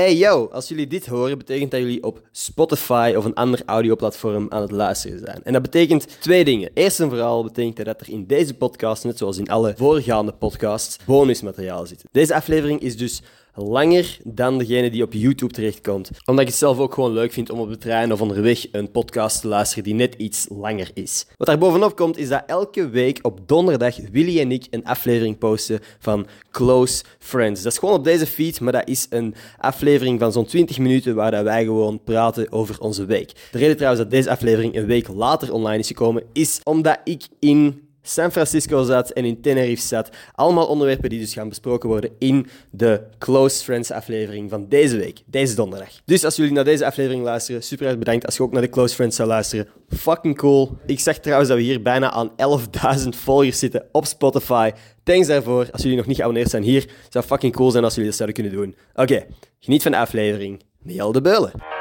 Hey yo, als jullie dit horen, betekent dat jullie op Spotify of een ander audioplatform aan het luisteren zijn. En dat betekent twee dingen. Eerst en vooral betekent dat dat er in deze podcast, net zoals in alle voorgaande podcasts, bonusmateriaal zit. Deze aflevering is dus langer dan degene die op YouTube terechtkomt. Omdat ik het zelf ook gewoon leuk vind om op de trein of onderweg een podcast te luisteren die net iets langer is. Wat daar bovenop komt, is dat elke week op donderdag Willy en ik een aflevering posten van Close Friends. Dat is gewoon op deze feed, maar dat is een aflevering van zo'n 20 minuten waar dat wij gewoon praten over onze week. De reden trouwens dat deze aflevering een week later online is gekomen, is omdat ik in San Francisco zat en in Tenerife zat. Allemaal onderwerpen die dus gaan besproken worden in de Close Friends aflevering van deze week, deze donderdag. Dus als jullie naar deze aflevering luisteren, super erg bedankt. Als je ook naar de Close Friends zou luisteren, fucking cool. Ik zag trouwens dat we hier bijna aan 11.000 volgers zitten op Spotify. Thanks daarvoor. Als jullie nog niet geabonneerd zijn hier, zou fucking cool zijn als jullie dat zouden kunnen doen. Oké, geniet van de aflevering. Miel de Beulen.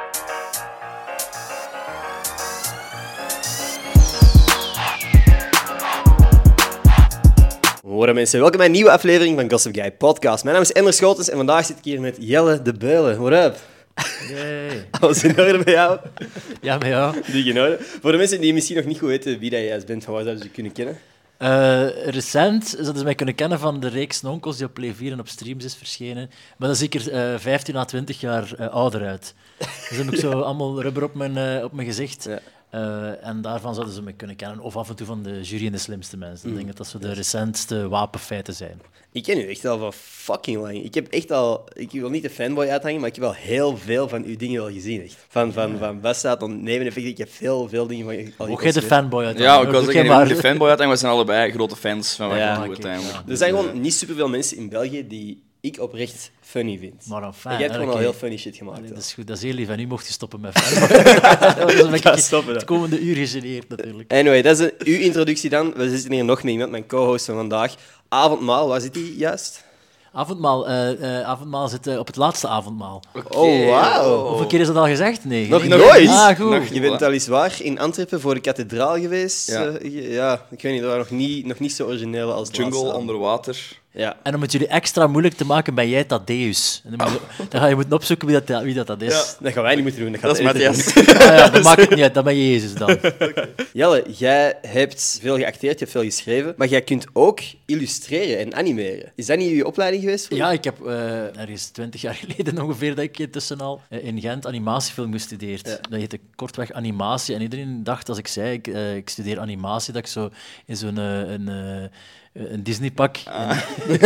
Hoi mensen, welkom bij een nieuwe aflevering van Gossip Guy Podcast. Mijn naam is Ender Schotens en vandaag zit ik hier met Jelle de Beulen. What up? Yay. Alles in orde bij jou? Ja, maar ja. Die in orde. Voor de mensen die misschien nog niet goed weten wie dat jij bent, van waar zouden ze je kunnen kennen? Eh, recent zouden ze mij kunnen kennen van de reeks Nonkels die op Play 4 en op streams is verschenen. Maar dat zie ik er eh, 15 à 20 jaar eh, ouder uit. Dus dan heb ik zo allemaal rubber op mijn, eh, op mijn gezicht. Ja. Eh, en daarvan zouden ze me kunnen kennen. Of af en toe van de jury en de slimste mensen. Ik denk dat dat zo de recentste wapenfeiten zijn. Ik ken u echt al van fucking lang. Ik heb echt al, ik wil niet de fanboy uithangen, maar ik heb wel heel veel van uw dingen wel gezien. Echt. Van, van, van Weststaat tot Neven Effect, ik heb veel, veel dingen van je al Ook jij de fanboy uit. Ja, ik was zeggen, maar. de fanboy uit en we zijn allebei grote fans van wat Ja. Er zijn gewoon niet superveel mensen in België die ik oprecht funny vind. Maar enfin, En jij hebt gewoon al heel funny shit gemaakt. Allee, dat is goed, dat is heel lief. En nu mocht je stoppen met fanboy. dat is Ja, stoppen het dan. komende uur gegeneerd natuurlijk. Anyway, dat is een- uw introductie dan. We zitten hier nog met iemand, mijn co-host van vandaag. Avondmaal, waar zit hij juist? Avondmaal, eh, eh, avondmaal zit eh, op het laatste avondmaal. Oh, wauw. Hoeveel keer is dat al gezegd? Nee. Nog nooit? Ah, goed. Nog- Je bent weliswaar in Antwerpen voor de kathedraal geweest. Ja. Ja ik weet niet, dat was nog niet, nog niet zo origineel als de Jungle onder water. Ja. En om het jullie extra moeilijk te maken, ben jij Thaddeus. En dan, moet je, dan ga je moeten opzoeken wie dat, wie dat, dat is. Ja. Dat gaan wij niet moeten doen. Dat, gaat Dat is Matthias. Ah, ja, dat maakt het niet uit, dat ben je Jezus dan. Jelle, jij hebt veel geacteerd, je hebt veel geschreven, maar jij kunt ook illustreren en animeren. Is dat niet je opleiding geweest? voor Ja, ik heb eh, ergens twintig jaar geleden ongeveer dat ik intussen al eh, in Gent animatiefilm gestudeerd. Ja. Dat heette kortweg animatie. En iedereen dacht als ik zei, ik, eh, ik studeer animatie, dat ik zo in zo'n eh, een, eh, een Disney-pak in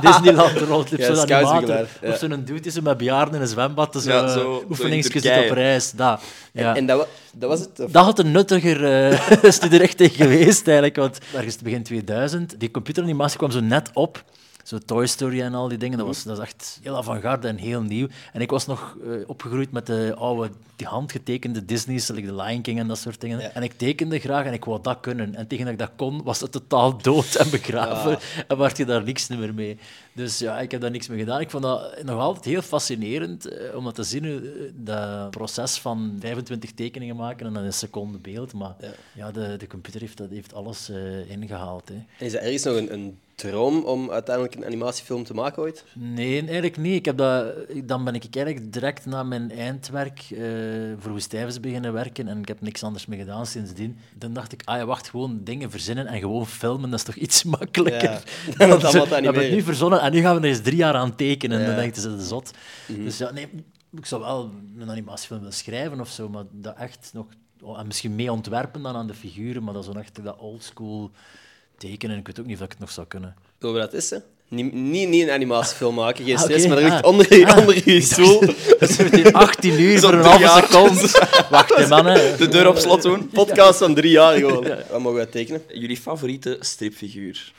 Disneyland Ah. Ja, zo'n animator. ja. Of zo'n dude zo met bejaarden in een zwembad, zo, Ja, ja, zo- zo in oefeningsjes op reis. Dat. Ja. En dat, dat was het? of- Dat had een nuttiger uh, studierichting geweest, eigenlijk. Want ergens begin 2000, die computeranimatie kwam zo net op. Zo Toy Story en al die dingen. Dat was, dat is echt heel avant-garde en heel nieuw. En ik was nog eh, opgegroeid met de oude, die handgetekende Disney's, like The Lion King en dat soort dingen. Ja. En ik tekende graag en ik wou dat kunnen. En tegen dat ik dat kon, was het totaal dood en begraven. En werd je daar niks meer mee. Dus ja, ik heb daar niks mee gedaan. Ik vond dat nog altijd heel fascinerend eh, om dat te zien, eh, dat proces van 25 tekeningen maken en dan een seconde beeld. Maar ja, de, de computer heeft, dat, heeft alles eh, ingehaald. Hè. Is er ergens nog een, een droom om uiteindelijk een animatiefilm te maken ooit? Nee, eigenlijk niet. Ik heb dat, dan ben ik eigenlijk direct na mijn eindwerk eh, voor Woestijvens beginnen werken en ik heb niks anders meer gedaan sindsdien. Dan dacht ik, ah ja, wacht, gewoon dingen verzinnen en gewoon filmen, dat is toch iets makkelijker. Ja, dan het allemaal te we hebben het nu verzonnen en nu gaan we er eens drie jaar aan tekenen. En Ja. dan denk je, ze is zot. Mhm. Dus ja, nee, ik zou wel een animatiefilm willen schrijven of zo, maar dat echt nog... oh, en misschien mee ontwerpen dan aan de figuren, maar dat is zo echt dat oldschool tekenen. Ik weet ook niet of ik het nog zou kunnen. Zullen we dat testen? Niet, niet, niet een animatiefilm maken, geen Ah, stress, maar er ligt Ah. onder, je- onder je stoel. Dat is meteen 18 uur Zo'n voor een halve jaar. seconde. Wacht, hè, mannen. De deur op slot doen. Podcast van drie jaar gewoon. Wat mogen wij tekenen? Jullie favoriete stripfiguur?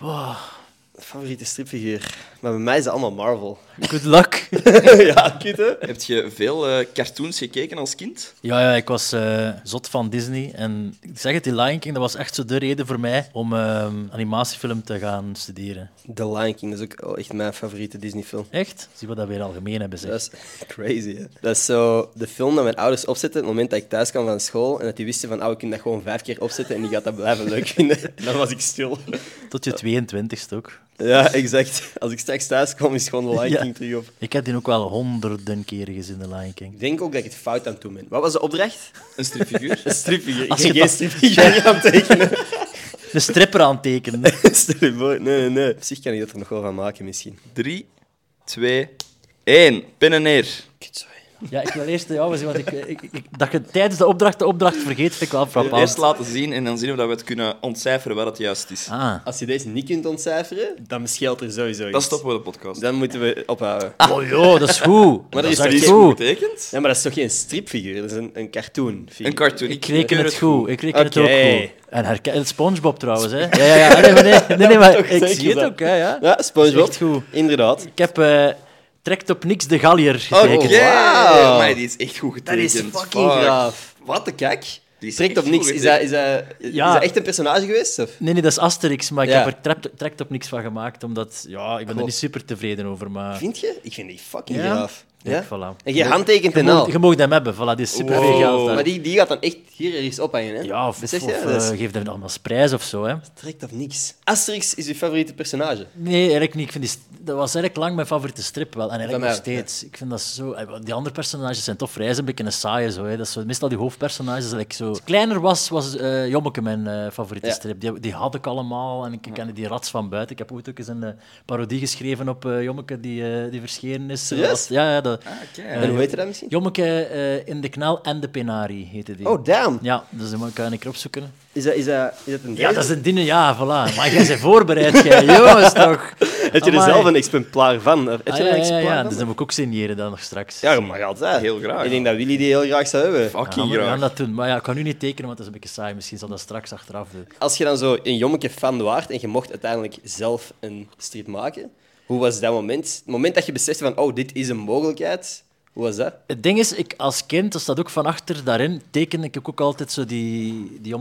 Favoriete stripfiguur? Maar bij mij is dat allemaal Marvel. Good luck. ja, kut hè? Heb je veel eh, cartoons gekeken als kind? Ja, ja, ik was eh, zot van Disney. En ik zeg het, die Lion King, dat was echt zo de reden voor mij om ehm, animatiefilm te gaan studeren. The Lion King, dat is ook echt mijn favoriete Disney-film. Echt? Zie wat dat weer algemeen hebben, zeg. Dat is crazy, hè? Dat is zo de film dat mijn ouders opzetten op het moment dat ik thuis kwam van school en dat die wisten van, oh, ik kan dat gewoon vijf keer opzetten en die gaat dat blijven leuk vinden. Dan was ik stil. Tot je 22ste ook. Ja, exact. Als ik straks thuis kom, is gewoon de Lion Ja. King terug op. Ik heb die ook wel honderden keren gezien, de Lion King. Ik denk ook dat ik het fout aan het doen ben. Wat was de opdracht? Een stripfiguur. Een stripfiguur. Ik Als ben je geen dat- stripfiguur aan het tekenen. De stripper aantekenen. Stel je voor. Nee, nee, nee. Op zich kan ik dat er nog wel van maken, misschien. 3, 2, 1. Pinnen neer. Ja, ik wil eerst jou zien, want ik, ik, ik- dat je tijdens de opdracht de opdracht vergeet, vind ik wel frappant. Eerst laten zien en dan zien of dat we het kunnen ontcijferen wat het juist is. Ah. Als je deze niet kunt ontcijferen, dan scheelt er sowieso iets. Dan stoppen we de podcast. Dan moeten we ophouden. Oh joh, dat is goed. Maar dat is Die is iets goed. Ja, maar dat is toch geen stripfiguur? Dat is een, een cartoonfiguur. Een cartoon. Ik reken het goed. Ik reken het ook goed. En herken SpongeBob trouwens, hè? Ja, ja, ja. Nee, maar nee, nee, nee, maar ik zie het dat. ook, hè? Ja. Ja, SpongeBob. Echt goed. Inderdaad. Ik heb eh, Trekt op niks de Gallier Oké, getekend. Wauw. maar die is echt goed Dat getekend. is fucking Fuck. graaf. Wat de kijk? Trekt op niks. Is dat, is, dat, Ja. is dat echt een personage geweest? Of? Nee, nee, dat is Asterix, maar ik Ja. heb er trekt, trekt op niks van gemaakt, omdat ja, ik ben er niet super tevreden over. Maar Vind je? Ik vind die fucking Ja? graaf. Ja, voilà. En je handtekent en al. je mag hem hebben, voilà, die is super Wow. veel geld. daar. Maar die, die gaat dan echt hier ergens ophangen, hè? Ja, of, Besef of, je? of, Dat is- eh, geef hem dan als prijs of zo. Hè. Trekt op niks. Asterix is je favoriete personage. Nee, eigenlijk niet. Ik vind die, dat was eigenlijk lang mijn favoriete strip wel. En eigenlijk nog steeds. Ik vind dat zo... eh, Die andere personages zijn toch vrij een beetje een saaie. Zo, hè. Dat is zo, meestal die hoofdpersonages. Dat ik zo... Als ik kleiner was, was eh Jommeke mijn favoriete Ja. strip. Die, die had ik allemaal. En ik kende die rats van buiten. Ik heb ooit ook eens een parodie geschreven op Jommeke die, die verschenen is. Dat was- Ja, ja. Dat, Ah, en hoe heet je dat misschien? Jommeke eh, in de knal en de penari heette die. Oh, damn. Ja, dus dan kan ik erop zoeken. Is dat, is dat, is dat een Ja, dat is een ding, ja, voilà. Maar jij bent voorbereid, jij. Jongens, toch. Heb je er zelf een exemplaar van? Heb je Ah, ja, een ja, exemplaar ja, van? dus dan moet ik ook signeren dan nog straks. Ja, dat mag altijd. Heel graag. Ik denk dat Willy die heel graag zou hebben. Fucking Ja, we gaan graag. dat doen. Maar ja, ik kan nu niet tekenen, want dat is een beetje saai. Misschien zal dat straks achteraf doen. Als je dan zo een jommeke fan waart en je mocht uiteindelijk zelf een strip maken, hoe was dat moment? Het moment dat je besefte van, oh, dit is een mogelijkheid, hoe was dat? Het ding is, ik als kind, dat staat ook van achter daarin, teken ik ook altijd zo die, die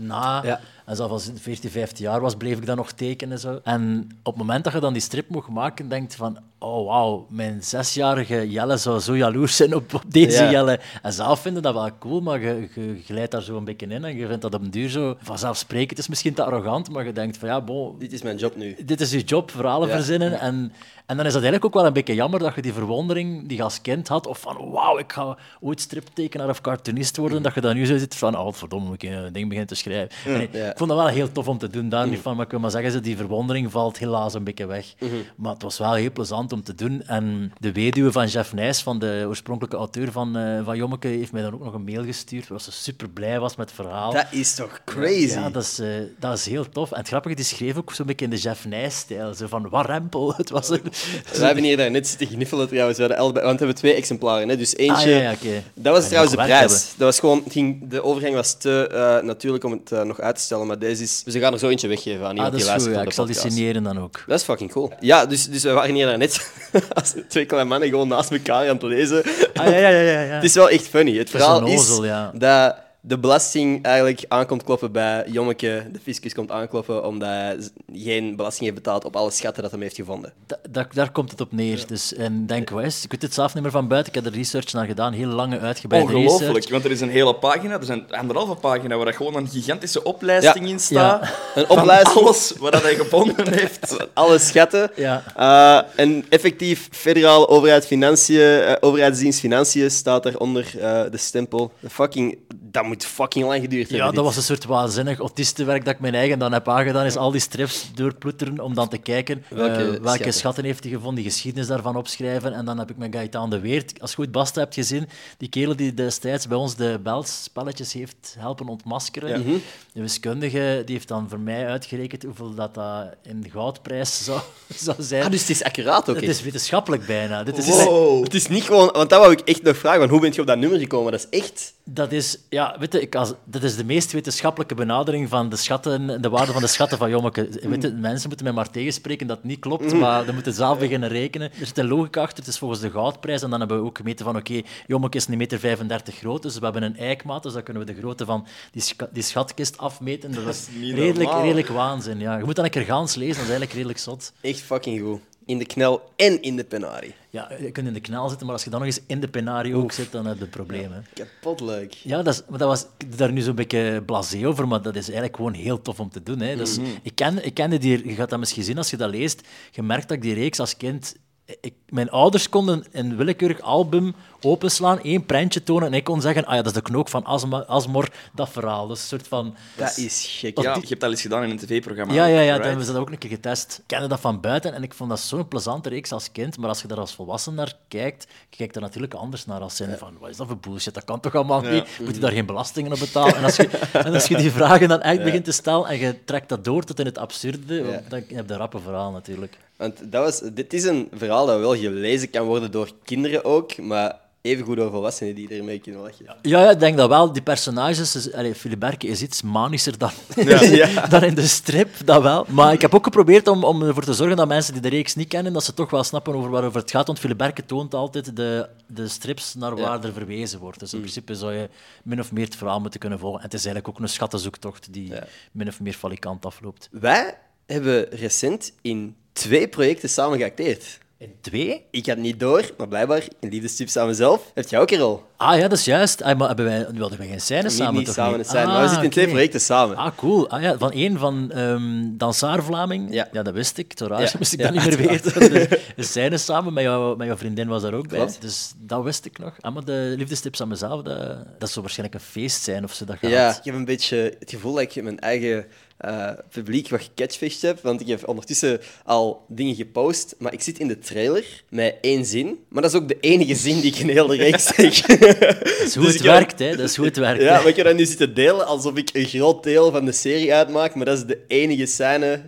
na. Ja. En zelfs als ik 14, 15 jaar was, bleef ik dat nog tekenen. Zo. En op het moment dat je dan die strip mocht maken, denkt van, oh wauw, mijn zesjarige Jelle zou zo jaloers zijn op, op deze Ja. Jelle. En zelf vinden dat wel cool, maar je, je glijdt daar zo een beetje in en je vindt dat op een duur zo vanzelfsprekend. Het is misschien te arrogant, maar je denkt van, ja, bon, Dit is mijn job nu. dit is je job, verhalen Ja. verzinnen. En, en dan is dat eigenlijk ook wel een beetje jammer dat je die verwondering die je als kind had, of van wauw, ik ga ooit striptekenaar of cartoonist worden, dat je dan nu zo zit van, oh verdomme, moet ik een ding beginnen te schrijven. Ik, vond dat wel heel tof om te doen, daar niet van, maar ik wil maar zeggen, zo, die verwondering valt helaas een beetje weg. Maar het was wel heel plezant om te doen. En de weduwe van Jeff Nijs, van de oorspronkelijke auteur van, eh, van Jommeke, heeft mij dan ook nog een mail gestuurd, waar ze super blij was met het verhaal. Dat is toch crazy? Ja, dat is, eh, dat is heel tof. En het grappige, die schreef ook zo'n beetje in de Jeff Nijs-stijl. Zo van, warempel. Het was een... We hebben hier daar net zitten gniffelen trouwens, we hadden allebei, want we hebben twee exemplaren. Hè? Dus eentje, Ah, ja, ja, oké. dat was trouwens de prijs. Dat was gewoon, ging, de overgang was te eh, natuurlijk om het eh, nog uit te stellen, maar deze is... Dus we gaan er zo eentje weggeven aan Ah, iemand dat die is goed, luistert ja. Ik zal die signeren dan ook. Dat is fucking cool. Ja, dus, dus we waren hier daarnet als twee kleine mannen gewoon naast elkaar aan het lezen. Ah, ja, ja, ja. ja, ja. Het is wel echt funny. Het verhaal is, onnozel, ja. dat de belasting eigenlijk aankomt kloppen bij Jommeke. De fiscus komt aankloppen omdat hij geen belasting heeft betaald op alle schatten dat hij heeft gevonden. Da- da- daar komt het op neer. Dus, en denk, wat is, ik weet het zelf niet meer van buiten. Ik heb er research naar gedaan, heel lange uitgebreide Ongelooflijk, research. want er is een hele pagina, er zijn anderhalve pagina, waar er gewoon een gigantische oplijsting Ja. in staat. Een Van oplijsting. alles wat hij gevonden heeft. Alle schatten. Ja. Eh, en effectief, federale overheid Financiën, eh, overheidsdienst Financiën staat eronder eh, de stempel. De fucking, dat moet fucking lang geduurd hebben. Ja, dat dit. was een soort waanzinnig autistenwerk dat ik mijn eigen dan heb aangedaan, is al die strips doorploeteren om dan te kijken eh, Welke welke, schatten? schatten heeft hij gevonden, die geschiedenis daarvan opschrijven. En dan heb ik met Gaëtan de Weert, als je goed Basta hebt gezien, die kerel die destijds bij ons de belspelletjes heeft helpen ontmaskeren. Mhm. De wiskundige die heeft dan voor mij uitgerekend hoeveel dat, dat in goudprijs zou, zou zijn. Ah, dus het is accuraat ook. het is wetenschappelijk bijna. Dit is, Wow. Het is niet gewoon, want dat wou ik echt nog vragen, want hoe ben je op dat nummer gekomen? Dat is echt... Dat is, ja, weet je, ik als, dat is de meest wetenschappelijke benadering van de schatten, de waarde van de schatten van Jommeke. Weet je, mensen moeten mij maar tegenspreken dat het niet klopt, maar dan moeten zelf beginnen rekenen. Er zit een logica achter, het is volgens de goudprijs. En dan hebben we ook gemeten van, oké, Jommeke is 1,35 meter groot, dus we hebben een eikmaat, dus dan kunnen we de grootte van die, scha- die schatkist afmeten. Dat is niet redelijk, normaal. redelijk waanzin, ja. Je moet dan een keer gaans lezen, dat is eigenlijk redelijk zot. Echt fucking goed. In de knel en in de penari. Ja, je kunt in de knal zitten, maar als je dan nog eens in de penarie ook zit, dan heb je problemen. Kapot leuk. Ja, dat, is, maar dat was daar nu zo'n beetje blasé over, maar dat is eigenlijk gewoon heel tof om te doen. Hè. Dus, ik, ken, ik kende die, je gaat dat misschien zien als je dat leest, je merkt dat ik die reeks als kind... Ik, mijn ouders konden een willekeurig album openslaan, één prentje tonen en ik kon zeggen, ah ja, dat is de knook van Asma, Asmor, dat verhaal. Dus een soort van... Dat is gek. Ja, die- je hebt dat eens gedaan in een tv-programma. Ja, ja, ja, right? toen hebben ze dat ook een keer getest. Ik kende dat van buiten en ik vond dat zo'n plezante reeks als kind. Maar als je daar als volwassen naar kijkt, je kijkt er natuurlijk anders naar als zin van, wat is dat voor bullshit? Dat kan toch allemaal niet? Moet je daar geen belastingen op betalen? En als je, en als je die vragen dan echt begint te stellen en je trekt dat door tot in het absurde, dan heb je een rappe verhaal natuurlijk. Want dat was, dit is een verhaal dat wel gelezen kan worden door kinderen ook, maar evengoed door volwassenen die ermee kunnen lachen. Ja, ja, ik denk dat wel. Die personages, is- allee, Filiberke is iets manischer dan, Ja. dan in de strip, dat wel. Maar ik heb ook geprobeerd om, om ervoor te zorgen dat mensen die de reeks niet kennen, dat ze toch wel snappen over waarover het gaat. Want Filiberke toont altijd de, de strips naar waar er verwezen wordt. Dus in Mm. principe zou je min of meer het verhaal moeten kunnen volgen. En het is eigenlijk ook een schattenzoektocht die Ja. min of meer falikant afloopt. Wij hebben recent in twee projecten samen geacteerd. In twee? Ik had niet door, maar blijkbaar in Liefdestips aan mezelf heb jij ook een rol. Ah ja, dat is juist. Ah, maar hebben wij, nu hadden wij geen scène Niet, samen, niet toch samen niet? zijn, maar we Ah, zitten in twee projecten samen. Ah, cool. Ah, ja, van één van ehm Dansaar Vlaming. Ja. dat wist ik. Toch raar Ja. moest ik Ja, dat niet meer weten. De, de scène samen met, jou, met jouw vriendin was daar ook bij. Klopt. Dus dat wist ik nog. Ah, maar de liefdestips aan mezelf, dat, dat zou waarschijnlijk een feest zijn of ze dat gaat. Ja, ik heb een beetje het gevoel dat ik mijn eigen eh, publiek wat gecatchfished heb. Want ik heb ondertussen al dingen gepost. Maar ik zit in de trailer met één zin. Maar dat is ook de enige zin die ik in heel de reeks zeg. Dat is hoe Dus het werkt, hè. Dat is hoe het werkt. Ja, heb dat nu zitten delen alsof ik een groot deel van de serie uitmaak. Maar dat is de enige scène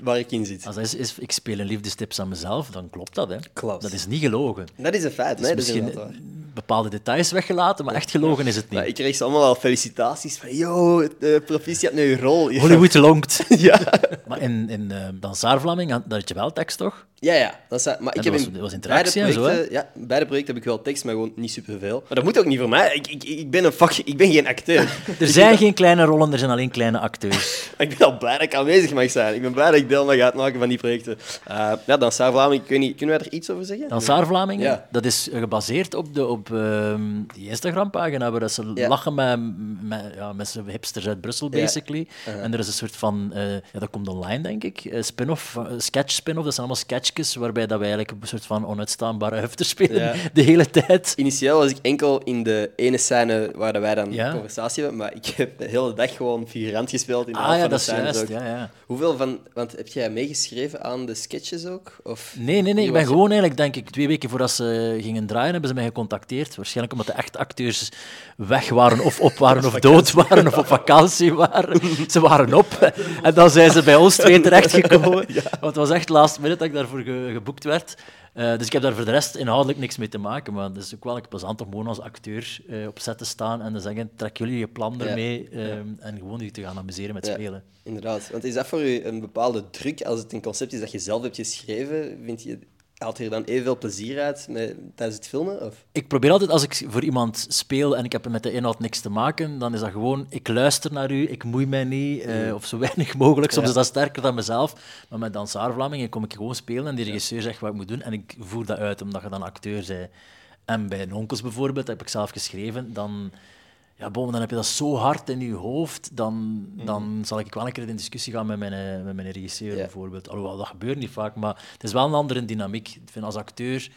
waar ik in zit. Als is, is, ik speel een liefdestips aan mezelf, dan klopt dat. Hè. Klopt. Dat is niet gelogen. Dat is een feit, Dus nee, dat is misschien inderdaad waar. Bepaalde details weggelaten, maar echt gelogen is het niet. Maar ik kreeg ze allemaal al felicitaties van yo, uh, proficiat met je rol. Ja. Hollywood longt. Ja, Maar in, in uh, Dansaar Vlaming, had- dat had je wel tekst, toch? ja, ja. Dat is, maar ik heb was- in was beide interactie en zo, projecten, ja, beide projecten heb ik wel tekst, maar gewoon niet superveel. Maar dat moet ook niet voor mij. Ik, ik, ik, ben, een fuck, ik ben geen acteur. Er zijn geen kleine rollen, er zijn alleen kleine acteurs. ik ben al blij dat ik aanwezig mag zijn. Ik ben blij dat ik deel mag uitmaken van die projecten. Uh, ja, dan Saar Vlaming, kunnen wij er iets over zeggen? Dansaar Vlamingen, Ja. dat is gebaseerd op, de, op ehm, die Instagram-pagina, waar dat ze Ja. lachen met, met, ja, met hipsters uit Brussel, Ja. basically. En er is een soort van, eh, ja, dat komt online, denk ik, eh, spin-off, eh, sketch-spin-off, dat zijn allemaal sketchjes, waarbij dat wij eigenlijk een soort van onuitstaanbare hufters spelen de hele tijd. Initieel was ik enkel in de ene scène waar dat wij dan conversatie hebben, maar ik heb de hele dag gewoon figurant gespeeld in de Ah ja, van de dat is scènes juist, ja, ja. Hoeveel van... Want heb jij meegeschreven aan de sketches ook? Of... Nee, nee, nee. Ik ben gewoon eigenlijk, denk ik, twee weken voordat ze gingen draaien, hebben ze mij gecontacteerd. Waarschijnlijk omdat de echte acteurs weg waren, of op waren, of dood waren, of op vakantie waren. Ze waren op. En dan zijn ze bij ons twee terechtgekomen. Want het was echt last minute dat ik daarvoor ge- geboekt werd. Eh, dus ik heb daar voor de rest inhoudelijk niks mee te maken. Maar het is ook wel plezant om gewoon als acteur eh, op set te staan en te zeggen, trek jullie je plan Ja. ermee eh, en gewoon je te gaan amuseren met Ja. spelen. Inderdaad. Want is dat voor u een bepaalde druk als het een concept is dat je zelf hebt geschreven? Vind je, haalt je er dan evenveel plezier uit met, tijdens het filmen? Of? Ik probeer altijd, als ik voor iemand speel en ik heb met de inhoud niks te maken, dan is dat gewoon, ik luister naar u, ik moei mij niet, eh, of zo weinig mogelijk. Soms Ja. is dat sterker dan mezelf. Maar met Dansaar Vlamingen kom ik gewoon spelen en die regisseur zegt wat ik moet doen en ik voer dat uit, omdat je dan acteur bent. En bij Nonkels bijvoorbeeld, dat heb ik zelf geschreven, dan... Ja, bon, dan heb je dat zo hard in je hoofd, dan, dan zal ik wel een keer in discussie gaan met mijn, eh, met mijn regisseur Ja. bijvoorbeeld. Alhoewel, dat gebeurt niet vaak, maar het is wel een andere dynamiek. Ik vind als acteur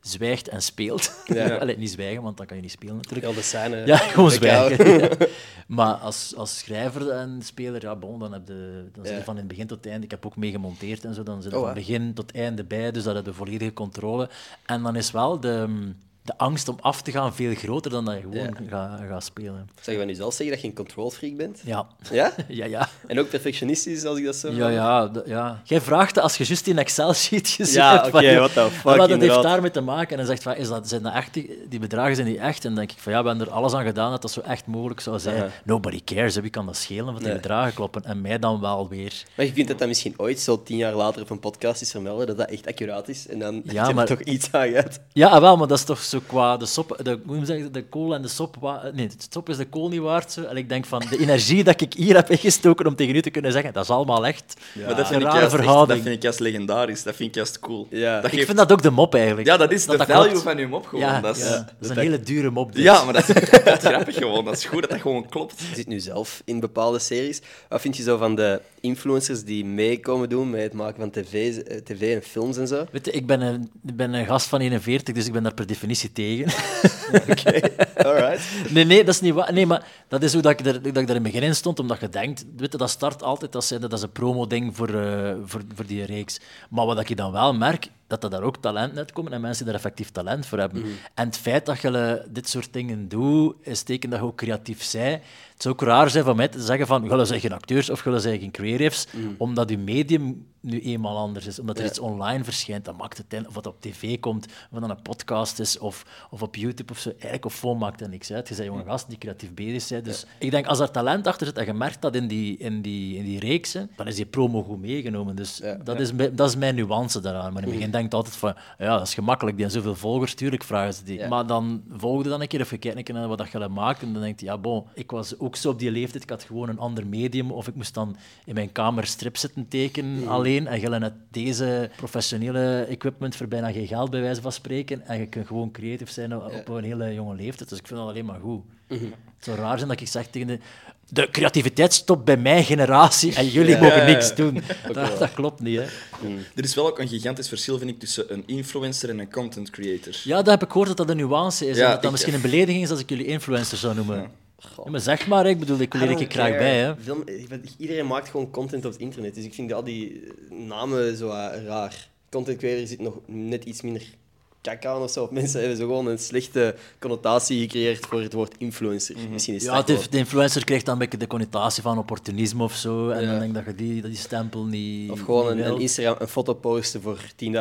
zwijgt en speelt. Ja. Allee, niet zwijgen, want dan kan je niet spelen natuurlijk. Heel de scène. Ja, gewoon weghouden. zwijgen. Ja. Maar als, als schrijver en speler, ja, bon, dan, heb je, dan zit je van in het begin tot het einde. Ik heb ook mee gemonteerd en zo. Dan zit je Oh, van begin tot einde bij, dus dat heb je volledige controle. En dan is wel de, de angst om af te gaan veel groter dan dat je gewoon gaat gaat spelen. Zou je van jezelf zeggen dat je een control freak bent? Ja. Ja? Ja, ja. En ook perfectionistisch, als ik dat zo Ja, ja, ja. Jij vraagt dat als je juist die Excel-sheet gezien Ja, hebt. oké, what the fuck, maar dat heeft daarmee te maken. En dan zegt van, is dat, zijn dat echt die, die bedragen zijn die echt? En dan denk ik van, ja, we hebben er alles aan gedaan dat dat zo echt mogelijk zou zijn. Nobody cares, hè. wie kan dat schelen wat die Nee. bedragen kloppen? En mij dan wel weer. Maar je kunt het dan misschien ooit, zo tien jaar later op een podcast is vermelden, dat dat echt accuraat is. En dan Ja, heb je maar- er toch iets aan uit. Ja, ah, wel, maar dat is toch zo qua de sop, de, hoe moet je zeggen, de kool en de sop, wa- nee, de sop is de kool niet waard. Zo. En ik denk van, de energie dat ik hier heb ingestoken om tegen u te kunnen zeggen, dat is allemaal echt. maar dat vind, een ik rare juist echt- dat vind ik juist legendarisch. Dat vind ik juist cool. Ja. dat Ik vind dat ook de mop eigenlijk. Ja, dat is de dat value klopt. van uw mop gewoon. Ja, dat is... ja, Ja. dat is een hele dure mop. dit. maar dat is dat is grappig gewoon. Dat is goed dat dat gewoon klopt. Je zit nu zelf in bepaalde series. Wat vind je zo van de influencers die meekomen doen met het maken van tv, eh, tv en films en zo? Weet je, ik ben, een, ik ben een gast van 41, dus ik ben daar per definitie tegen. Oké, alright. Nee, nee, dat is niet waar. Nee, maar dat is hoe dat ik, er, dat ik er in het begin in stond, omdat je denkt, weet je, dat start altijd als zijnde, dat is een promo-ding voor, eh, voor, voor die reeks. Maar wat ik dan wel merk, dat er daar ook talent uitkomen en mensen die er effectief talent voor hebben. En het feit dat je dit soort dingen doet, is teken dat je ook creatief bent. Het zou ook raar zijn van mij te zeggen van, jullie zijn geen acteurs of jullie zijn geen creatives, omdat je medium nu eenmaal anders is. Omdat er Ja. iets online verschijnt, dat maakt het in. Of wat op tv komt, of dat een podcast is, of, of op YouTube of zo. Eigenlijk op phone maakt dat niks uit. Je bent jonge gast die creatief bezig zijn. Dus ik denk, als er talent achter zit en je merkt dat in die, in die, in die reeksen, dan is die promo goed meegenomen. Dus Ja. dat, Is, mijn- dat is mijn nuance daaraan. Maar in het begin denk ik altijd van, ja, dat is gemakkelijk. Die hebben zoveel volgers, tuurlijk vragen ze die. Ja. Maar dan volgde dan een keer, of je kijkt een keer naar wat dat je maakt, en dan denk je, ja, bon, ik was ook zo op die leeftijd, ik had gewoon een ander medium, of ik moest dan in mijn kamer strip zitten tekenen alleen, en je net deze professionele equipment voor bijna geen geld, bij wijze van spreken, en je kunt gewoon creatief zijn op op een hele jonge leeftijd. Dus ik vind dat alleen maar goed. Het zou raar zijn dat ik zeg tegen de... De creativiteit stopt bij mijn generatie en jullie Ja. mogen niks ja. doen. Dat, dat klopt niet, hè. Er is wel ook een gigantisch verschil, vind ik, tussen een influencer en een content creator. Ja, dat heb ik gehoord dat dat een nuance is. Ja, en dat dat ik- misschien een belediging is als ik jullie influencer zou noemen. Ja. maar zeg maar, ik bedoel, ik leer ik graag bij. Hè. Film- iedereen maakt gewoon content op het internet, dus ik vind al die eh, namen zo eh, raar. Content creator zit nog net iets minder kak aan of zo. Of mensen hebben zo gewoon een slechte connotatie gecreëerd voor het woord influencer. Misschien is Ja, dat de, de influencer krijgt dan een beetje de connotatie van opportunisme of zo. En Ja. dan denk ik dat je die, dat die stempel niet. Of gewoon niet een. Instagram, een foto posten voor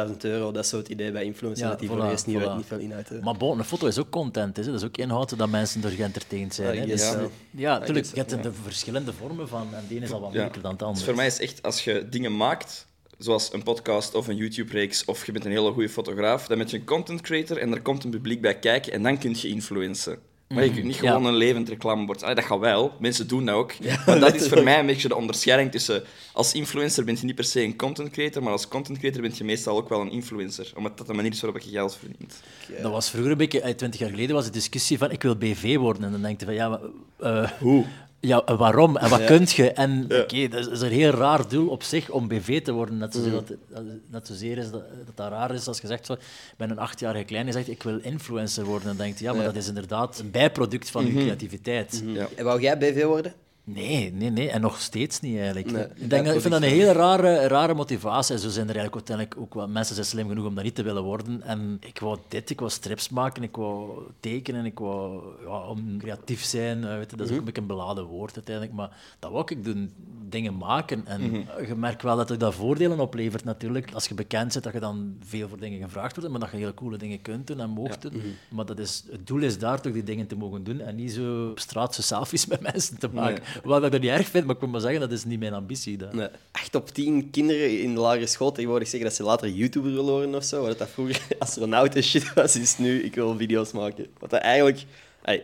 10.000 euro. Dat is zo het idee bij influencers, Ja, dat die voilà, voor de rest niet, voilà. niet veel inhoud hebben. Maar bon, een foto is ook content, hè. dat is ook inhoud dat mensen door geëntertained zijn. Hè. I Dus, guess ja, natuurlijk, je hebt de verschillende vormen van, en de ene is al wat Ja. moeilijker dan het Dus andere. voor mij is echt, als je dingen maakt, zoals een podcast of een YouTube-reeks, of je bent een hele goede fotograaf, dan ben je een content creator en er komt een publiek bij kijken en dan kun je influencen. Maar je kunt niet Ja. gewoon een levend reclamebord. Allee, dat gaat wel, mensen doen dat ook. maar dat is voor mij een beetje de onderscheiding tussen... Als influencer ben je niet per se een content creator, maar als content creator ben je meestal ook wel een influencer. Omdat dat de manier is waarop je geld verdient. Dat was vroeger een beetje, eh, twintig jaar geleden was de discussie van ik wil BV worden. En dan denk je van ja, maar, eh, Hoe? Ja, waarom en wat Ja. kunt je? En oké, dat is een heel raar doel op zich om BV te worden. Net zozeer, dat, dat, net zozeer is dat, dat dat raar is als je zegt van, ik ben een achtjarige kleine die zegt ik wil influencer worden. En dan denk je ja, maar Ja. dat is inderdaad een bijproduct van je creativiteit. Ja. En wou jij BV worden? Nee, nee, nee. En nog steeds niet eigenlijk. Nee, ik, denk, dat- ik vind dat een hele rare, rare motivatie. Zo zijn er eigenlijk uiteindelijk ook wel mensen zijn slim genoeg om dat niet te willen worden. En ik wou dit, ik wou strips maken, ik wou tekenen, ik wou ja, om creatief zijn. eh, Weet je, dat is ook een beetje een beladen woord uiteindelijk. Maar dat wou ik doen, dingen maken. En je merkt wel dat het dat voordelen oplevert natuurlijk. Als je bekend bent, dat je dan veel voor dingen gevraagd wordt, maar dat je hele coole dingen kunt doen en moogt doen. Maar dat is, het doel is daar toch die dingen te mogen doen en niet zo op straat zo selfies met mensen te maken. Wat ik dat niet erg vind, maar ik moet maar zeggen, dat is niet mijn ambitie. Dat. Nee. Acht op tien kinderen in de lagere school tegenwoordig zeggen dat ze later YouTuber willen worden of zo. Wat dat vroeger astronaut en shit was, is nu ik wil video's maken. Wat dat eigenlijk...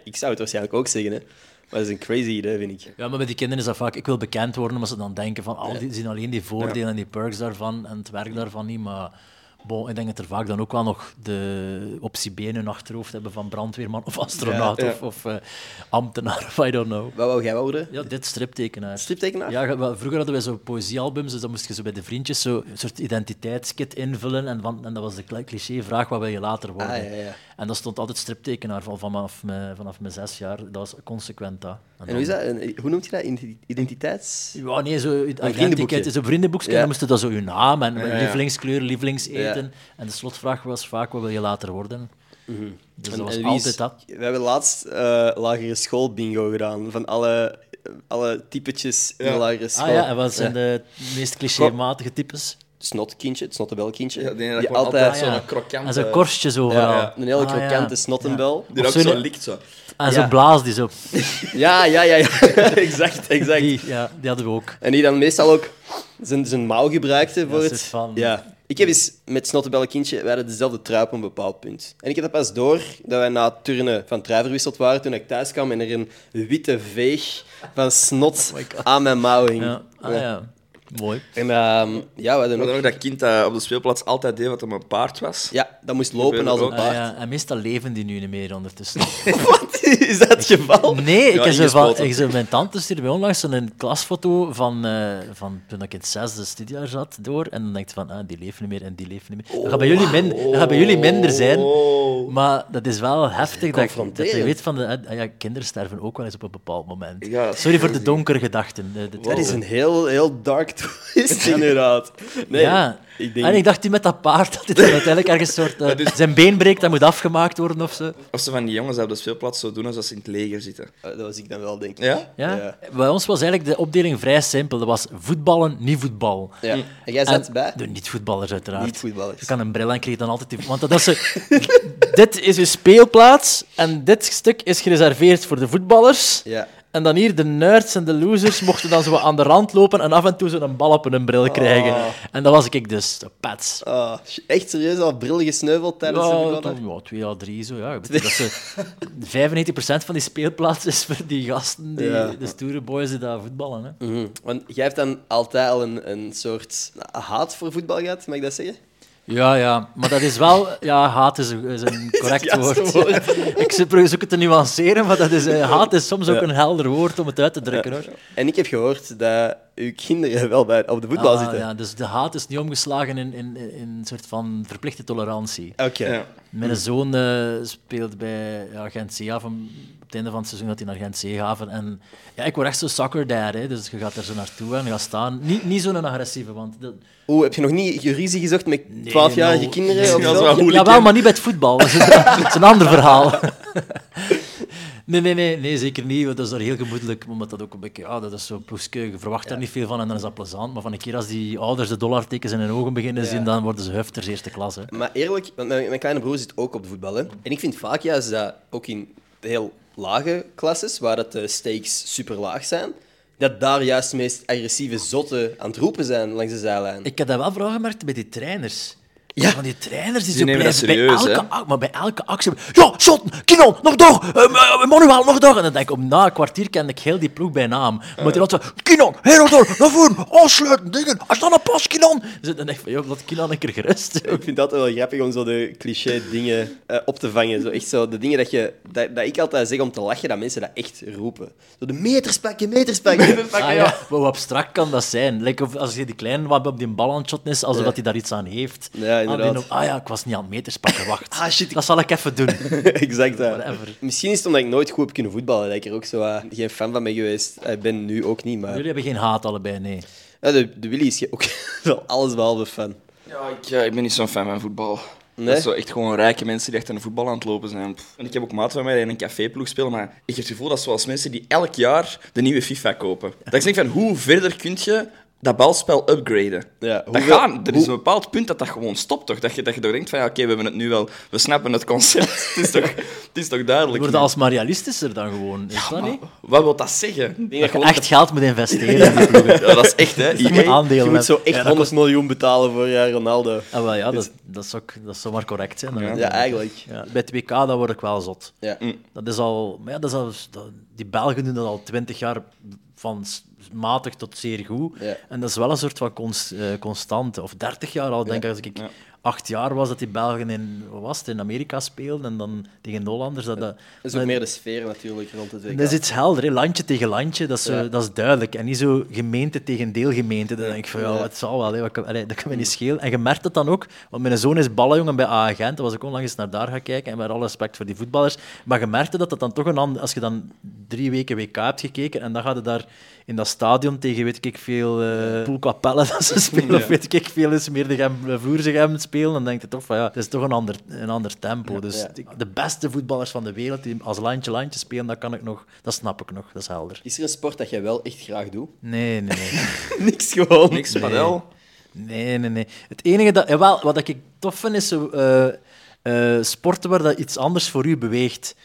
Ik zou het waarschijnlijk ook zeggen, hè. Maar dat is een crazy idee, vind ik. Ja, maar met die kinderen is dat vaak, ik wil bekend worden, maar ze dan denken van, al die zien alleen die voordelen en die perks daarvan en het werk daarvan niet, maar... Bon, ik denk dat er vaak dan ook wel nog de optie B in hun achterhoofd hebben van brandweerman of astronaut Ja, ja. of, of eh, ambtenaar of I don't know. Wat wou jij worden? Ja, dit striptekenaar. Striptekenaar? Ja, vroeger hadden wij zo poëziealbums, dus dan moest je zo bij de vriendjes zo een soort identiteitskit invullen. En, van, en dat was de cli- cliché-vraag, wat wil je later worden? Ah, ja, ja. En dat stond altijd striptekenaar van, vanaf, mijn, vanaf mijn zes jaar. Dat was consequent dat. En hoe is dat? Een- hoe noemt je dat? Identi- Identiteits... Ja, nee, zo identiteit is een vriendenboekje. Ja. En dan moest je dat zo je naam en Ja, ja. lievelingskleur, lievelingseten. Ja. En de slotvraag was vaak, wat wil je later worden? Dus dat was En wie is- altijd dat. We hebben laatst eh, lagere school bingo gedaan. Van alle, alle typetjes in de lagere school. Ah ja, en wat zijn de meest clichématige types? Snotkindje, het snottebelkindje. Ja, die, die altijd... Ah, zo'n krokant... En zo'n eh, korstjes overal. Ja, een hele Ah, ja. krokante snottenbel. Die ook zo likt, zo. En Ja. zo'n blaas die zo... Ja, ja, ja. ja. exact, exact. Die, ja, die hadden we ook. En die dan meestal ook zijn, zijn mouw gebruikte voor Ja, het... van- Ja. Ik heb eens met Snottebelle kindje, wij hadden dezelfde trui op een bepaald punt. En ik heb dat pas door dat wij na het turnen van trui verwisseld waren toen ik thuis kwam en er een witte veeg van snot aan mijn mouw hing. Ja. Ah, ja. Mooi. En ehm, ja, we hadden ook... ook dat kind dat op de speelplaats altijd deed wat hem een paard was. Ja, dat moest lopen als een paard. ja. En meestal leven die nu niet meer ondertussen. Wat? Is dat het geval? Nee, ik Ja, heb zo van, ik mijn tante stuurde mij onlangs een klasfoto van, eh, van toen ik in het zesde studiejaar zat door. En dan denkt van, ah, die leven niet meer en die leven niet meer. Dat gaat bij jullie, min, dat gaat bij jullie minder zijn. Oh. Maar dat is wel heftig dat, je- dat je Confronterend. weet van, de, ah ja, kinderen sterven ook wel eens op een bepaald moment. Ja, Sorry voor de donkere gedachten. eh, de- Dat is een heel, heel dark twist, inderdaad. Nee, ja. ik denk... En ik dacht die met dat paard, dat hij dan uiteindelijk ergens soort... eh, dus- Zijn been breekt, dat moet afgemaakt worden of zo. Of ze van die jongens die op de speelplaats zo doen alsof ze in het leger zitten. Eh, Dat was ik dan wel, denk ik. Ja? Ja? Ja. Bij ons was eigenlijk de opdeling vrij simpel. Dat was voetballen, niet voetbal. Ja. En jij zat En bij? De niet-voetballers, uiteraard. Niet-voetballers. Je kan een bril en kreeg dan altijd... die- Want dat is zo, dit is je speelplaats en dit stuk is gereserveerd voor de voetballers. Ja. En dan hier, de nerds en de losers mochten dan zo aan de rand lopen en af en toe zo een bal op hun bril krijgen. Oh. En dat was ik dus, de pets. Ah, echt serieus al bril gesneuveld tijdens de Ja, toen, ja, twee à drie, zo. Ja. Weet dat ze, 95% van die speelplaats is voor die gasten, die, Ja. de stoere boys die daar voetballen. Hè. Mhm. Want jij hebt dan altijd al een, een soort nou, haat voor voetbal gehad, mag ik dat zeggen? Ja, ja, maar dat is wel... Ja, haat is een, is een correct juiste woord. ik zoek het te nuanceren, maar dat is, eh, haat is soms ook een helder woord om het uit te drukken. Hoor. En ik heb gehoord dat uw kinderen wel bij, op de voetbal Ah, zitten. ja, dus de haat is niet omgeslagen in, in, in een soort van verplichte tolerantie. Oké. Ja. Mijn zoon eh, speelt bij ja, Gent. Op het einde van het seizoen gaat hij naar Gent Zeehaven. En ja, ik word echt zo'n soccer dad, hè. dus je gaat er zo naartoe en je gaat staan. Niet, niet zo'n agressieve, want... Dat, Oeh, heb je nog niet je ruzie gezocht met 12-jarige no. kinderen? Nee, dat is veld? wel maar niet bij het voetbal. Dat is, dat een ander verhaal. Nee, nee, nee, nee, zeker niet. want Dat is daar heel gemoedelijk, omdat dat ook een beetje... Ja, dat is zo ploeske, je verwacht daar niet veel van en dan is dat plezant. Maar van een keer als die ouders de dollartekens in hun ogen beginnen zien, dan worden ze hufters eerste klas. Hè. Maar eerlijk, want mijn, mijn kleine broer zit ook op de voetbal. Hè? En ik vind vaak juist dat ook in heel lage klasses, waar dat de stakes super laag zijn, dat daar juist de meest agressieve zotten aan het roepen zijn langs de zijlijn. Ik heb dat wel vooral gemerkt bij die trainers. Ja. Van die trainers die, Die zo blijven bij elke, hè? maar bij elke actie... Ja, shot, Kinon, nog door! Uh, Manuel, nog door! En dan denk ik, om na een kwartier kende ik heel die ploeg bij naam. Maar die had zo... Kinon, nog door, naar voren, afsluiten, dingen. Als dan een pas, Kinon! Dus dan denk ik van, joh, laat Kinon een keer gerust. Ik vind dat wel grappig om zo de cliché dingen eh, op te vangen. Zo echt zo de dingen dat, je, dat, dat ik altijd zeg om te lachen, dat mensen dat echt roepen. Zo de meters pakken, meters pakken, meters pakken. Ah, ja. ja. Maar hoe abstract kan dat zijn? Like of als je die kleine wat op die bal aan het shotten is, alsof hij daar iets aan heeft. Ja, inderdaad. nog- Ah, ja, ik was niet aan het meters pakken, wacht. Ah, shit, ik- Dat zal ik even doen. exact. ja. Whatever. Misschien is het omdat ik nooit goed heb kunnen voetballen, dat ik er ook zo eh, geen fan van ben geweest. Ik ben nu ook niet, maar... Jullie hebben geen haat allebei, nee. Ja, de, de Willy is ook wel alles behalve fan. Ja, ik, ja, ik ben niet zo'n fan van voetbal. Nee? Dat is zo echt gewoon rijke mensen die echt aan de voetbal aan het lopen zijn. Pff. En ik heb ook maat van mij die in een caféploeg spelen, maar ik heb het gevoel dat zoals mensen die elk jaar de nieuwe FIFA kopen. Dat ik denk van, hoe verder kun je dat balspel upgraden? Ja, dat hoeveel- gaat, er is een bepaald punt dat dat gewoon stopt, toch? Dat je, dat je toch denkt van, ja, oké, we hebben het nu wel... We snappen het concept. het, is toch, het is toch duidelijk? worden alsmaar realistischer dan gewoon, is dat Maar niet? Wat wil dat zeggen? Dat dat je je, echt geld moet investeren in die ploegen. Ja, dat is echt, hè. Je moet aandelen je zo echt Ja, dat 100 miljoen betalen voor ja, Ronaldo. Ah, wel, ja, dat, dat, is ook, dat zou maar correct zijn. Ja, eigenlijk. Ja, bij het WK dat word ik wel zot. Ja. Dat is al, maar ja, dat is al, dat- die Belgen doen dat al twintig jaar van matig tot zeer goed. Ja. En dat is wel een soort van const, eh, constante. Of dertig jaar al, denk ik, als ik. Acht jaar was, dat die Belgen in, was het, in Amerika speelden en dan tegen de Hollanders. Dat, dat, Dat is ook meer de sfeer natuurlijk rond het WK. dat is iets helder, hè. landje tegen landje, dat is, Ja. dat is duidelijk. En niet zo gemeente tegen deelgemeente. Dan denk ik van, ja, het zal wel, hè. Dat kan me niet schelen. En je merkt het dan ook, want mijn zoon is ballenjongen bij AA Gent, daar was ik onlangs eens naar daar gaan kijken, en met alle respect voor die voetballers, maar je merkte dat dat dan toch een ander... Als je dan drie weken WK hebt gekeken, en dan gaat je daar in dat stadion tegen, weet ik veel, Capelle dat ze spelen, of weet ik veel, is meer de gem, vloerse gem spelen, dan denk je toch van, ja, het is toch een ander, een ander tempo. Dus Ja. de beste voetballers van de wereld die als landje-landje spelen, dat kan ik nog, dat snap ik nog, dat is helder. Is er een sport dat jij wel echt graag doet? Nee, nee, nee. Niks gewoon. Niks, padel. Nee, nee, nee. Het enige dat... Jawel, wat ik tof vind, is zo, eh, eh, sporten waar dat iets anders voor u beweegt.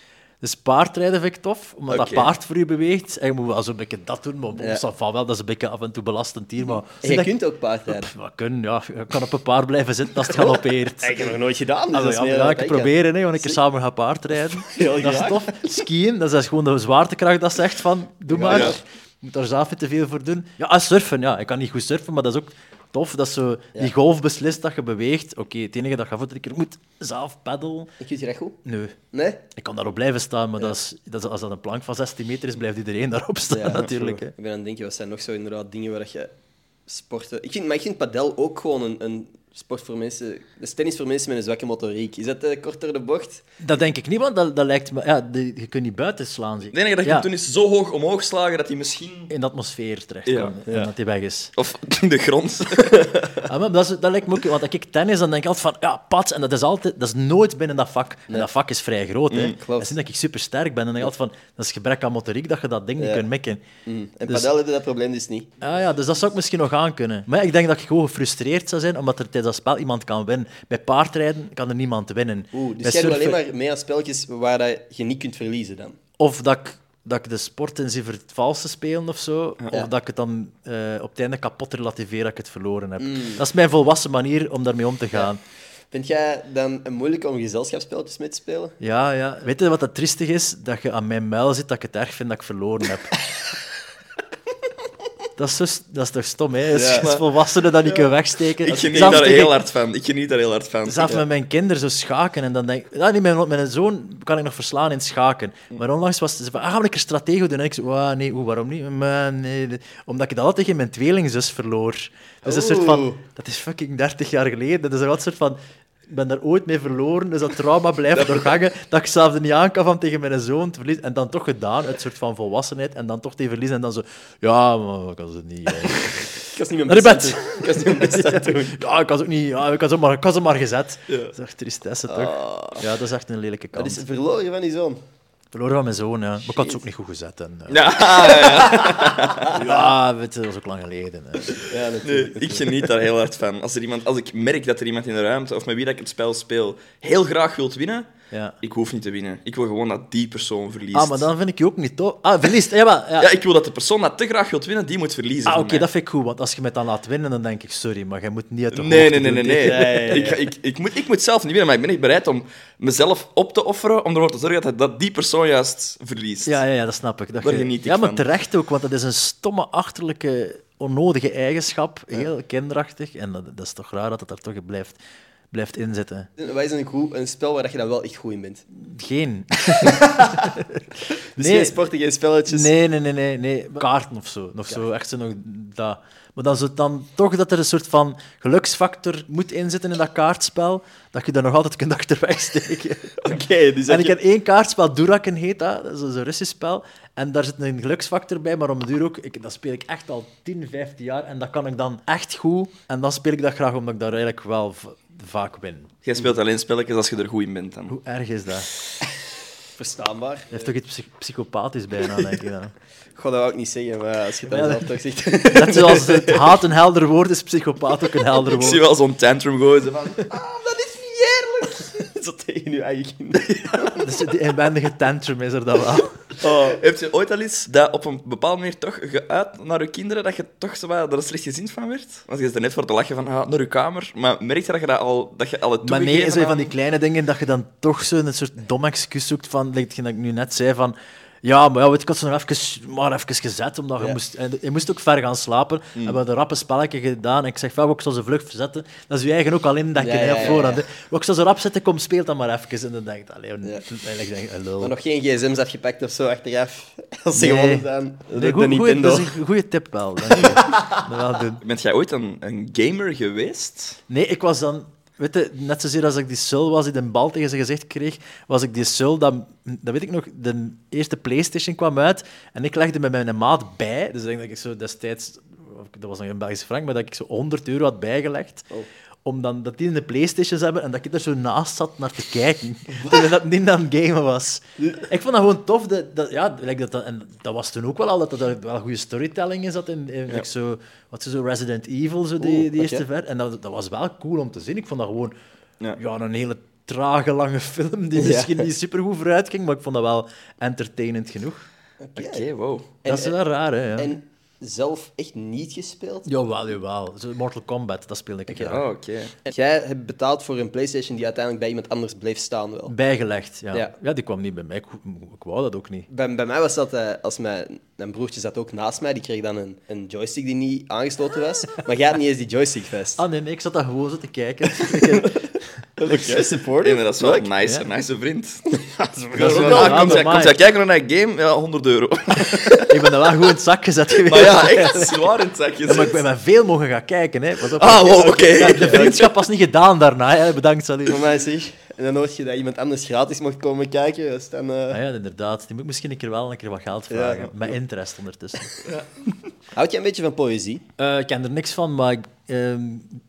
Dus paardrijden vind ik tof, omdat dat paard voor je beweegt. En je moet wel zo'n beetje dat doen, maar Ja. ja. van wel, dat is een beetje af en toe belastend hier. Maar En je kunt ook paardrijden. Pff, kunnen, ja. Je kan op een paard blijven zitten als het galopeert. Ik heb nog nooit gedaan, dus Ah, dat is ja, ja, ik proberen, hè, want ik keer samen gaan paardrijden. Heel dat is tof. Skiën, dat is gewoon de zwaartekracht dat zegt van, doe maar. Je moet daar zelf niet te veel voor doen. Ja, ah, surfen, ja. Ik kan niet goed surfen, maar dat is ook tof. Dat zo, die golf beslist dat je beweegt. Oké, het enige dat je voor keer moet zelf peddelen. Ik je dat goed? Nee. Nee? Ik kan daarop blijven staan, maar dat is, dat is, als dat een plank van 16 meter is, blijft iedereen daarop staan, Ja, natuurlijk. Hè. Ik ben aan het denken, wat zijn nog zo inderdaad dingen waar dat je sporten... Ik vind, maar ik vind padel ook gewoon een, een sport voor mensen... Dat is tennis voor mensen met een zwakke motoriek. Is dat eh, kort door de bocht? Dat denk ik niet, want dat, dat lijkt me... Ja, de- je kunt niet buiten slaan, zie. Het enige dat je Ja, kunt doen is zo hoog omhoog slagen dat hij misschien... in de atmosfeer terechtkomt Ja. en dat hij weg is. Of in de grond. Ah, maar dat, is, dat lijkt me ook... Want als ik tennis, dan denk ik altijd van... Ja, pats. En dat is, altijd, dat is nooit binnen dat vak. En dat vak is vrij groot, hè. Mm, klopt. Dat is niet dat ik super sterk ben. En dan denk ik altijd van... Dat is gebrek aan motoriek dat je dat ding niet Ja. kunt mikken. Mm. En Dus- padel heb je dat probleem dus niet. Ah ja, dus dat zou ik misschien nog aan kunnen. Maar ja, ik denk dat ik gewoon gefrustreerd zou zijn, omdat er tijdens dat spel iemand kan winnen. Bij paardrijden kan er niemand winnen. Oeh, Bij dus jij doet alleen maar mee aan spelletjes waar dat je niet kunt verliezen dan? Of dat ik, dat ik de sport in zijn valse spelen of zo. Ja. Of dat ik het dan eh, op het einde kapot relativeer dat ik het verloren heb. Mm. Dat is mijn volwassen manier om daarmee om te gaan. Vind jij dan moeilijk om gezelschapsspelletjes mee te spelen? Ja, ja. Weet je wat dat triestig is? Dat je aan mijn muil zit dat ik het erg vind dat ik verloren heb. dat, is zo, dat is toch stom, hè? Als, Ja. als volwassenen dat niet kunnen wegsteken. Ik geniet daar heel hard van. Ik geniet daar heel hard van. Zelfs met mijn kinderen zo schaken. En dan denk ik, ja, niet, mijn, mijn zoon kan ik nog verslaan in schaken. Maar onlangs was het van, ah, gaan we een keer stratego doen? En ik zei, "Wauw, nee, hoe, waarom niet? Maar nee, nee." Omdat ik dat altijd tegen mijn tweelingzus verloor. Dus een soort van, dat is fucking 30 jaar geleden. Dat is een soort van, ik ben daar ooit mee verloren, dus dat trauma blijft nog hangen. Dat ik zelf er niet aan kan van tegen mijn zoon te verliezen. En dan toch gedaan, uit een soort van volwassenheid. En dan toch te verliezen. En dan zo, ja, maar ik kan ze niet. hè." Ik was niet Naar mijn best doen. Ik was niet mijn best doen. Ja, ik was ook niet, ja, ik was, ook maar, ik maar gezet. Ja. Dat is echt tristesse, toch? Ja, dat is echt een lelijke Dat kant. is verloren van die zoon. Verloren van mijn zoon, ja. Maar ik had het ook niet goed gezet. En, eh, Ja, ja, ja. ja, weet je, dat was ook lang geleden. hè. Ja. Nee, ik geniet daar heel hard van. Als, er iemand, als ik merk dat er iemand in de ruimte of met wie dat ik het spel speel heel graag wilt winnen, Ja. ik hoef niet te winnen. Ik wil gewoon dat die persoon verliest. Ah, maar dan vind ik je ook niet tof. Ah, verliest. Ja, maar, ja. Ja, ik wil dat de persoon dat te graag wilt winnen, die moet verliezen. Ah, oké, dat vind ik goed. Want als je mij dan laat winnen, dan denk ik, sorry, maar jij moet niet uit de Nee, nee, nee, nee. nee. Ik, ik, ik, moet, ik moet zelf niet winnen, maar ik ben niet bereid om mezelf op te offeren om ervoor te zorgen dat, dat die persoon juist verliest. Ja, ja, ja, dat snap ik. Dat Daar je- geniet ik ja, maar van. terecht ook, want dat is een stomme, achterlijke, onnodige eigenschap. Heel kinderachtig. En dat, dat is toch raar dat het daar toch blijft, blijft inzitten. Wij zijn een, goed, een spel waar je dan wel echt goed in bent. Geen. Dus Nee. geen sporten, geen spelletjes. Nee, nee, nee, nee, nee. Kaarten of zo. Of zo, echt zo nog dat. Maar dan, zo, dan toch dat er een soort van geluksfactor moet inzitten in dat kaartspel, dat je daar nog altijd kunt achterweg steken. Oké, dus en ik je- heb één kaartspel, Duraken heet dat, dat is een Russisch spel. En daar zit een geluksfactor bij, maar om de duur ook, ik, dat speel ik echt al 10, 15 jaar. En dat kan ik dan echt goed. En dan speel ik dat graag, omdat ik daar eigenlijk wel vaak win. Jij speelt alleen spelletjes als je er goed in bent. Dan. Hoe erg is dat? Verstaanbaar. Dat heeft toch iets psych- psychopathisch bijna, denk ik dan. God, dat wou ik niet zeggen, maar als je het Ja, dan dat- zelf toch zegt... Net zoals het haat een helder woord is, psychopaat ook een helder Ik woord. zie wel zo'n tantrum gooien. van, dat niet eerlijk! Zo tegen je eigen kinderen. Dus die inwendige tantrum is er dan wel. Oh. Heb je ooit al eens dat op een bepaalde manier toch geuit naar je kinderen dat je toch zo wat, dat er slecht gezien van werd? Want je is er net voor te lachen van ah, naar je kamer, maar merk je dat je dat al, dat je al het Maar nee, toegegeven zo van aan- die kleine dingen dat je dan toch zo een soort dom excuus zoekt van, dat ik nu net zei, van ja, maar ja, weet je, ik had ze nog even, maar even gezet, omdat je Ja. moest, en je moest ook ver gaan slapen. Hmm. En we hadden rappe spelletje gedaan en ik zeg van, ik zal ze vlug verzetten. Dat is je eigen ook al indenken, Ja, ja, ja, voorhand. ja. ik zal ze rap zetten, kom, speel dan maar even. En dan denk ik, allee, Ja. eigenlijk denk ik, lul. Maar nog geen gsm's afgepakt of zo achteraf. Als ze Nee. gewonnen zijn. Nee, de goeie- dat is een goede tip wel. Dat wel doen. Bent jij ooit een, een gamer geweest? Nee, ik was dan... Weet je, net zozeer als ik die sul was die de bal tegen zijn gezicht kreeg, was ik die sul, dat, dat weet ik nog, de eerste Playstation kwam uit en ik legde met mijn maat bij, dus ik denk dat ik zo destijds, dat was nog een Belgische frank, maar dat ik zo 100 euro had bijgelegd, Oh. Om dan dat die in de Playstations hebben en dat ik er zo naast zat naar te kijken, terwijl dat niet aan het gamen was. Ik vond dat gewoon tof, dat, dat, ja, dat, dat, en dat was toen ook wel al, dat er wel goede storytelling in zat, in, in zo, wat is zo Resident Evil, zo die, Oeh, die eerste ver. En dat, dat was wel cool om te zien. Ik vond dat gewoon Ja. ja. een hele trage, lange film die Ja. misschien niet super goed vooruit ging, maar ik vond dat wel entertainend genoeg. Oké, wow. dat is wel raar, hè? Ja. En zelf echt niet gespeeld? Jawel, jawel. Mortal Kombat, dat speelde ik graag. Oh, oké. En jij hebt betaald voor een PlayStation die uiteindelijk bij iemand anders bleef staan wel. Bijgelegd, ja. Ja. ja. die kwam niet bij mij. Ik, ik wou dat ook niet. Bij, bij mij was dat, eh, als mijn, mijn broertje zat ook naast mij, die kreeg dan een, een joystick die niet aangesloten was. Maar jij had niet eens die joystick vast. Ah nee, nee ik zat daar gewoon zo te kijken. Oké, support. Nee, maar dat is wel een Leuk. nice, Ja. een nice vriend. Dat is Ja, wel- ah, ja, komt, maar- komt kijken naar dat game? Ja, 100 euro. ik ben er wel goed in het zak gezet geweest. Maar ja, echt zwaar in het zakje. Ja, maar ik ben met veel mogen gaan kijken. Hè. Pas op. Ah, wow, oké. Ja, de vriendschap was niet gedaan daarna. Hè. Bedankt, salut. Voor mij zeg. En dan hoort je dat iemand anders gratis mocht komen kijken. Dus dan, eh, Ah ja, inderdaad. Die moet misschien een keer wel een keer wat geld Ja. vragen. Met interest ondertussen. Houd jij een beetje van poëzie? Eh, ik ken er niks van, maar ehm,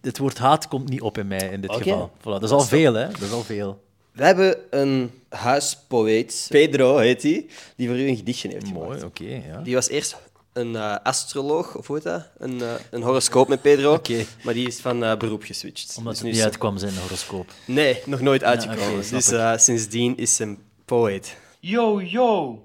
het woord haat komt niet op in mij in dit geval. Voilà, dat is al veel, hè? Dat is al veel. We hebben een huispoëet, Pedro heet hij, die voor u een gedichtje heeft gemaakt. Mooi, oké. ja. Die was eerst een eh, astroloog, of hoe heet dat? Een, eh, een horoscoop met Pedro. Oké. Maar die is van eh, beroep geswitcht. Omdat Dus het niet is- uitkwam zijn horoscoop. Nee, nog nooit uitgekomen. oké, snap dus eh, sindsdien is hij een poëet. Yo, yo.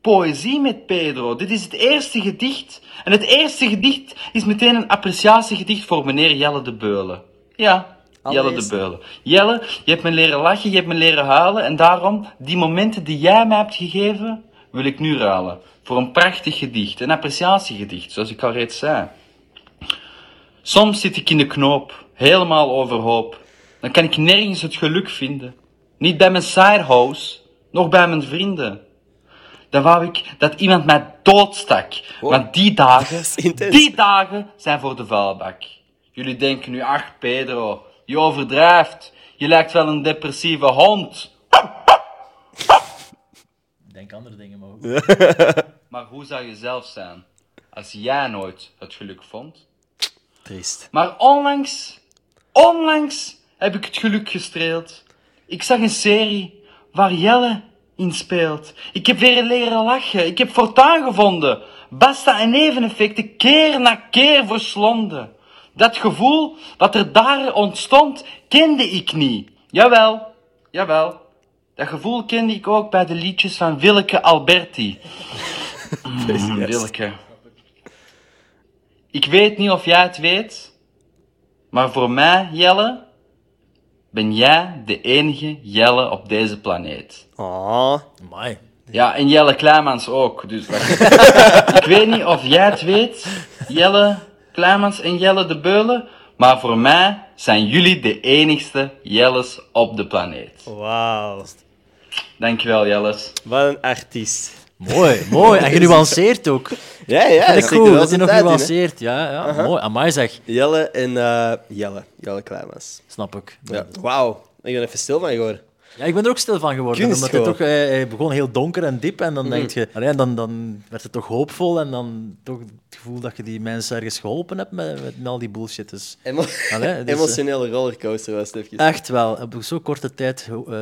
Poëzie met Pedro. Dit is het eerste gedicht. En het eerste gedicht is meteen een appreciatiegedicht voor meneer Jelle de Beulen. Ja, Jelle de. Beulen. Jelle, je hebt me leren lachen, je hebt me leren huilen. En daarom, die momenten die jij mij hebt gegeven, wil ik nu ruilen. Voor een prachtig gedicht. Een appreciatiegedicht, zoals ik al reeds zei. Soms zit ik in de knoop, helemaal overhoop. Dan kan ik nergens het geluk vinden. Niet bij mijn sidehouse, nog bij mijn vrienden. Dan wou ik dat iemand mij doodstak. Want die dagen, die dagen zijn voor de vuilbak. Jullie denken nu, ach Pedro, je overdrijft. Je lijkt wel een depressieve hond. Ik denk andere dingen, maar goed. Maar hoe zou je zelf zijn als jij nooit het geluk vond? Triest. Maar onlangs, onlangs heb ik het geluk gestreeld. Ik zag een serie waar Jelle in speelt. Ik heb weer leren lachen. Ik heb fortuin gevonden. Basta en neveneffecten keer na keer verslonden. Dat gevoel wat er daar ontstond, kende ik niet. Jawel, jawel. Dat gevoel kende ik ook bij de liedjes van Willeke Alberti. Mm, Willeke. Ik weet niet of jij het weet, maar voor mij, Jelle, ben jij de enige Jelle op deze planeet. Ah, Amai. Ja, en Jelle Kleimans ook. Dus ik weet niet of jij het weet, Jelle Kleimans en Jelle de Beulen, maar voor mij zijn jullie de enigste Jelles op de planeet. wauw. Dankjewel, Jelles. Wat een artiest. Mooi, mooi. En genuanceerd ook. Ja, ja. Vind ik wel dat hij zijn nog in, nuanceert. Ja, ja. mooi. Amai zeg. Jelle en eh, Jelle. Jelle Kleimans. Snap ik. Ja. Wauw. Ik ben even stil van geworden. Ja, ik ben er ook stil van geworden. Kunst omdat het toch, eh, hij begon heel donker en diep. En dan, denk je, allee, dan, dan werd het toch hoopvol. En dan toch het gevoel dat je die mensen ergens geholpen hebt met, met, met al die bullshit. Dus, Emo Allee, dus, Emotionele rollercoaster was het even. echt wel. Op zo'n korte tijd eh,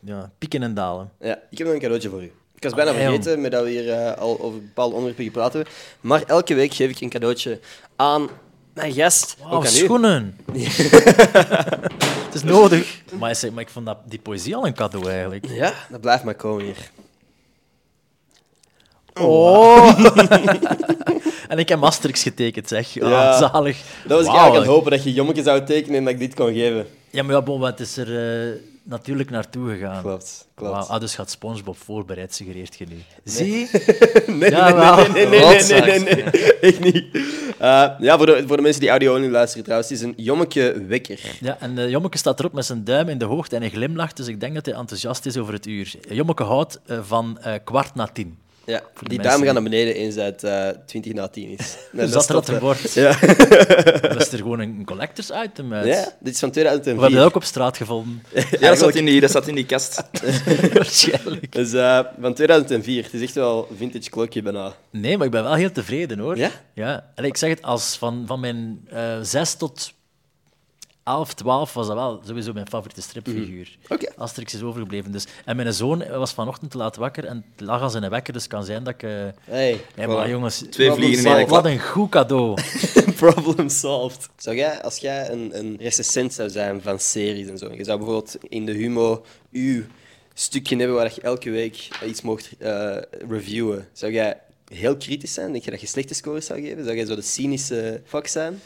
ja, pieken en dalen. Ja, ik heb nog een cadeautje voor u. Ik was bijna Ah, jong. vergeten met dat we hier eh, al over bepaalde onderwerpen gepraat hebben. Maar elke week geef ik een cadeautje aan mijn gast. Wauw, ook aan u. het is nodig. Maar, zeg, maar ik vond dat, die poëzie al een cadeau eigenlijk. Ja, dat blijft maar komen hier. Oh! en ik heb Asterix getekend, zeg. Ah, Ja. Zalig. Dat was ik Wauw. eigenlijk aan het hopen dat je jommetje zou tekenen en dat ik dit kon geven. Ja, maar ja, bon, wat is er eh, natuurlijk naartoe gegaan? Klopt, klopt. Wauw, ah, dus gaat SpongeBob voorbereid, suggereert je nu. Zie? Nee, Ja, nee, nee, nee, nee, nee, Rotzak. nee, nee, nee. Echt niet. Eh, ja, voor de, voor de mensen die audio-only luisteren trouwens, het is een jommetje wekker. Ja, en uh, Jommeke staat erop met zijn duim in de hoogte en hij glimlacht, dus ik denk dat hij enthousiast is over het uur. Jommeke houdt eh, van eh, kwart na tien. Ja, die mensen duim gaat naar beneden eens uit eh 20 na 10 is. Dus dat er dat een. Ja. Dat is er gewoon een collectors item uit. ja, dit is van We hebben 2004. dat ook op straat gevonden. Ja, dat zat in die, dat zat in die kast. Waarschijnlijk. Dus eh, van 2004. Het is echt wel een vintage klokje bijna. Nee, maar ik ben wel heel tevreden hoor. Ja? Ja. Allee, ik zeg het, als van, van mijn eh 6 tot 11, 12 was dat wel sowieso mijn favoriete stripfiguur. Oké. Asterix is overgebleven. Dus. En mijn zoon was vanochtend te laat wakker en het lag als een wekker, dus het kan zijn dat ik... eh Hey, maar jongens, Twee Wat vliegen in wat een goed cadeau. Problem solved. Zou jij, als jij een, een recensent zou zijn van series en zo, je zou bijvoorbeeld in de Humo uw stukje hebben waar je elke week iets mocht eh, reviewen, zou jij heel kritisch zijn? Denk je dat je slechte scores zou geven? Zou jij zo de cynische fuck zijn?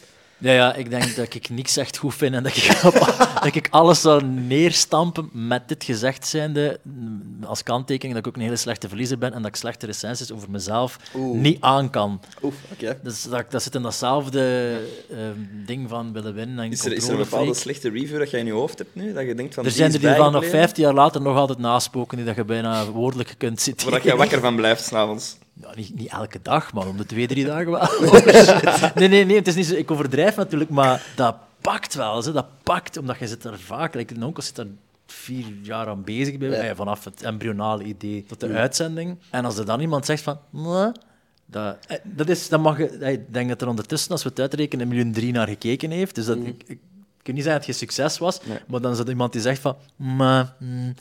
Ja, ja, ik denk dat ik niks echt goed vind en dat ik, dat ik alles zou neerstampen met dit gezegd zijnde mm, als kanttekening dat ik ook een hele slechte verliezer ben en dat ik slechte recensies over mezelf Oeh. niet aan kan. Oef, oké. Dus dat, dat zit in datzelfde ehm, ding van willen winnen en Is er, is er een bepaalde slechte review dat jij in je hoofd hebt nu? Dat je denkt van. Er zijn er die van nog bijgebleven, 15 jaar later nog altijd naspoken, die dat je bijna woordelijk kunt zitten. Waar dat jij wakker van blijft s'avonds. Ja, niet, niet elke dag, maar om de twee, drie dagen wel. nee, nee, nee, het is niet zo, ik overdrijf natuurlijk, maar dat pakt wel. Hè, dat pakt, omdat je zit er vaak... Like, een onkel zit er vier jaar aan bezig bij, vanaf het embryonale idee tot de uitzending. En als er dan iemand zegt van... Dat, eh, dat is, dat mag, eh, ik denk dat er ondertussen, als we het uitrekenen, een miljoen drie naar gekeken heeft. Dus dat, ik, ik, ik kan niet zeggen dat het geen succes was, maar dan is er iemand die zegt van... "Maar, mm",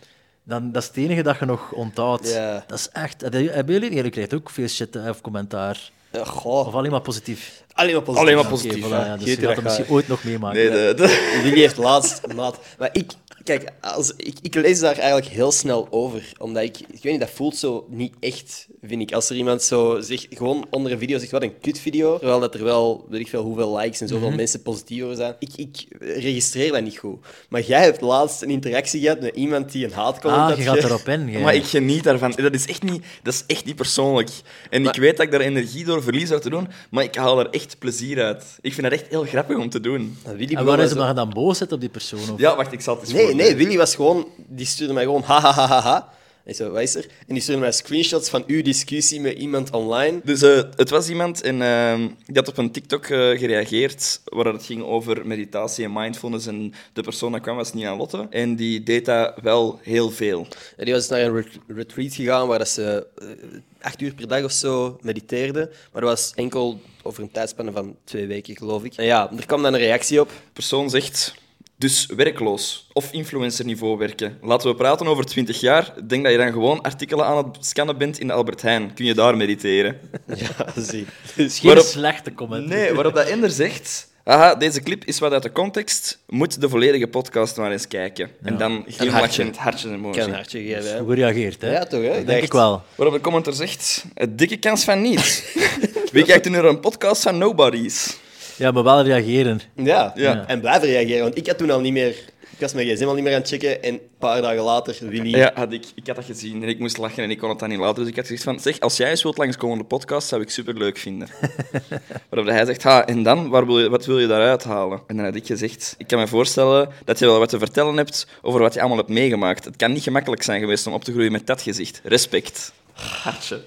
dan, dat is het enige dat je nog onthoudt. Ja. Dat is echt... Hebben jullie... Jullie krijgen ook veel shit eh, of commentaar. Ja, goh. Of alleen maar positief. Alleen maar positief. Alleen maar Oké, positief. voilà, hè. ja, dus je gaat dat misschien ooit nog meemaken. Nee, de, de- Willy heeft laatst... laat. Maar ik... Kijk, als, ik, ik lees daar eigenlijk heel snel over. Omdat ik... Ik weet niet, dat voelt zo niet echt, vind ik. Als er iemand zo zegt, gewoon onder een video zegt, wat een kutvideo. Terwijl dat er wel, weet ik veel, hoeveel likes en zoveel mensen positief over zijn. Ik, ik registreer dat niet goed. Maar jij hebt laatst een interactie gehad met iemand die een haatcomment Ah, had je gaat ge- erop in. jij. Maar ik geniet daarvan. Dat is echt niet, dat is echt niet persoonlijk. En ik weet dat ik daar energie door verlies door te doen, maar ik haal er echt plezier uit. Ik vind dat echt heel grappig om te doen. Maar En begon waar is zo- het dat je dan boos zit op die persoon? Of? Ja, wacht, ik zal het eens Nee, voorlezen. nee, Willy was gewoon... Die stuurde mij gewoon ha ha ha ha ha. En zo, wat is er? En die stuurde mij screenshots van uw discussie met iemand online. Dus eh, het was iemand en ehm, die had op een TikTok eh, gereageerd waar het ging over meditatie en mindfulness. En de persoon dat kwam was Nina Lotte. En die deed dat wel heel veel. Ja, die was naar een ret- retreat gegaan waar dat ze eh, acht uur per dag of zo mediteerde. Maar dat was enkel over een tijdspanne van twee weken, geloof ik. En ja, er kwam dan een reactie op. De persoon zegt... Dus werkloos of influencerniveau werken. Laten we praten over 20 jaar. Ik denk dat je dan gewoon artikelen aan het scannen bent in de Albert Heijn. Kun je daar mediteren? Ja, zie. Dus Geen waarop- slechte comment. Nee, waarop dat Ender zegt... Aha, deze clip is wat uit de context. Moet de volledige podcast maar eens kijken. En dan glimlach je in het hartje ik emoji. kan een hartje geven. hè. Hoe gereageerd, hè? Ja, toch, hè? Denk ik wel. Waarop de commenter zegt... Een dikke kans van niet. Wie kijkt er nu naar een podcast van nobodies? Ja, maar wel reageren. Ja. Ja. en blijven reageren. Want ik had toen al niet meer... Ik was mijn gsm al niet meer aan het checken. En een paar dagen later, Willy... Ja, had ik, ik had dat gezien en ik moest lachen en ik kon het dan niet laten. Dus ik had gezegd van, zeg, als jij eens wilt langskomen op de podcast, zou ik superleuk vinden. Waarop hij zegt, ha, en dan, waar wil je, wat wil je daaruit halen? En dan had ik gezegd, ik kan me voorstellen dat je wel wat te vertellen hebt over wat je allemaal hebt meegemaakt. Het kan niet gemakkelijk zijn geweest om op te groeien met dat gezicht. Respect. Hartje.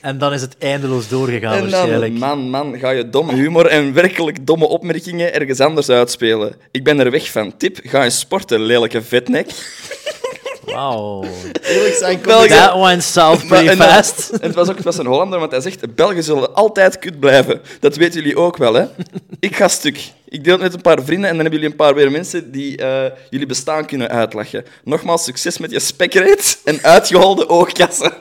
En dan is het eindeloos doorgegaan, En waarschijnlijk. man, man, ga je domme humor en werkelijk domme opmerkingen ergens anders uitspelen. Ik ben er weg van. Tip, ga eens sporten, lelijke vetnek. Wauw. Eerlijk zijn, België- That went south pretty en fast. en het was ook het was een Hollander, want hij zegt: Belgen zullen altijd kut blijven. Dat weten jullie ook wel, hè? Ik ga stuk. Ik deel het met een paar vrienden en dan hebben jullie een paar weer mensen die eh, jullie bestaan kunnen uitlachen. Nogmaals, succes met je spekreet en uitgeholde oogkassen.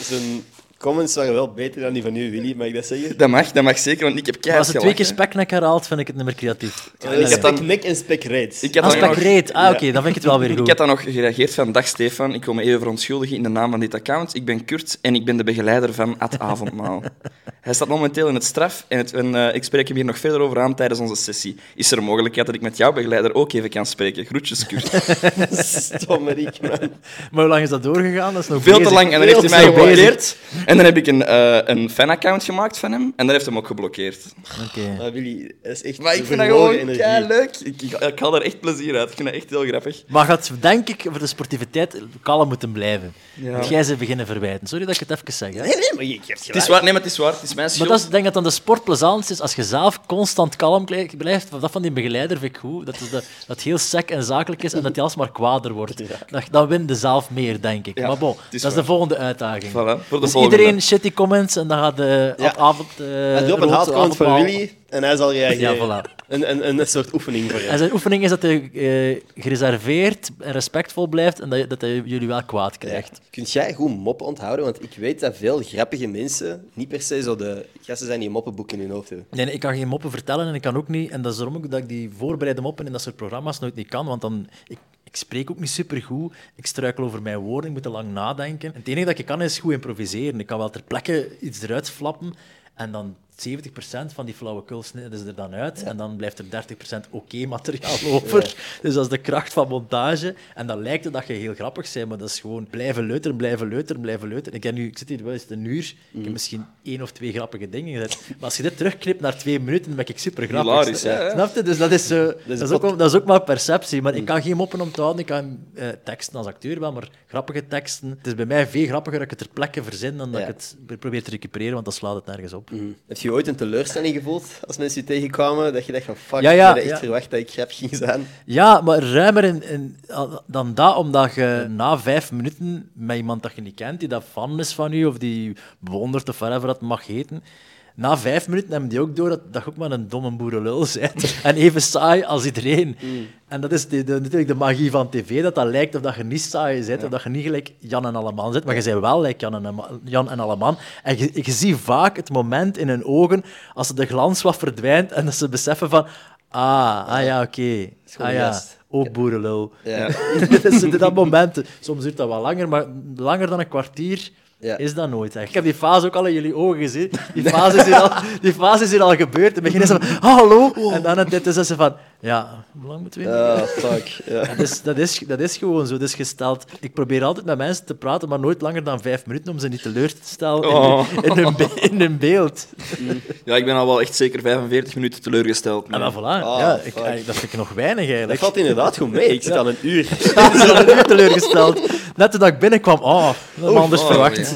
Zijn comments waren wel beter dan die van u, Willy, mag ik dat zeggen? Dat mag, dat mag zeker, want ik heb keihard als het twee keer speknek herhaalt, vind ik het niet meer creatief. Uh, ik had dan- nek en spekreed. Ik had dan nog- spekreet, ah, oké, dan vind ik het wel weer Ik goed. had dan nog gereageerd van, dag Stefan, ik wil me even verontschuldigen in de naam van dit account. Ik ben Kurt en ik ben de begeleider van Ad Avondmaal. Hij staat momenteel in het straf en, het, en eh, ik spreek hem hier nog verder over aan tijdens onze sessie. Is er een mogelijkheid dat ik met jouw begeleider ook even kan spreken? Groetjes, Kurt. Stommerik, man. Maar hoe lang is dat doorgegaan? Dat is nog Veel te lang en dan heeft hij mij geblokkeerd. En dan heb ik een, eh een fanaccount gemaakt van hem en dan heeft hij hem ook geblokkeerd. Oké. Maar Willy, dat is echt Maar ik vind dat gewoon kei leuk. Ik, ik, ik haal er echt plezier uit. Ik vind dat echt heel grappig. Maar gaat, denk ik, voor de sportiviteit kalm moeten blijven. Ja. Want jij ze beginnen verwijten. Sorry dat ik het even zeg. Hè? Nee, nee, maar je je hebt Het is waar, nee, maar het is waar. Het is mijn Maar dat is, ik denk dat dan de sport plezant is als je zelf constant kalm blij- blijft. Dat van die begeleider vind ik goed. Dat, is de, dat het heel sec en zakelijk is en dat hij alsmaar kwader wordt. Dat, dan wint de zelf meer, denk ik. Ja, maar bon, dat is is de volgende uitdaging. Voilà, voor de Dus volgende. Iedereen shitty comments en dan gaat de Ja. avond... Uh, Hij drop een haatcount van Willy en hij zal reageren. Ja, voilà. Een, een, een soort oefening voor En je. zijn oefening is dat hij eh, gereserveerd en respectvol blijft en dat, dat hij jullie wel kwaad krijgt. Kunt jij goed moppen onthouden? Want ik weet dat veel grappige mensen niet per se zo de gasten zijn die een moppenboek in hun hoofd hebben. Nee, nee, ik kan geen moppen vertellen en ik kan ook niet. En dat is daarom ook dat ik die voorbereide moppen in dat soort programma's nooit niet kan. Want dan, ik, ik spreek ook niet supergoed. Ik struikel over mijn woorden, ik moet te lang nadenken. En het enige dat ik kan is goed improviseren. Ik kan wel ter plekke iets eruit flappen en dan 70% van die flauwekul snijden ze er dan uit. En dan blijft er 30% oké materiaal over. Dus dat is de kracht van montage. En dan lijkt het dat je heel grappig bent, maar dat is gewoon blijven leuteren, blijven leuteren, blijven leuteren. Ik, heb nu, ik zit hier wel eens een uur. Ik heb misschien één of twee grappige dingen gezet. Maar als je dit terugknipt naar twee minuten, dan ben ik super grappig. Hilarisch, Snap- je? Dus dat is, dat, is ook, dat is ook maar perceptie. Maar ik kan geen moppen onthouden. Ik kan eh, teksten als acteur wel, maar grappige teksten. Het is bij mij veel grappiger dat ik het ter plekke verzin dan dat Ja. ik het probeer te recupereren, want dan slaat het nergens op. Heb je ooit een teleurstelling gevoeld als mensen je tegenkwamen? Dat je dacht van fuck, Ja, ja, ik had echt ja. verwacht dat ik grap ging zijn. Ja, maar ruimer in, in- dan dat, omdat je na vijf minuten met iemand dat je niet kent, die dat fan is van u, of die bewondert of whatever dat mag heten, na vijf minuten hebben die ook door dat, dat je ook maar een domme boerenlul bent. en even saai als iedereen. En dat is de, de- natuurlijk de magie van tv, dat dat lijkt of dat je niet saai bent, of dat je niet gelijk Jan en Alleman zit, maar je bent wel gelijk Jan en, Jan en Alleman. En je, je ziet vaak het moment in hun ogen, als de glans wat verdwijnt, en dat ze beseffen van... Ah, ah ja, oké. Ah ja, ook boerenlul. Ja. dus dat moment, soms duurt dat wel langer, maar langer dan een kwartier Ja. is dat nooit echt. Ik heb die fase ook al in jullie ogen gezien. Die fase is hier al, die fase is hier al gebeurd. En beginnen ze van, "Ah, hallo. En dan het dit is ze van, ja, hoe lang moeten we hier? Ah, fuck. Ja. Dat is, dat, is, dat is gewoon zo. Dat is gesteld. Ik probeer altijd met mensen te praten, maar nooit langer dan vijf minuten om ze niet teleur te stellen in, Oh. in, hun, be- in hun beeld. Ja, ik ben al wel echt zeker 45 minuten teleurgesteld. En maar- dan voilà. Ah, ja, ik, dat vind ik nog weinig Dat eigenlijk. valt inderdaad goed mee. Ik zit aan een uur. Ja, ze zijn nu teleurgesteld. Net toen ik binnenkwam, oh, dat anders Oh, verwacht.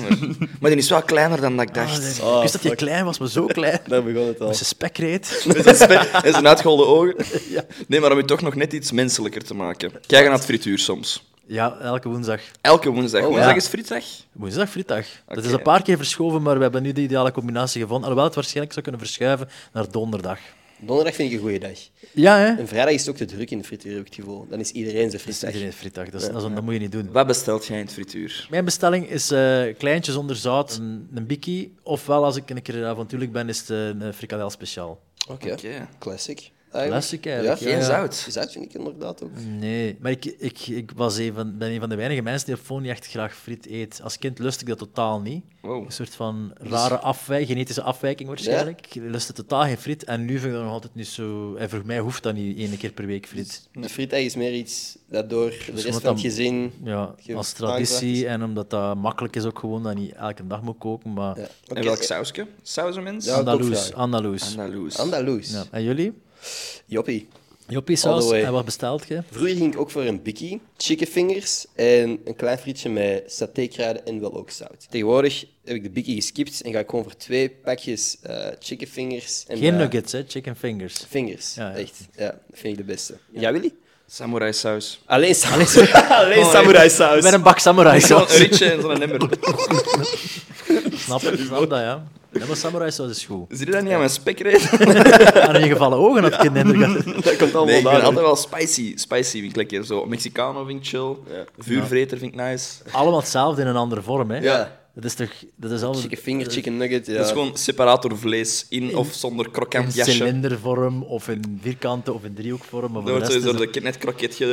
Maar die is wel kleiner dan dat ik Ah, dacht. ik wist dat hij klein was, maar zo klein. Daar begon het al. Met zijn spekreet. Met zijn spe- en zijn uitgeholde ogen. Nee, maar om je toch nog net iets menselijker te maken. Kijk naar het frituur soms. Ja, elke woensdag. Elke woensdag. Oh, woensdag ja. is frietdag. Woensdag, frietdag. Dat is een paar keer verschoven, maar we hebben nu de ideale combinatie gevonden. Alhoewel het waarschijnlijk zou kunnen verschuiven naar donderdag. Donderdag vind ik een goede dag. Ja, hè? En vrijdag is het ook te druk in de frituur, heb ik het gevoel. Dan is iedereen zijn iedereen frietdag, dat, is, dat, is- dat moet je niet doen. Wat bestelt jij in het frituur? Mijn bestelling is eh kleintjes zonder zout, een, een bikkie. Ofwel, als ik een keer avontuurlijk ben, is het eh, een frikadel speciaal. Oké. Oké. Classic. Classic eigenlijk, Geen ja. zout. Zout vind ik inderdaad ook. Nee, maar ik, ik, ik was een van, ben een van de weinige mensen die op phone niet echt graag friet eet. Als kind lust ik dat totaal niet. Wow. Een soort van rare afwijking, genetische afwijking waarschijnlijk. Ik lustte totaal geen friet en nu vind ik dat nog altijd niet zo... En voor mij hoeft dat niet één keer per week friet. De frietdag is meer iets dat door de rest omdat van het gezin... Ja, als traditie en omdat dat makkelijk is ook gewoon, dat je niet elke dag moet koken. Maar Ja. En welk sausje? Ja. Andaloes, koopvraag. Andaloes. Andaloes. Andaloes. Ja. En jullie? Joppie. Joppie saus. En wat bestelt je? Vroeger ging ik ook voor een bikkie, chicken fingers en een klein frietje met satékruiden en wel ook zout. Tegenwoordig heb ik de bikkie geskipt en ga ik gewoon voor twee pakjes eh, chicken fingers. En Geen eh, nuggets, hè? Chicken fingers. Fingers, Ja, ja. echt. Ja, dat vind ik de beste. Ja, Willy? Samurai saus. Alleen, samurai, alleen samurai saus. Met een bak samurai Zo'n saus. ritje en zo'n emmer. Snap, snap dat, ja. Ja, maar samurai saus is goed. Zie je dat niet aan mijn spekreet? Aan een gevallen ogen had ik dat komt allemaal Nee, ik ben altijd wel spicy. Spicy vind ik lekker. Zo, Mexicano vind ik chill. Vuurvreter vind ik nice. Allemaal hetzelfde in een andere vorm, hè? Ja. Dat is toch... Dat is allemaal Chicken finger, chicken nugget, ja. Dat is gewoon separator vlees in of zonder in krokant jasje. cilindervorm, of in vierkante, of in driehoekvorm. Dat de wordt sowieso is de net kroketje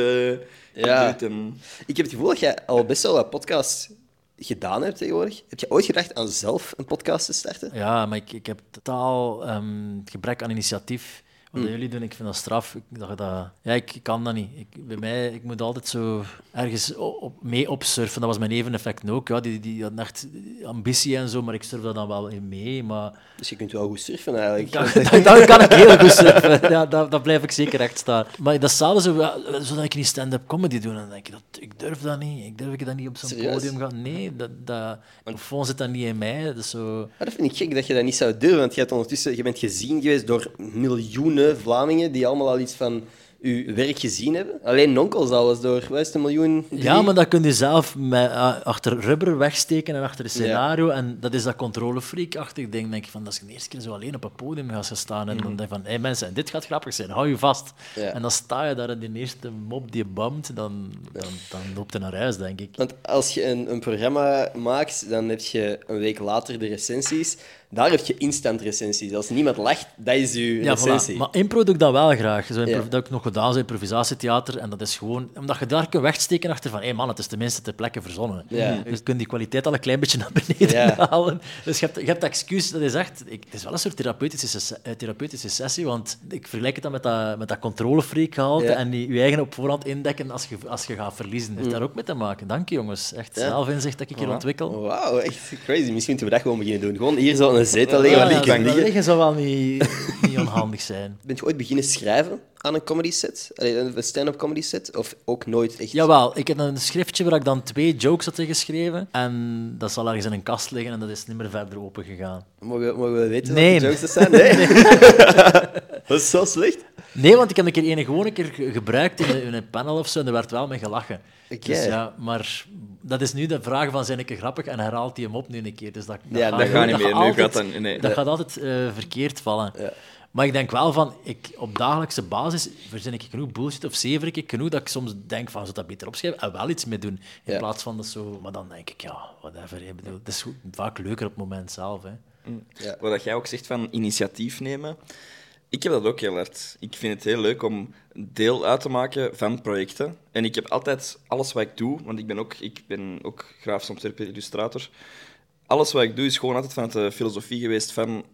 Ja. en- Ik heb het gevoel dat jij al best wel wat podcasts gedaan hebt tegenwoordig. Heb je ooit gedacht aan zelf een podcast te starten? Ja, maar ik, ik heb totaal ehm, gebrek aan initiatief. Wat dat jullie doen, ik vind dat straf. Ik, dacht dat, ja, ik, ik kan dat niet. Ik, bij mij, ik moet altijd zo ergens op, mee opsurfen. Dat was mijn neveneffect ook. Ja, die, die had echt ambitie en zo, maar ik surf daar dan wel in mee. Maar Dus je kunt wel goed surfen eigenlijk. Dan, kan ik heel goed surfen. Ja, dan blijf ik zeker echt staan. Maar dat zouden ze wel, zodat ik niet stand-up comedy doe. Dan denk ik, dat, ik durf dat niet. Ik durf dat niet op zo'n podium gaan. Nee, dat, dat, fond zit dat niet in mij. Dat is zo... Maar dat vind ik gek dat je dat niet zou durven, want je, hebt ondertussen, je bent gezien geweest door miljoenen Vlamingen die allemaal al iets van uw werk gezien hebben. Alleen Nonkel zal was door, wat is het, een miljoen? Ja, maar dat kun je zelf met, ah, achter rubber wegsteken en achter een scenario. En dat is dat controlefreak-achtig ding. denk je van, dat is de eerste keer zo alleen op een podium gaan staan. En dan denk je van, hé hey, mensen, dit gaat grappig zijn, hou je vast. Ja. En dan sta je daar en die eerste mop die bamt, dan, dan, dan loopt hij naar huis, denk ik. Want als je een, een programma maakt, dan heb je een week later de recensies. Daar heb je instant recensies. Als niemand lacht, dat is je Ja, recensie. voilà. Maar impro doe ik dat wel graag. Zo Ja. Dat heb ik nog gedaan, zo improvisatietheater. En dat is gewoon... Omdat je daar kunt wegsteken achter van... Hé man, het is tenminste ter plekke verzonnen. Ja. Dus je kunt die kwaliteit al een klein beetje naar beneden Ja. halen. Dus je hebt, je hebt dat excuus, dat is echt... Ik, het is wel een soort therapeutische, eh, therapeutische sessie, want ik vergelijk het dan met dat, met dat controlefreak gehalte en die, je eigen op voorhand indekken als je, als je gaat verliezen. Mm. heeft daar ook mee te maken. Dank je, jongens. Echt zelfinzicht dat ik hier ontwikkel. Wauw, echt crazy. Misschien moeten we dat gewoon beginnen doen. Gewoon hier zo een zetel liggen, Ja, liggen. liggen zou wel niet, niet onhandig zijn. Bent je ooit beginnen schrijven aan een comedy set? Allee, een stand-up comedy set? Of ook nooit echt? Jawel, ik heb een schriftje waar ik dan twee jokes had geschreven. En dat zal ergens in een kast liggen en dat is niet meer verder open gegaan. Mogen, we- mogen we weten Nee. wat de jokes dat zijn? Nee. dat is zo slecht. Nee, want ik heb een keer ene gewoon een keer ge- gebruikt in een, in een panel of zo en er werd wel mee gelachen. Oké. Dus ja, maar dat is nu de vraag van zijn ik grappig en herhaalt hij hem op nu een keer. Dus dat, Ja, dat Dat gaat niet meer. Nu altijd- gaat dat... Nee. Dat gaat altijd eh, verkeerd vallen. Ja. Maar ik denk wel van, ik, op dagelijkse basis verzin ik genoeg bullshit of zever ik genoeg dat ik soms denk van, zou dat beter opschrijven en wel iets mee doen. In Ja. plaats van dat zo... Maar dan denk ik, ja, whatever. Ik bedoel, het is goed- vaak leuker op het moment zelf. Hè. Ja. Wat jij ook zegt van initiatief nemen. Ik heb dat ook heel hard. Ik vind het heel leuk om deel uit te maken van projecten. En ik heb altijd alles wat ik doe, want ik ben ook, ik ben ook grafisch ontwerper, illustrator. Alles wat ik doe is gewoon altijd vanuit de filosofie geweest van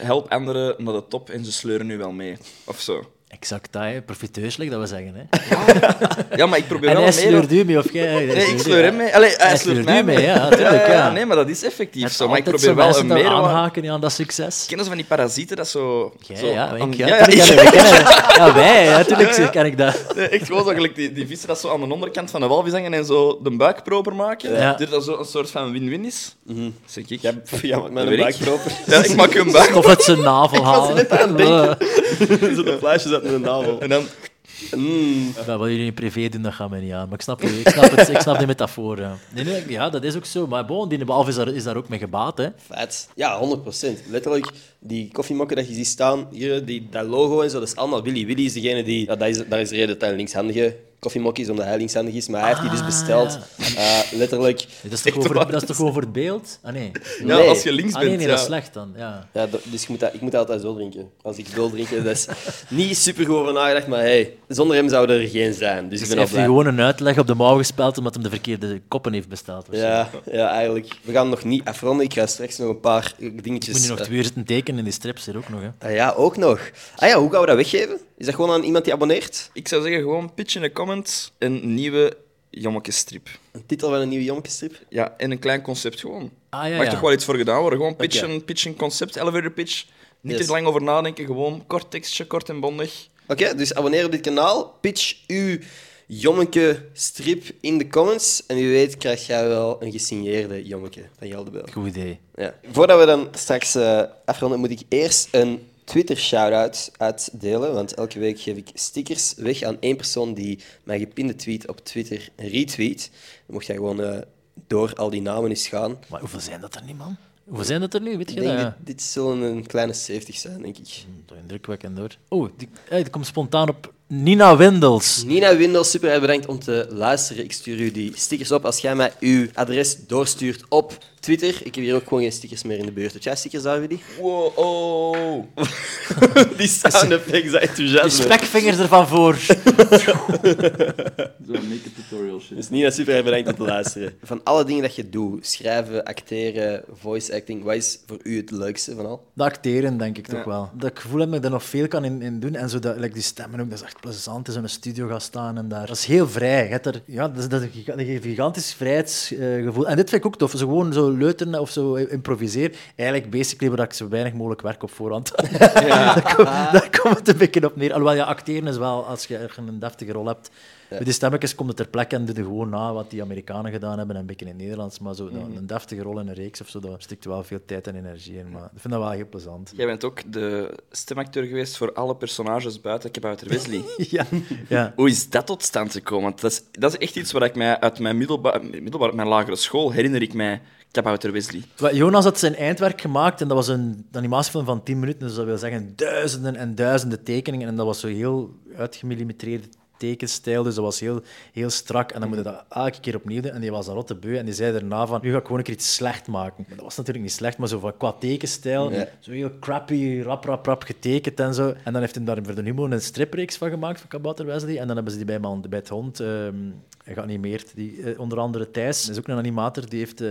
help anderen naar de top en ze sleuren nu wel mee. Of zo. Exact dat, hè. profiteus, like dat we zeggen. Hè. Ja, maar ik probeer En wel hij meer... sleurt u mee, of jij? Nee, ik sleur hem ja. mee. Allee, hij, Hij sleurt mij mee, ja, ja. Nee, maar dat is effectief Het zo. Maar ik probeer zo wel een meer... aanhaken ja, aan dat succes. Kennen ze van die parasieten dat zo... Jij, zo ja, aan- ik, ja, ja, ja, ik- ja, ja, wij, natuurlijk ken ik dat. Nee, echt gewoon zo gelijk die, die vissen dat zo aan de onderkant van de walvis hangen en zo de buik proper maken. Ja. Dat dat zo een soort van win-win is. Zeg ik. Ja, ja met Dat een weet ik. buikproper. Ja, ik maak een buik. Of uit zijn navel halen. net aan het denken. uit mijn navel. En dan... Mm. Ja, wat jullie in privé doen, dat gaat mij niet aan. Maar ik snap, je, ik snap, het, ik snap de metafoor. Ja. Nee, nee, ja, dat is ook zo. Maar bon, die walvis is daar, is daar ook mee gebaat. Hè. Vet. Ja, 100%. Letterlijk, die koffiemokken dat je ziet staan, hier, die, dat logo en zo, dat is allemaal Willy. Willy is degene die... Ja, dat, is, dat is de reden dat hij een linkshandige koffiemok is, omdat hij linkshandig is. Maar hij heeft die dus besteld. Eh, letterlijk... Dat is, toch gewoon voor, dat is toch voor het beeld? Ah, nee. Ja, Nee. als je links Ah, bent, nee, dat is slecht dan. Ja. Ja, dus je moet dat, ik moet dat altijd zo drinken. Als ik wil drinken, dat is niet super goed over nagedacht, maar hey, zonder hem zou er geen zijn. Dus ik ben al heeft hij blij. gewoon een uitleg op de mouw gespeld omdat hij de verkeerde koppen heeft besteld. Ja, ja, eigenlijk. We gaan nog niet afronden. Ik ga straks nog een paar dingetjes... Moet je nog eh, twee uur zitten tekenen in die strips hier ook nog. Hè. ah ja, ook nog. Ah ja, hoe gaan we dat weggeven? Is dat gewoon aan iemand die abonneert? Ik zou zeggen, gewoon pitch in de comments een nieuwe jommekesstrip. Een titel van een nieuwe jommekesstrip? Ja, en een klein concept gewoon. Ah, ja, Mag ja. toch wel iets voor gedaan worden. Gewoon pitchen, Oké. pitchen concept, elevator pitch. Niet Yes. te lang over nadenken, gewoon kort tekstje, kort en bondig. Oké, dus abonneer op dit kanaal. Pitch uw jommeke strip in de comments. En wie weet krijg jij wel een gesigneerde jommeke van Geldebel. Goed idee. Ja. Voordat we dan straks eh, afronden, moet ik eerst een Twitter-shout-out uitdelen. Want elke week geef ik stickers weg aan één persoon die mijn gepinde tweet op Twitter retweet. Dan mocht jij gewoon eh, door al die namen eens gaan. Maar hoeveel zijn dat er niet, man? Hoeveel zijn dat er nu? Weet je Ik denk dat? dit, dit zullen een kleine 70 zijn, denk ik. Toch indrukwekkend hoor. Oh, die, eh, die komt spontaan op Nina Wendels. Nina Windels, super bedankt om te luisteren. Ik stuur u die stickers op als jij mij uw adres doorstuurt op Twitter. Ik heb hier ook gewoon geen stickers meer in de buurt. Heb jij stickers daar, Willy? Wow, oh. Die sound effects, dat De enthousiasme. spekvingers ervan voor. Zo make tutorial shit. Dus Nina, super bedankt om te luisteren. Van alle dingen dat je doet, schrijven, acteren, voice acting, wat is voor u het leukste van al? Dat acteren, denk ik toch wel. Dat ik gevoel heb dat ik er nog veel kan in, in doen. En zo dat, like die stemmen ook, dat is echt plezant. is in een studio gaan staan en daar. Dat is heel vrij. Je hebt er, ja, dat is, dat is een giga- een gigantisch vrijheidsgevoel. en dit vind ik ook tof. Zo gewoon zo leuteren of zo improviseer. Eigenlijk basically waar ik zo weinig mogelijk werk op voorhand. daar, komt, daar komt het een beetje op neer. Alhoewel, ja, acteren is wel, als je een deftige rol hebt, Bij die stemmetjes komt het ter plekke en doe je gewoon na wat die Amerikanen gedaan hebben en een beetje in het Nederlands. Maar zo, Mhm. een deftige rol in een reeks of zo, daar stikt wel veel tijd en energie in. Maar ik vind dat wel heel plezant. Jij bent ook de stemacteur geweest voor alle personages buiten Kabouter Wesley. ja, ja. Hoe is dat tot stand gekomen? Want dat is, dat is echt iets wat ik mij uit mijn middelbaar, middelbaar mijn lagere school herinner ik mij Kabouter Wesley. Jonas had zijn eindwerk gemaakt en dat was een animatiefilm van 10 minuten. Dus dat wil zeggen duizenden en duizenden tekeningen. En dat was zo heel uitgemillimetreerde tekenstijl. Dus dat was heel, heel strak. En dan moet je dat elke keer opnieuw doen. En die was daar rot de beu. En die zei daarna van, nu ga ik gewoon een keer iets slecht maken. Maar dat was natuurlijk niet slecht, maar zo van, qua tekenstijl. Zo heel crappy, rap, rap, rap getekend en zo. En dan heeft hij daar voor de humor een stripreeks van gemaakt, van Kabouter Wesley. En dan hebben ze die bij, Man, bij het hond ehm, geanimeerd. Die, eh, onder andere Thijs, is ook een animator, die heeft, eh,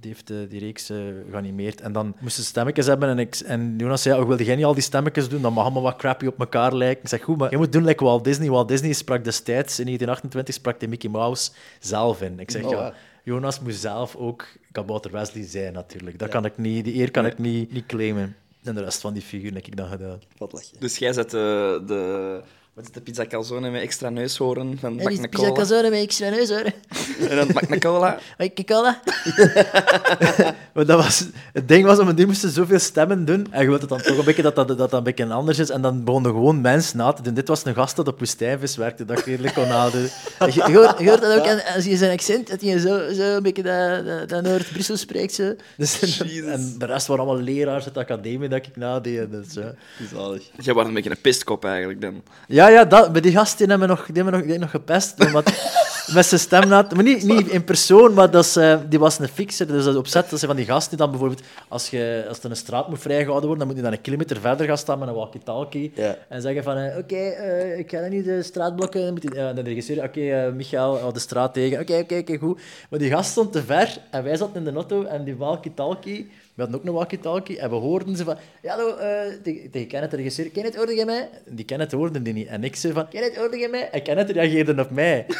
die, heeft eh, die reeks eh, geanimeerd. En dan moesten ze stemmetjes hebben. En, ik, en Jonas zei, oh, wilde jij niet al die stemmetjes doen? Dat mag allemaal wat crappy op elkaar lijken. Ik zeg, goed, maar je moet doen like Walt Disney. Walt Disney sprak destijds, in 1928, sprak de Mickey Mouse zelf in. Ik zeg, Oh, ja... Jonas moet zelf ook Kabouter Wesley zijn, natuurlijk. Dat kan ik niet, die eer kan ik niet, niet claimen. En de rest van die figuren heb ik dan gedaan. Wat lach je? Dus jij zet de, de, wat is de pizza calzone met extra neushoorn van En Mac na pizza calzone met extra neus, hoor. En dan Mac na Cola. Hoi, Cola. maar dat was, het ding was, omdat die moesten zoveel stemmen doen. En je wilt het dan toch een beetje dat dat, dat, dat een beetje anders is. En dan begonnen gewoon mensen na te doen. Dit was een gast dat op woestijnvis werkte, dat ik redelijk kon nadoen. Je, je, hoort, je hoort dat ook aan- als je zijn accent, dat hij zo, zo een beetje dat, dat, dat Noord-Brussel spreekt. Zo. Dus, Jezus. en de rest waren allemaal leraars uit de academie dat ik nadeed. Dus, ja. Zalig. Jij wordt een beetje een pestkop eigenlijk dan. Ja, ja, dat, maar die gast die hebben me nog, die hebben nog, die hebben nog gepest. Omdat, met zijn stem na Maar niet, niet in persoon, maar dat is, eh, die was een fixer. Dus dat opzet. Dat zijn van die gasten die dan bijvoorbeeld, als, je, als er een straat moet vrijgehouden worden, dan moet je dan een kilometer verder gaan staan met een walkie-talkie. Ja. En zeggen van, eh, oké, eh, ik ga nu de straat blokken. Dan moet die, de regisseur, oké, eh, Michael, de straat tegen. Oké, oké, oké, goed. Maar die gast stond te ver en wij zaten in de auto en die walkie-talkie... We hadden ook een walkie-talkie en we hoorden ze van... Ja, hallo, eh, tegen, Kenneth, de regisseur. Kenneth, hoorde je mij? Die Kenneth hoorde die niet. En ik zei van... Kenneth, hoorde je mij? En Kenneth reageerde op mij.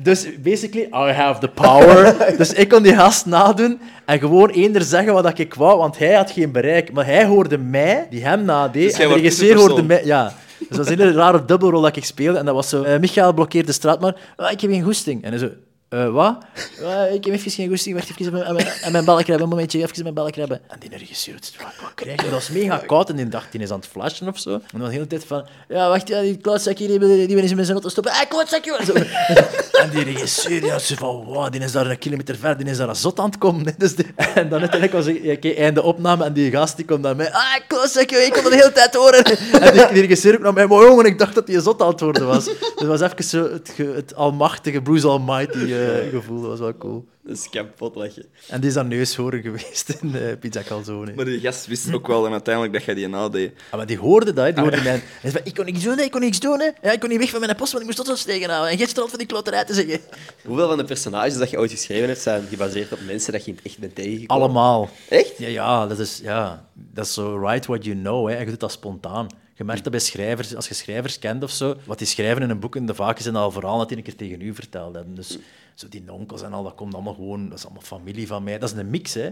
Dus basically, I have the power. dus ik kon die gast nadoen en gewoon eender zeggen wat ik wou, want hij had geen bereik. Maar hij hoorde mij, die hem nadeed. Dus en de regisseur hoorde mij... Ja. Dus dat was een hele rare dubbelrol dat ik speelde. En dat was zo... eh, Michael blokkeert de straat, maar... "Ah, ik heb geen goesting. En zo... "Eh, wat? "Ah, ik heb even geen goesting. Wacht even aan mijn, aan mijn, aan mijn ballen krabben. Een momentje, even mijn krabben. En die regisseur, wat, wat krijg je? Dat was mega koud. En die dacht, die is aan het flashen of zo. En dan de hele tijd van... Ja, wacht, ja, die klootzakje, die, die, die eens met zijn auto stoppen. Ah, klootzakje! En, zo. en die regisseur, ja, ze van... Wow, die is daar een kilometer ver. Die is daar een zot aan het komen. Dus die- en dan uiteindelijk was ik... Oké, einde opname. En die gast, die komt naar mij. Ah, klootzakje, ik kon dat de hele tijd horen. En die, die regisseur ook naar mij. Maar jongen, ik dacht dat hij zot aan het worden was. Dus het was even zo het, ge- het almachtige Bruce Almighty eh, gevoel. Dat was wel cool. Dat is kapot lachen. En die is aan neushoorn geweest in eh Pizza Calzone. Maar die gast wist ook wel dan uiteindelijk dat jij die nadeed. Ja, maar die hoorde dat, hè. die hoorde mij. Hij zei ik kon niks doen, hè. ik kon niks doen. Hè. Ja, ik kon niet weg van mijn post, want ik moest tot zo tegenhouden. En jij stond van die kloterij te zeggen. Hoeveel van de personages dat je ooit geschreven hebt zijn gebaseerd op mensen dat je in het echt bent tegengekomen? Allemaal. Echt? Ja, ja, dat is, ja, dat is zo write what you know. Hè. En je doet dat spontaan. Je merkt dat bij schrijvers, als je schrijvers kent of zo, wat die schrijven in een boek, en de vaak is het al vooral dat die een keer tegen u verteld hebben. Dus zo die onkels en al, dat komt allemaal gewoon, dat is allemaal familie van mij. Dat is een mix, hè.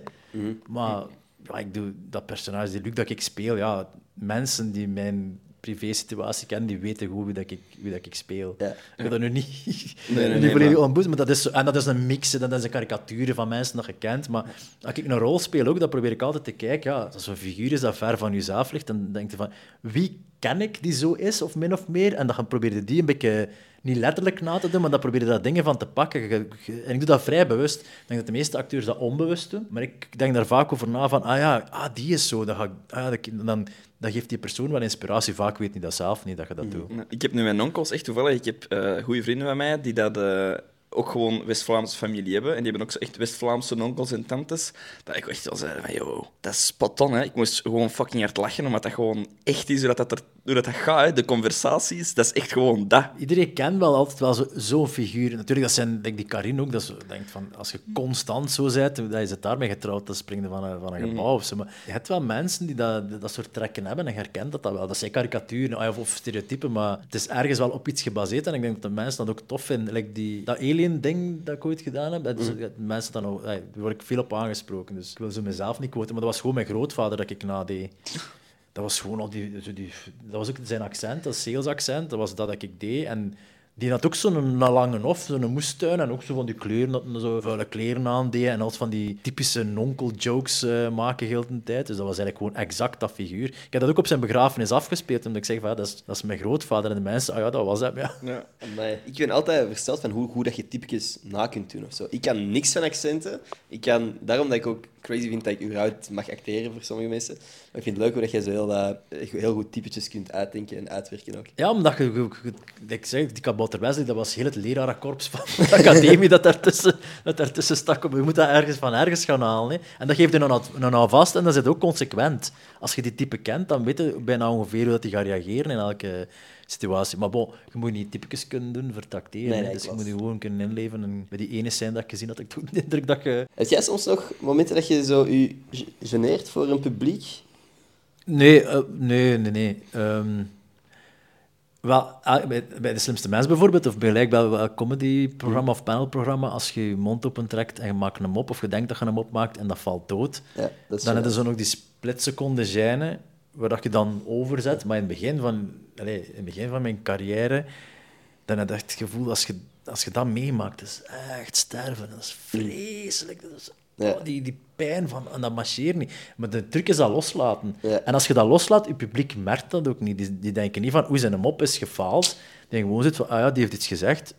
Maar ja, ik doe dat personage, die Luc dat ik speel, ja, mensen die mijn privé-situatie kennen, die weten goed wie, dat ik, wie dat ik speel. Ja. Ik wil dat nu niet, nee, niet nee, volledig maar- dat is, en dat is een mix, hè, dat is een karikatuur van mensen dat je kent. Maar als ik een rol speel ook, dan probeer ik altijd te kijken, ja, als een figuur is dat ver van jezelf ligt, dan denk je van, wie ken ik die zo is, of min of meer? En dan probeer je die een beetje, niet letterlijk na te doen, maar dan probeer je daar dingen van te pakken. En ik doe dat vrij bewust. Ik denk dat de meeste acteurs dat onbewust doen, maar ik denk daar vaak over na van, ah ja, ah, die is zo, dan, ga ik, ah, dat- dan, dan geeft die persoon wel inspiratie. Vaak weet niet dat zelf niet, dat je dat doet. Nou, Ik heb nu mijn onkels, echt toevallig. Ik heb eh goede vrienden van mij die dat eh, ook gewoon West-Vlaamse familie hebben. En die hebben ook zo echt West-Vlaamse onkels en tantes. Dat ik echt wel zei van, yo, dat is spot on, hè. Ik moest gewoon fucking hard lachen, omdat dat gewoon echt is, dat, dat, er, hoe dat, dat gaat, hè. De conversaties, dat is echt gewoon dat. Iedereen kent wel altijd wel zo- zo'n figuur. Natuurlijk, dat zijn, denk ik, die Karin ook. Dat is, denkt van, als je constant zo bent, dat je zit daarmee getrouwd, dan spring je van een, van een gebouw of zo. Maar je hebt wel mensen die dat, dat soort trekken hebben en je herkent dat, dat wel. Dat zijn karikaturen of, of stereotypen, maar het is ergens wel op iets gebaseerd. En ik denk dat de mensen dat ook tof vinden. Like die, dat alien-ding dat ik ooit gedaan heb, dat is, dat mensen dan ook, daar word ik veel op aangesproken. Dus ik wil zo mezelf niet quoten, maar dat was gewoon mijn grootvader dat ik nadeed. Dat was gewoon al die, zo die... Dat was ook zijn accent, dat sales accent. Dat was dat dat ik deed. En Die had ook zo'n lange hof, zo'n moestuin en ook zo van die kleuren, dat zo vuile kleren aandeed en altijd van die typische nonkel-jokes eh, maken heel de tijd. Dus dat was eigenlijk gewoon exact dat figuur. Ik heb dat ook op zijn begrafenis afgespeeld, omdat ik zeg van, ja, dat, is, dat is mijn grootvader. En de mensen, ah ja, dat was hem, ja. Ja. Amai. Ik ben altijd versteld van hoe goed dat je typetjes na kunt doen of zo. Ik kan niks van accenten. Ik kan, daarom dat ik ook crazy vind dat ik überhaupt mag acteren voor sommige mensen. Maar ik vind het leuk hoe dat jij zo heel, eh, heel goed typetjes kunt uitdenken en uitwerken ook. Ja, omdat je, ik zeg, die kabouter Wesley, dat was heel het lerarenkorps van de academie dat daartussen, dat daartussen stak. Je moet dat ergens van ergens gaan halen. Hè. En dat geeft je dan nou vast en dat is het ook consequent. Als je die type kent, dan weet je bijna ongeveer hoe dat die gaat reageren in elke situatie. Maar bon, je moet niet typetjes kunnen doen voor te acteren. Nee, hè. nee, dus je moet je gewoon kunnen inleven. En bij die ene scène dat ik gezien had, ik toen de indruk dat je... Heb jij soms nog momenten dat je zo je ge- geneert voor een publiek? Nee, eh, nee, nee, nee. Ehm, wel, ah, bij, bij De Slimste Mens bijvoorbeeld, of bij welk comedy-programma of panelprogramma, als je je mond opentrekt en je maakt hem op, of je denkt dat je hem opmaakt en dat valt dood, Ja, dat is dan zo. heb je zo nog die splitseconde gêne, waar dat je dan overzet. Maar in het begin van, allez, in het begin van mijn carrière, dan heb je echt het gevoel, als je, als je dat meemaakt, dat is echt sterven. Dat is vreselijk. Dat is, oh, die, die pijn van, en dat marcheert niet. Maar de truc is dat loslaten. Ja. En als je dat loslaat, je publiek merkt dat ook niet. Die, die denken niet van, oei, zijn mop is gefaald. Die denken gewoon zit van, ah ja, die heeft iets gezegd.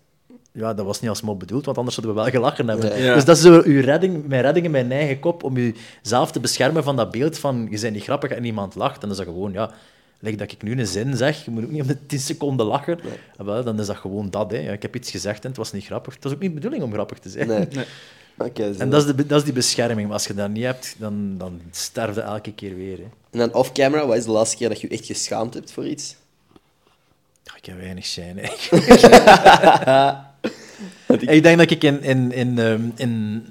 Ja, dat was niet als mop bedoeld, want anders zouden we wel gelachen hebben. Ja. Dus dat is zo uw redding, mijn redding in mijn eigen kop, om jezelf te beschermen van dat beeld van, je bent niet grappig en iemand lacht. En dan is dat gewoon, ja, lijkt dat ik nu een zin zeg, je moet ook niet om de 10 seconden lachen. Ah, wel, dan is dat gewoon dat. Hè. Ja, ik heb iets gezegd en het was niet grappig. Het was ook niet de bedoeling om grappig te zijn. Nee. En dat is, de, dat is die bescherming. Maar als je dat niet hebt, dan, dan sterf je elke keer weer. Hè. En dan off-camera, wat is de laatste keer dat je je echt geschaamd hebt voor iets? Ik heb weinig zijn. ik denk dat ik in, in, in, ehm, in,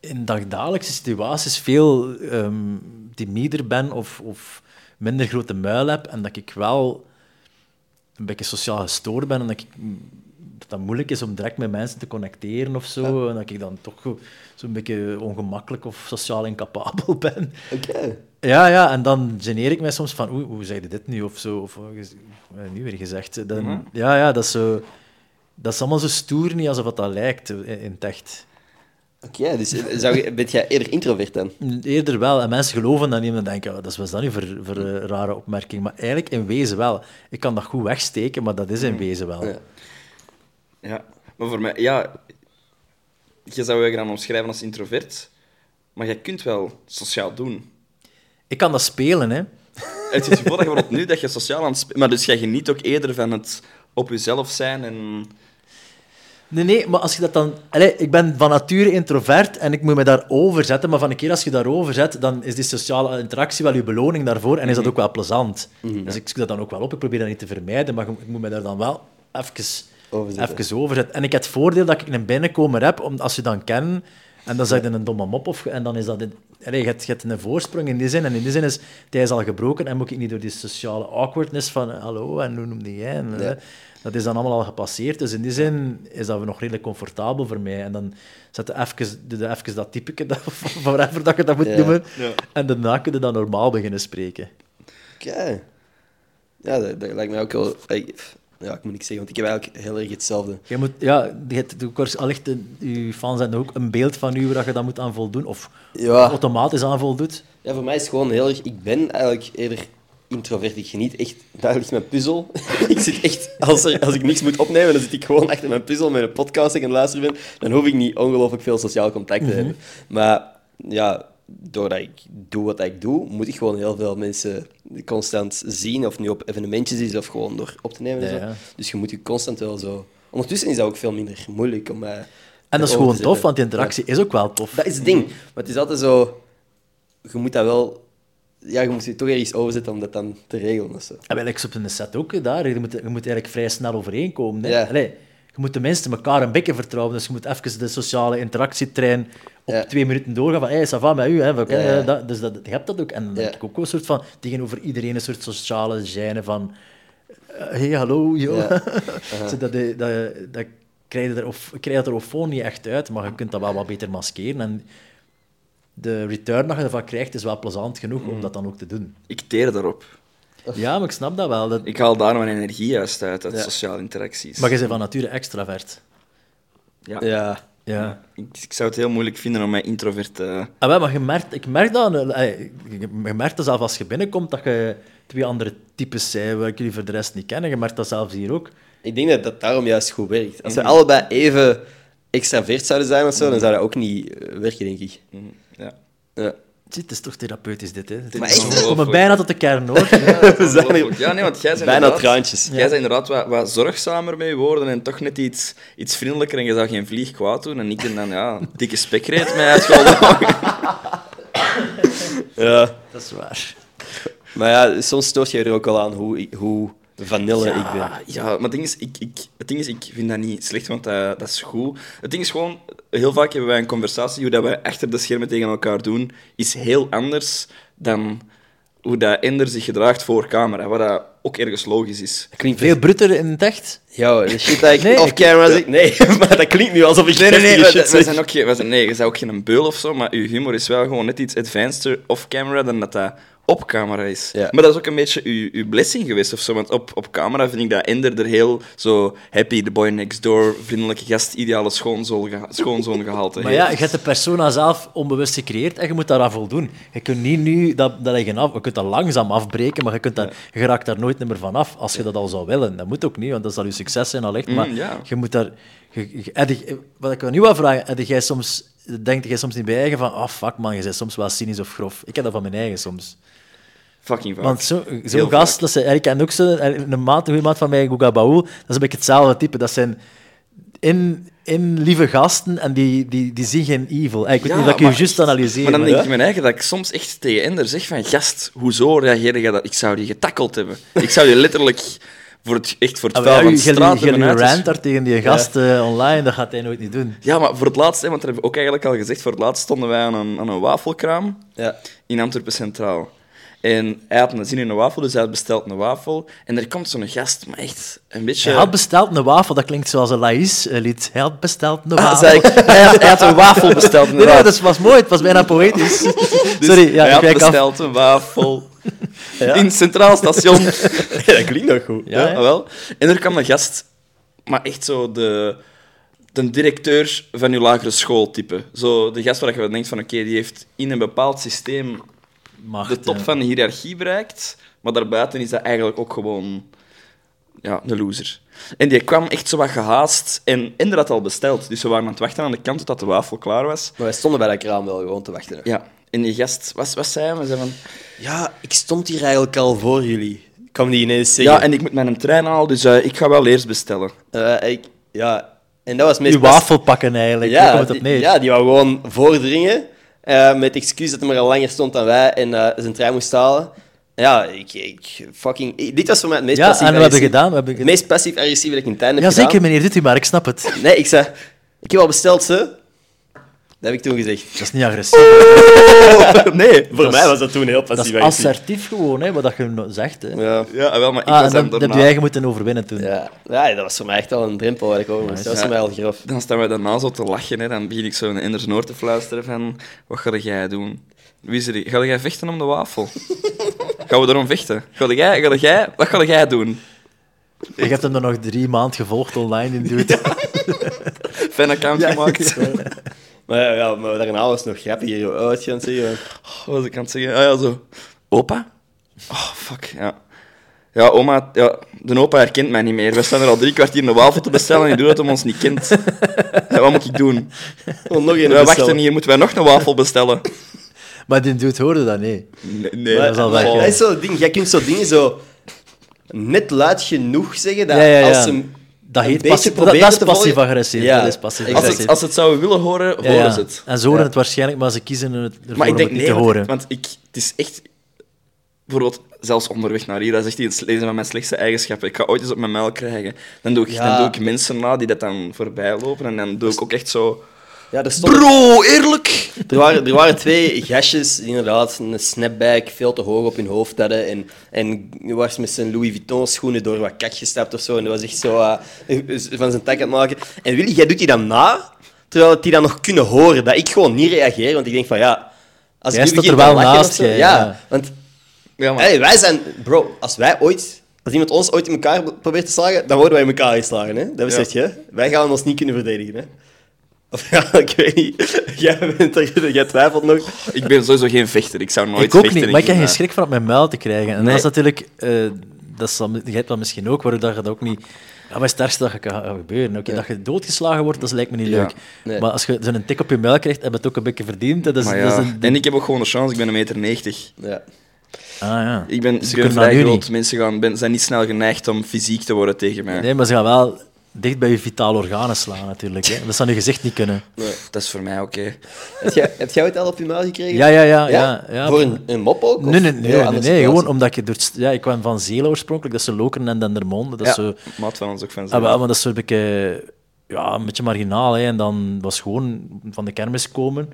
in dagdagelijkse situaties veel ehm timider ben of, of minder grote muil heb. En dat ik wel een beetje sociaal gestoord ben. En dat, ik, dat moeilijk is om direct met mensen te connecteren of zo. En dat ik dan toch zo- zo'n beetje ongemakkelijk of sociaal incapabel ben. Oké. Ja, ja, en dan geneer ik mij soms van, hoe zei je dit nu? Of zo, of wat je nu weer gezegd. Dan, Ja, ja, dat is zo... Dat is allemaal zo stoer, niet alsof dat lijkt in, in het echt. Oké, dus zou je, ben jij eerder introvert dan? Eerder wel, en mensen geloven dat niet, en dan denken, oh, dat is wat is dat nu voor, voor een rare opmerking. Maar eigenlijk in wezen wel. Ik kan dat goed wegsteken, maar dat is in wezen wel. Ja. Ja, maar voor mij, ja, je zou je gaan omschrijven als introvert, maar jij kunt wel sociaal doen. Ik kan dat spelen, hè. Het is gevoel dat je wordt nu dat je sociaal aan het spelen maar dus jij geniet ook eerder van het op jezelf zijn en... Nee, nee, maar als je dat dan... Allee, ik ben van nature introvert en ik moet me daarover zetten, maar van een keer als je daarover zet, dan is die sociale interactie wel je beloning daarvoor en is dat ook wel plezant. Dus ik zoek dat dan ook wel op. Ik probeer dat niet te vermijden, maar ik moet me daar dan wel even Overzetten. even over zetten. En ik heb het voordeel dat ik een binnenkomer heb, om, als je dan kent, en dan zeg je een domme mop, of, en dan is dat... een- Allee, je, hebt, je hebt een voorsprong in die zin, en in die zin is ijs al gebroken, en moet ik niet door die sociale awkwardness van eh, hallo, en hoe noemde jij? En, eh, Ja. Dat is dan allemaal al gepasseerd, dus in die zin is dat nog redelijk comfortabel voor mij. En dan zet je even, doe je even dat typeke, dat, van whatever dat je dat moet Ja. noemen, Ja. en daarna kun je dan normaal beginnen spreken. Oké. Ja, dat, dat lijkt mij ook wel... ik- Ja, ik moet niks zeggen, want ik heb eigenlijk heel erg hetzelfde. Je moet, ja, je hebt allicht, een- je fans hebben ook een beeld van u waar je dat moet aan voldoen, of Ja. automatisch aan voldoet. Ja, voor mij is het gewoon heel erg... Ik ben eigenlijk eerder introvert. Ik geniet echt... Daar ligt mijn puzzel. ik zit echt... Als, er, als ik niks moet opnemen, dan zit ik gewoon achter mijn puzzel met een podcast en luisteren ben. Dan hoef ik niet ongelooflijk veel sociaal contact te hebben. Maar ja, doordat ik doe wat ik doe, moet ik gewoon heel veel mensen constant zien. Of nu op evenementjes is, of gewoon door op te nemen. En, Ja, zo. ja. Dus je moet je constant wel zo... Ondertussen is dat ook veel minder moeilijk om... mij En dat is gewoon tof, want die interactie is ook wel tof. Dat is het ding. Maar het is altijd zo... Je moet dat wel... Ja, je moet je toch ergens overzetten om dat dan te regelen. Of zo. En wel, ik op een set ook eh, daar. Je moet, je moet eigenlijk vrij snel overeenkomen. Hè? Allee, je moet tenminste elkaar een beetje vertrouwen. Dus je moet even de sociale interactietrein op Ja. twee minuten doorgaan. Van, hey, ça va met u? Hè? We kennen Ja, ja. Dat, dus dat, je hebt dat ook. En dan Ja. heb ik ook wel een soort van... Tegenover iedereen een soort sociale gêne van... eh, hey, hallo, yo. Ja. Zo dat, dat, dat, dat krijg je er, of, krijg je er niet echt uit, maar je kunt dat wel wat beter maskeren. En de return dat je ervan krijgt is wel plezant genoeg om dat dan ook te doen. Ik teer daarop. Ja, maar ik snap dat wel. Dat... Ik haal daar mijn energie juist uit, uit sociale interacties. Maar je bent van nature extravert. ja. Ja. Ja. Ik, ik zou het heel moeilijk vinden om mij introvert te... Ah, wel, maar je merkt, ik merk dat, eh, je merkt dat zelf als je binnenkomt dat je twee andere types zijn, waar ik jullie voor de rest niet kennen. Je merkt dat zelfs hier ook. Ik denk dat dat daarom juist goed werkt. Als we Mhm. allebei even extravert zouden zijn of zo, dan zou dat ook niet eh, werken, denk ik. Mhm, Ja. Ja. Het is toch therapeutisch, dit. Hè? Maar echt, we komen bijna tot de kern, hoor. We zijn Ja, nee, want jij bent bijna inderdaad- traantjes. Jij bent inderdaad wat, wat zorgzamer met je woorden en toch net iets, iets vriendelijker en je zou geen vlieg kwaad doen. En ik ben dan, ja, dikke spekreet mij uitscholden. Ja. Dat is waar. Maar ja, soms stoort je er ook al aan hoe, hoe vanille ik ben. Ja, maar het ding is, ik, ik, het ding is, ik vind dat niet slecht, want dat, dat is goed. Het ding is gewoon, heel vaak hebben wij een conversatie, hoe dat wij achter de schermen tegen elkaar doen, is heel anders dan hoe dat Ender zich gedraagt voor camera, wat dat ook ergens logisch is. Klinkt Veel bruter in het echt. Yo, de shit dat ik Nee, off camera zeg. Nee, maar dat klinkt nu alsof ik Nee, nee, nee, zeg. zijn ook geen, wij zijn, nee, je bent ook geen beul of zo, maar uw humor is wel gewoon net iets advanceder off-camera dan dat dat op camera is. Ja. Maar dat is ook een beetje uw, uw blessing geweest of zo, want op, op camera vind ik dat Ender er heel zo happy, the boy next door, vriendelijke gast, ideale schoonzoon, geha- schoonzoon gehalte Maar ja, je hebt de persona zelf onbewust gecreëerd en je moet daaraan voldoen. Je kunt niet nu dat, dat je af, je kunt dat langzaam afbreken, maar je, kunt dat, je raakt daar nooit meer van af als je dat al zou willen. Dat moet ook niet, want dat zal je succes zijn allicht. Maar Mm, ja. je moet daar. Je, wat ik nu wil vragen, heb jij soms, denkt jij soms niet bij eigen van, oh fuck man, je bent soms wel cynisch of grof. Ik heb dat van mijn eigen soms. Fucking vaak. Want zo- zo'n vaak. gast, dat zijn, ik ken ook zo, een maat, een goede maat van mij, Guga Baul, dat is een beetje hetzelfde type. Dat zijn in, in lieve gasten en die, die, die zien geen evil. Eh, Ik weet Ja, niet dat ik je juist analyseer. Maar dan denk ik mijn eigen dat ik soms echt tegen Ender zeg van gast, hoezo reageer je dat? Ik zou die getackeld hebben. Ik zou die letterlijk voor het, echt voor het Ah, vuil van de straat hebben rant daar tegen die gast eh, online, dat gaat hij nooit niet doen. Ja, maar voor het laatst, want dat heb ik ook eigenlijk al gezegd, voor het laatst stonden wij aan een, aan een wafelkraam Ja. in Antwerpen Centraal. En hij had een zin in een wafel, dus hij had besteld een wafel. En er komt zo'n gast, maar echt een beetje... Hij had besteld een wafel, dat klinkt zoals een Laïs-lied. Hij had besteld een Ah, wafel. zei ik, hij, had, hij had een wafel besteld, Nee, nee, dat was mooi, het was bijna poëtisch. Dus Sorry, ja, hij ik had af. besteld een wafel in het Centraal Station. Ja, dat klinkt nog goed. Ja, wel. En er kwam een gast, maar echt zo de, de directeur van uw lagere schooltype. Zo de gast waar je denkt van, oké, die heeft in een bepaald systeem Macht, de top van de hiërarchie bereikt, maar daarbuiten is dat eigenlijk ook gewoon ja, een loser. En die kwam echt zo wat gehaast en Ender had al besteld. Dus we waren aan het wachten aan de kant totdat de wafel klaar was. Maar wij stonden bij dat kraam wel gewoon te wachten. Ja, en die gast, wat, wat zei hij? Zei van, Ja, ik stond hier eigenlijk al voor jullie. Ik kwam die ineens zeggen. ja, en ik moet mijn trein halen, dus eh, ik ga wel eerst bestellen. Eh, ik, ja, en dat was meest Uw wafel pakken eigenlijk, daar Ja, komt het op die, neer. ja, die wou gewoon voordringen. Eh, met het excuus dat hij maar al langer stond dan wij en eh, zijn trein moest halen. Ja, ik, ik fucking... ik- dit was voor mij het meest Ja, passief en wat hebben gedaan? We hebben Het gedaan. meest passief-agressieve dat ik in tijd heb Ja, gedaan. zeker meneer, doet u maar, ik snap het. Nee, ik zei... Ik heb al besteld, ze. Dat heb ik toen gezegd. Dat is niet agressief. nee. Voor Dat mij was dat toen heel Dat is assertief gewoon, hè, wat dat je zegt. Hè. Ja. Ja, wel, maar ik Ah, was dan, dan dat heb je daarna... eigen moeten overwinnen toen. Ja. ja, dat was voor mij echt al een drempel waar ik over moest. Dat was voor mij al grof. Dan staan wij daarna zo te lachen. Hè. Dan begin ik zo in Enders Noord te fluisteren van... Wat ga jij doen? Wie is er? Ga jij vechten om de wafel? Gaan we erom vechten? Ga jij, ga jij, wat ga jij doen? Je hebt hem er nog drie maanden gevolgd online in dude. Fan account gemaakt. Maar ja, ja, maar daarna was het nog grappiger. Oh, wat je aan het zeggen? Wat was ik aan het zeggen? Ah ja, zo. Opa? Oh, fuck, ja. Ja, oma... Ja, de opa herkent mij niet meer. We staan er al drie kwartier een wafel te bestellen en die doet dat hem ons niet kent. Ja, wat moet ik doen? Gewoon nog een Wij wachten hier, moeten wij nog een wafel bestellen? maar die dude hoorde dat, nee. Nee, nee. dat is al weg, Oh. Dat is zo het ding. Jij kunt zo dingen zo net luid genoeg zeggen dat Ja, ja, ja. als ze Dat heet passie- dat- is passief-agressief, Ja, dat is passief-agressief. Als exact. het, als het zouden willen horen, horen ja. ze het. En ze horen het waarschijnlijk, maar ze kiezen het ervoor Maar ik om denk het niet nee, te horen. want, ik, het is echt... Bijvoorbeeld, zelfs onderweg naar hier, dat is echt iets lezen van mijn slechtste eigenschappen. Ik ga ooit eens op mijn muil krijgen. Dan doe ik, dan doe ik mensen na die dat dan voorbij lopen en dan doe ik ook echt zo... Ja, er, stond, Bro, eerlijk! er, waren, er waren twee gastjes die inderdaad een snapback veel te hoog op hun hoofd hadden. En, en was met zijn Louis Vuitton schoenen door wat kak gestapt of zo. En dat was echt zo eh, van zijn tak aan het maken. En Willy, jij doet die dan na, terwijl die dan nog kunnen horen. Dat ik gewoon niet reageer, want ik denk van ja... Als Jij ik nu staat er wel naast, zo- ja, ja. want Ja, maar... Hey, wij zijn... Bro, als wij ooit... Als iemand ons ooit in elkaar probeert te slagen, dan worden wij in elkaar geslagen, hè? Dat besef je? Wij gaan ons niet kunnen verdedigen, hè? Of ja, ik weet niet. Jij, bent er, jij twijfelt nog. Ik ben sowieso geen vechter. Ik zou nooit Ik ook vechten. niet, maar ik heb geen schrik van op mijn muil te krijgen. En Nee. dat is natuurlijk... eh dat zal, jij hebt dat misschien ook, waardoor dat je dat ook niet... Ja, wat is het ergste dat kan gebeuren? Oké, Dat je doodgeslagen wordt, dat lijkt me niet Ja. leuk. Nee. Maar als je zo'n tik op je muil krijgt, heb je het ook een beetje verdiend. Dat is, dat is een... En ik heb ook gewoon de chance. Ik ben een meter 90. Ja. Ah, ja. Ik ben, Dus ik ben vrij groot. niet. Mensen gaan, ben, zijn niet snel geneigd om fysiek te worden tegen mij. Nee, maar ze gaan wel dicht bij je vitale organen slaan, natuurlijk. Hè. Dat zou je gezicht niet kunnen. Dat is voor mij oké. Heb, jij, heb jij het al op je muil gekregen? Ja, ja, ja. ja, ja. Voor een, een mop ook? Nee, nee, nee, nee, nee, gewoon omdat je door Ja, ik kwam van Zelen oorspronkelijk, dat is Lokeren en Dendermonde. Dat is Ja, zo... maat van ons ook van Ah, maar dat is zo een beetje, ja, een beetje marginaal. Hè. En dan was gewoon van de kermis komen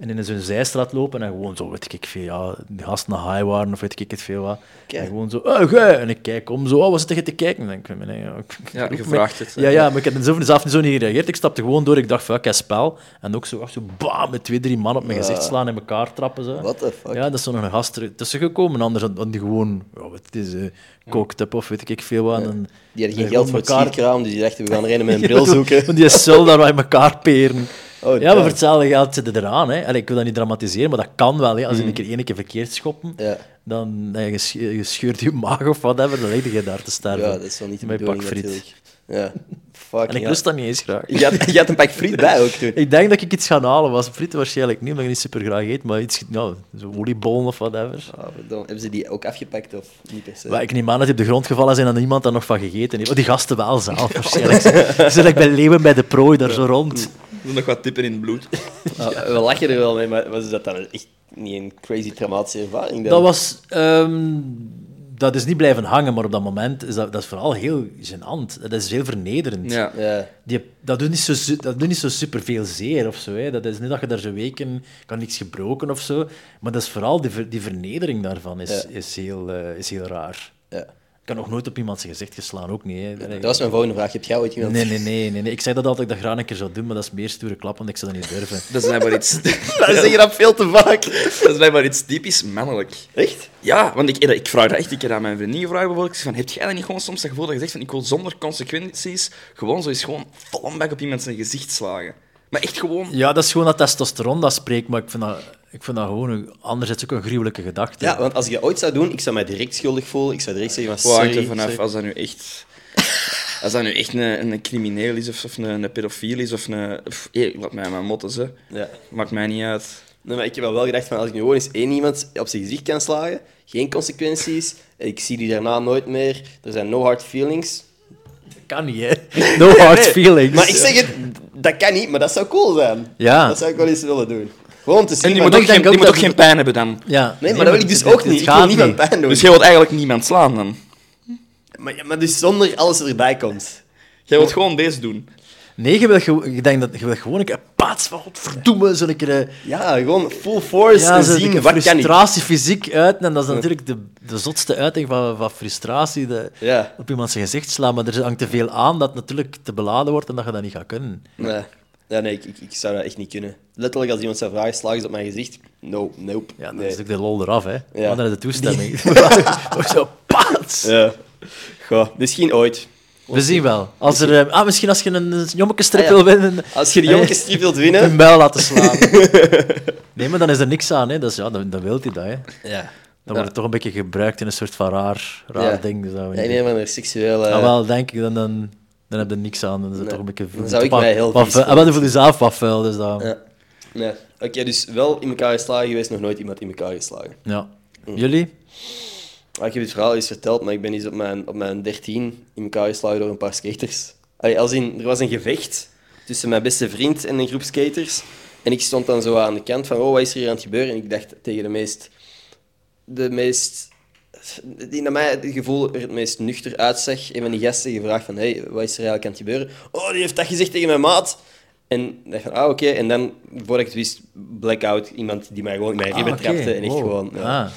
en in zo'n zijstraat lopen en gewoon zo, weet ik veel, ja, de gasten naar high waren of weet ik het veel wat. Kijk. En gewoon zo, oh, gij. En ik kijk om, zo, oh, wat zit je te kijken? En dan denk ik, nee, ja, ik- Ja, ik- je vraagt het. Ja, ja, maar ik heb zo- zelf niet zo niet gereageerd. Ik stapte gewoon door, ik dacht ik heb spel. En ook zo, zo bam, met twee, drie man op mijn gezicht slaan en elkaar trappen. Zo. What the fuck? Ja, dat is zo nog een gast er tussen gekomen. Anders dan die gewoon, ja, wat het is, eh kookt up of weet ik veel wat. En Die hadden geen dan geld voor het elkaar- schietkraam, dus die dachten, we gaan er een met een bril zoeken. Want die cel daar waar in elkaar peren. Oh, ja, maar voor hetzelfde geld zitten eraan. Hè. Allee, ik wil dat niet dramatiseren, maar dat kan wel. Hè. Als je een keer één keer verkeerd schoppen, Ja. dan eh, je, sch- je scheurt je maag of whatever, dan lig je daar te sterven. Ja, dat is wel niet de Met pak friet. natuurlijk. Ja. Fuck. En ik lust dat niet eens graag. Je had, je had een pak friet bij ook toen. Ik denk dat ik iets ga halen was. Frieten waarschijnlijk niet, omdat ik niet super graag eet, maar iets, nou, zo oliebollen of whatever. Verdomme. Hebben ze die ook afgepakt of niet per se? Maar ik neem aan dat die op de grond gevallen zijn en dat niemand daar nog van gegeten heeft. Oh, die gasten wel zelf waarschijnlijk. Ze zijn bij leeuwen bij de prooi daar zo rond. Er nog wat tippen in het bloed. Ja, we lachen er wel mee, maar was dat dan echt niet een crazy traumatische ervaring? Dan? Dat was... ehm, dat is niet blijven hangen, maar op dat moment is dat, dat is vooral heel gênant. Dat is heel vernederend. Ja. Ja. Die, dat, doet niet zo, dat doet niet zo superveel zeer of zo. Hè. Dat is niet dat je daar zo weken kan niks gebroken of zo. Maar dat is vooral die, die vernedering daarvan is, Ja. is, heel, eh, is heel raar. ja. Ik heb nog nooit op iemand zijn gezicht geslaan, ook niet. Hè. Dat was mijn volgende vraag. Heb jij ooit iemand... Nee, nee, nee, nee, nee. Ik zei dat altijd dat ik dat graag een keer zou doen, maar dat is meer stoere klap, want ik zou dat niet durven. Dat is blijkbaar iets, Dat zeg je dat veel te vaak. dat is blijkbaar iets typisch mannelijk. Echt? Ja, want ik, ik vraag dat echt. Ik heb aan mijn vriendin gevraagd bijvoorbeeld. Van, heb jij dat niet gewoon soms dat gevoel dat je zegt van, ik wil zonder consequenties gewoon zo eens gewoon vol een op iemand zijn gezicht slagen? Maar echt gewoon... Ja, dat is gewoon dat testosteron dat spreekt, maar ik vind dat, ik vind dat gewoon een, anderzijds ook een gruwelijke gedachte. Ja, want als ik dat ooit zou doen, ik zou mij direct schuldig voelen. Ik zou direct zeggen van, hangt er vanaf als dat nu echt... Als dat nu echt een, een crimineel is, of, of een, een pedofiel is, of een... Pff, hé, laat mij maar motten, ze. Ja. Maakt mij niet uit. Nee, maar ik heb wel gedacht van, als ik nu gewoon eens één iemand op zijn gezicht kan slagen, geen consequenties, ik zie die daarna nooit meer, er zijn no hard feelings. Kan niet, hè. No hard Nee, feelings. Maar ik zeg het, dat kan niet, maar dat zou cool zijn. Ja. Dat zou ik wel eens willen doen. Gewoon te zien. En die moet ook, geen, die moet ook geen pijn hebben dan. Ja. Nee, maar dat wil ik dus ook niet. Ik wil niemand pijn doen. Dus jij wilt eigenlijk niemand slaan dan? Maar, ja, maar dus zonder alles erbij komt. Jij wilt gewoon deze doen. Nee, je wil, ik denk dat je wil gewoon een keer paats van godverdomme, zo'n keer... eh, Ja, gewoon full force Ja, en zien wat kan ik. frustratie fysiek uiten. En dat is natuurlijk de, de zotste uiting van, van frustratie. De, Ja. Op iemand zijn gezicht slaan. Maar er hangt te veel aan dat het natuurlijk te beladen wordt en dat je dat niet gaat kunnen. Nee. Ja, nee, ik, ik, ik zou dat echt niet kunnen. Letterlijk, als iemand zou vragen, slag eens op mijn gezicht. No, nope. Ja, dan nee. is ook de lol eraf, hè. Ja. Maar dan is de toestemming. Ook zo, paats! Ja. Goh, misschien ooit. We zien wel. Als er, eh, ah, misschien als je een, een jommeke-strip Ah, ja. wil winnen, Als je die Eh, jongetjes wilt een winnen... bijl laten slaan. nee, maar dan is er niks aan, hè. Dat is, ja, dan, dan wil hij dat, hè. Ja. Dan wordt het toch een beetje gebruikt in een soort van raar, raar Ja. ding. Dus Ja, nee, maar er seksuele... Ah, wel, denk ik, dan, dan, dan heb je niks aan. Dan is het Nee. toch een beetje... Dan zou ik mij heel wat vuil- Ah, dan voel je zelf wat vuil, dus dat... Ja. Ja. Nee. Oké, dus wel in elkaar geslagen geweest, nog nooit iemand in elkaar geslagen. Jullie? Ah, ik heb het verhaal eens verteld, maar ik ben eens op mijn, op mijn 13 in elkaar geslagen door een paar skaters. Allee, als in, er was een gevecht tussen mijn beste vriend en een groep skaters. En ik stond dan zo aan de kant van, oh, wat is er hier aan het gebeuren? En ik dacht tegen de meest... De meest... Die naar mij het gevoel er het meest nuchter uitzag. Een van die gasten gevraagd van, hey, wat is er eigenlijk aan het gebeuren? Oh, die heeft dat gezegd tegen mijn maat. En dacht van, ah, oké. En dan, voordat ik het wist, blackout. Iemand die mij gewoon in mijn Ah, ribben oké. trapte. En echt Wow. gewoon... Ja. Ah.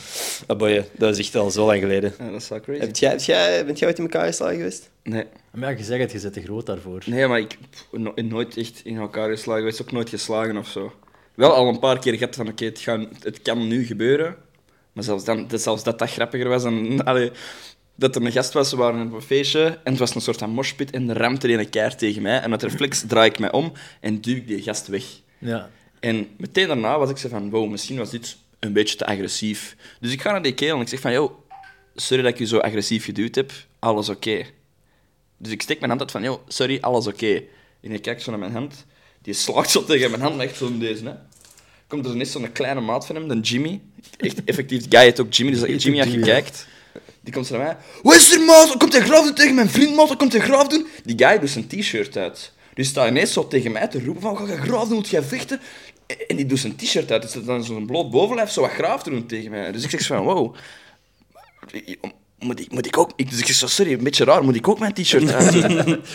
Ah, boy, dat is echt al zo lang geleden. Ja, dat is wel crazy. Heb jij, heb jij, bent jij ooit in elkaar geslagen geweest? Nee. Maar ja, je zegt het, je zit te groot daarvoor. nee, maar ik no- nooit echt in elkaar geslagen geweest. Ook nooit geslagen of zo. Wel al een paar keer gehad van, oké, het, gaan- het kan nu gebeuren. Maar zelfs, dan, dat- zelfs dat dat grappiger was dan... Allee, dat er een gast was, we waren op een feestje en het was een soort van moshpit en er ramt er een keer tegen mij. En met reflex draai ik mij om en duw ik die gast weg. Ja. En meteen daarna was ik zo van, wow, misschien was dit een beetje te agressief. Dus ik ga naar die kerel en ik zeg van, yo, sorry dat ik je zo agressief geduwd heb, alles oké. Dus ik steek mijn hand uit van, yo, sorry, alles oké. En ik kijk zo naar mijn hand, die slaagt zo tegen mijn hand, maar echt zo in deze, hè. Komt er ineens zo'n kleine maat van hem, dan Jimmy. Echt effectief, die guy heet ook Jimmy, dus Jimmy, als je kijkt... Die komt zo naar mij. Wat is er, maat? Komt hij graaf doen tegen mijn vriend, maat? Komt hij graaf doen? Die guy doet zijn t-shirt uit. Die staat ineens zo tegen mij te roepen van, ga je graaf doen? Moet jij vechten? En die doet zijn t-shirt uit. Dus dat dan zo'n bloot bovenlijf zo wat graaf te doen tegen mij. Dus ik zeg zo van, wow. Moet ik, moet ik ook... Ik, dus ik zeg zo, sorry, een beetje raar. Moet ik ook mijn t-shirt uit?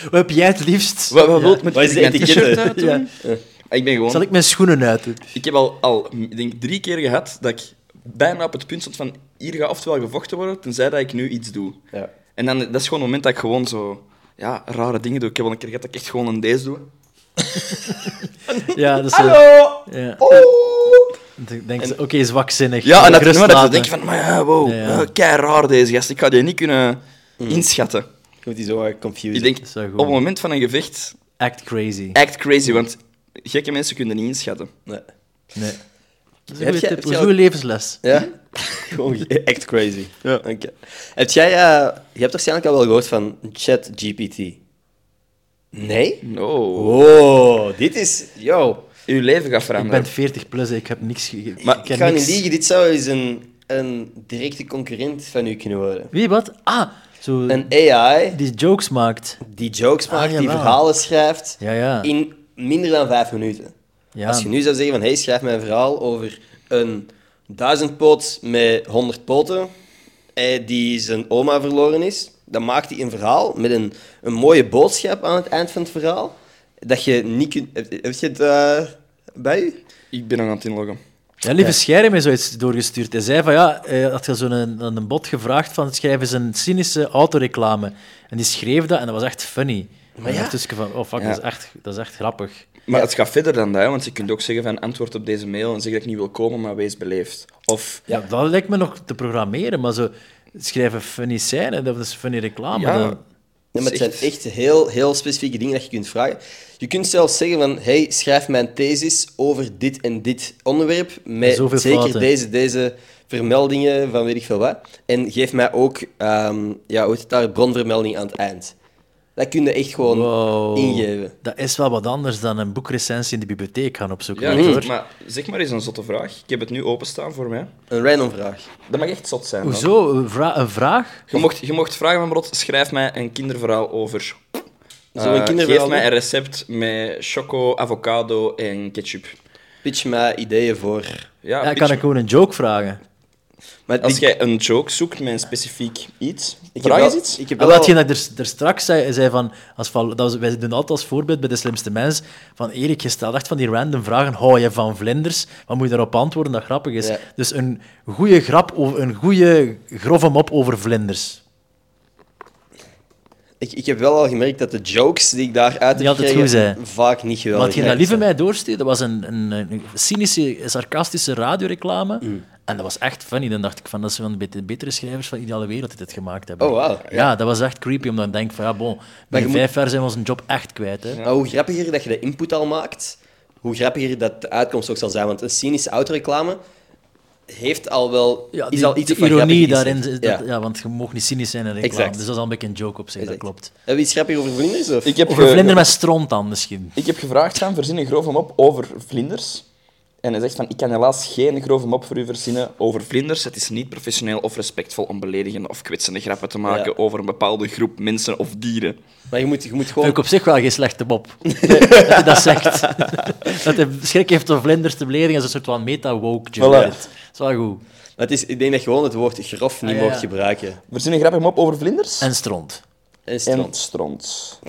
Wat heb jij het liefst? Wat, wat wilt Wat is de mijn t-shirt uit doen? Ja. Ik ben gewoon... Zal ik mijn schoenen uit doen? Ik heb al, al ik denk, drie keer gehad dat ik bijna op het punt stond van hier gaat oftewel gevochten worden, tenzij dat ik nu iets doe. Ja. En dan, dat is gewoon het moment dat ik gewoon zo ja, rare dingen doe. Ik heb al een keer gehad dat ik echt gewoon een deze doe. Ja, dat is... Hallo! Ja. Oh! Dan denk ze, oké, zwakzinnig. Ja, en dat, maar dat je denkt van, maar ja, wow, Ja, ja. eh, kei raar deze gast. Ik ga die niet kunnen inschatten. Goed, die zo confused. Ik denk, is op het moment van een gevecht, Act crazy. act crazy, want gekke mensen kunnen niet inschatten. Nee. Nee. Dat is Heb een goede tip, heb levensles. Ja? Gewoon echt crazy. Ja. Oké. Heb jij... eh, je hebt waarschijnlijk al wel gehoord van ChatGPT. Nee? No. Oh, dit is... Yo. Uw leven gaat Ik veranderen. ben 40 plus, ik heb niks ge- Maar ik Ik heb ga niks. niet liegen, dit zou eens een, een directe concurrent van u kunnen worden. Wie, wat? Ah, zo, Een AI die jokes maakt. die jokes Ah, maakt, die jawel. verhalen schrijft Ja, ja. in minder dan vijf minuten. Ja. Als je nu zou zeggen van, hey, schrijf mij een verhaal over een duizendpoot met honderd poten, eh, die zijn oma verloren is, dan maakt hij een verhaal met een, een mooie boodschap aan het eind van het verhaal, dat je niet kunt... Heb heb je het eh, bij u? Ik ben aan het inloggen. Ja, lieve Scherm heeft mij zoiets doorgestuurd. Hij zei van ja, hij had je zo'n een, een bot gevraagd van schrijf eens een cynische autoreclame. En die schreef dat en dat was echt funny. Maar ja. ja. Dus van, oh fuck, Ja. dat, is echt, dat is echt grappig. Maar het gaat verder dan dat, hè, want je kunt ook zeggen van antwoord op deze mail en zeg dat ik niet wil komen, maar wees beleefd. Of Ja, dat lijkt me nog te programmeren, maar zo schrijven funny scène, dat is funny reclame. Ja. maar het zijn Echt. heel, heel specifieke dingen dat je kunt vragen. Je kunt zelfs zeggen van, hey, schrijf mijn thesis over dit en dit onderwerp, met Zoveel zeker fouten. deze, deze vermeldingen van weet ik veel wat. En geef mij ook, ehm, ja, hoe heet het daar, bronvermelding aan het eind. Dat kun je echt gewoon Wow. ingeven. Dat is wel wat anders dan een boekrecensie in de bibliotheek gaan opzoeken. Ja, maar zeg maar eens een zotte vraag. Ik heb het nu openstaan voor mij. Een random vraag. Dat mag echt zot zijn. dan. Hoezo? Een, vra- een vraag? Je mocht, je mocht vragen van Brot, schrijf mij een kinderverhaal over. Zo Eh, een kinderverhaal geef mij een recept met choco, avocado en ketchup. Pitch mij ideeën voor... Ja, Ja, kan ik gewoon een joke vragen? Maar Als jij een joke zoekt met een specifiek iets, ik vraag eens iets. Ik heb wel... wat je er, er straks zei, zei van, als, val- dat was, wij doen altijd als voorbeeld bij de slimste mens, van Erik, je stelt echt van die random vragen, hou je van vlinders? Wat moet je daarop antwoorden dat grappig is? Ja. Dus een goede grap, over, een goede grove mop over vlinders. Ik, ik heb wel al gemerkt dat de jokes die ik daar uit heb gekregen, vaak niet geweldig Wat je dat zijn. lieve mij doorstuurde, dat was een, een, een cynische, sarcastische radioreclame. Mm. En dat was echt funny. Dan dacht ik van, dat zijn van de bet- betere schrijvers van Ideale Wereld die dit gemaakt hebben. Oh, wauw. Ja, dat was echt creepy, omdat ik denk van, ja, bon, binnen vijf jaar zijn we onze job echt kwijt. Hè. Hoe grappiger dat je de input al maakt, hoe grappiger dat de uitkomst ook zal zijn. Want een cynische autoreclame heeft al wel... Ja, is al iets de van ironie daarin, dat, Ja. ja. want je mag niet cynisch zijn in reclame. Exact. Dus dat is al een beetje een joke op zich, dat klopt. Heb je iets grappiger over vlinders? Of? Ik heb, Over ge- vlinder met stront dan misschien. ik heb gevraagd van verzin een grove mop over vlinders. En hij zegt van, ik kan helaas geen grove mop voor u verzinnen over vlinders. Het is niet professioneel of respectvol om beledigende of kwetsende grappen te maken Ja. over een bepaalde groep mensen of dieren. Maar je moet, je moet Vind gewoon... ik op zich wel geen slechte mop. dat je dat zegt. dat hij schrik heeft om vlinders te beledigen is een soort van meta-woke joke. Voilà. Dat is wel goed. Maar het is, ik denk dat je gewoon het woord grof niet Ah, ja, mocht gebruiken. Verzin een grappige mop over vlinders. En stront. En En stront.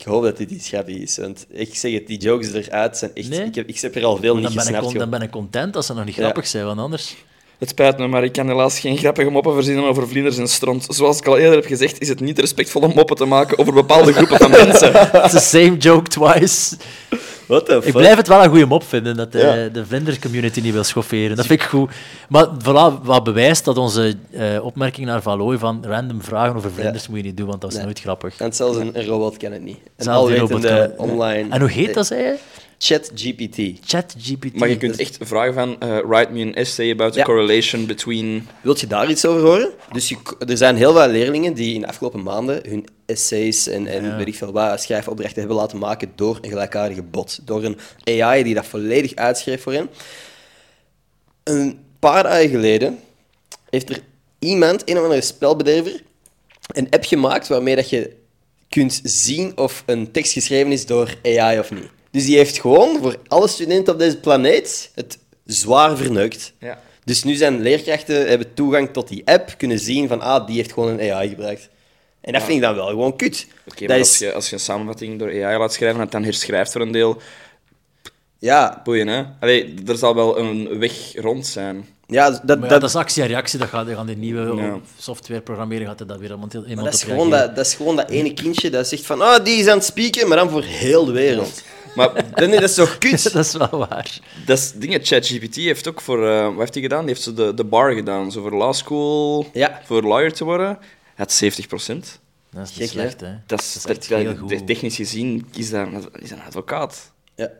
Ik hoop dat dit iets grappig is. Want ik zeg het, die jokes eruit zijn echt... Nee? Ik, heb, ik heb er al veel niet Dan ben, ik, gesnapt. dan ben ik content als ze nog niet Ja. grappig zijn, want anders... Het spijt me, maar ik kan helaas geen grappige moppen verzinnen over vlinders en stront. Zoals ik al eerder heb gezegd, is het niet respectvol om moppen te maken over bepaalde groepen van mensen. It's the same joke twice. What the Ik fuck? blijf het wel een goede mop vinden dat de, Ja. de Vlinder-community niet wil schofferen. Dat vind ik goed. Maar voilà, wat bewijst dat onze eh, opmerking naar Valooi van random vragen over vlinders moet je niet doen, want dat is Nee. nooit grappig. En zelfs een, een robot kan het niet. Een Zelfs die robot alwetende kan het. online... En hoe heet dat, zei je? Chat GPT. ChatGPT. Maar je kunt echt vragen van, eh, write me an essay about the Ja. correlation between... Wilt je daar iets over horen? Dus je, er zijn heel veel leerlingen die in de afgelopen maanden hun essays en, en weet ik veel wat schrijfopdrachten hebben laten maken door een gelijkaardige bot. Door een AI die dat volledig uitschreef voor hen. Een paar dagen geleden heeft er iemand, een of andere spelbederver, een app gemaakt waarmee dat je kunt zien of een tekst geschreven is door AI of niet. Dus die heeft gewoon voor alle studenten op deze planeet het zwaar verneukt. Ja. Dus nu zijn leerkrachten hebben toegang tot die app, kunnen zien van ah, die heeft gewoon een AI gebruikt. En dat vind ik dan wel gewoon kut. Oké, dat maar is, als, je, als je een samenvatting door AI laat schrijven en het dan herschrijft voor een deel, Ja, boeien, hè? Allee, er zal wel een weg rond zijn. ja, dat, ja, dat, dat is actie en reactie, dat gaat, gaan die nieuwe Ja. software programmeren, gaat dat weer iemand, iemand maar dat, is gewoon dat, dat is gewoon dat ene kindje dat zegt van ah, die is aan het spieken, maar dan voor heel de wereld. Maar Dan is dat zo kut. dat is wel waar. dat is, dingen, ChatGPT heeft ook voor... eh, wat heeft hij gedaan? Die heeft zo de, de bar gedaan. Zo voor law school, Ja. voor lawyer te worden. Hij had 70% Dat is Gek, slecht, hè. Dat is, Dat is heel goed. technisch gezien is dat, een- is dat een advocaat. Ja.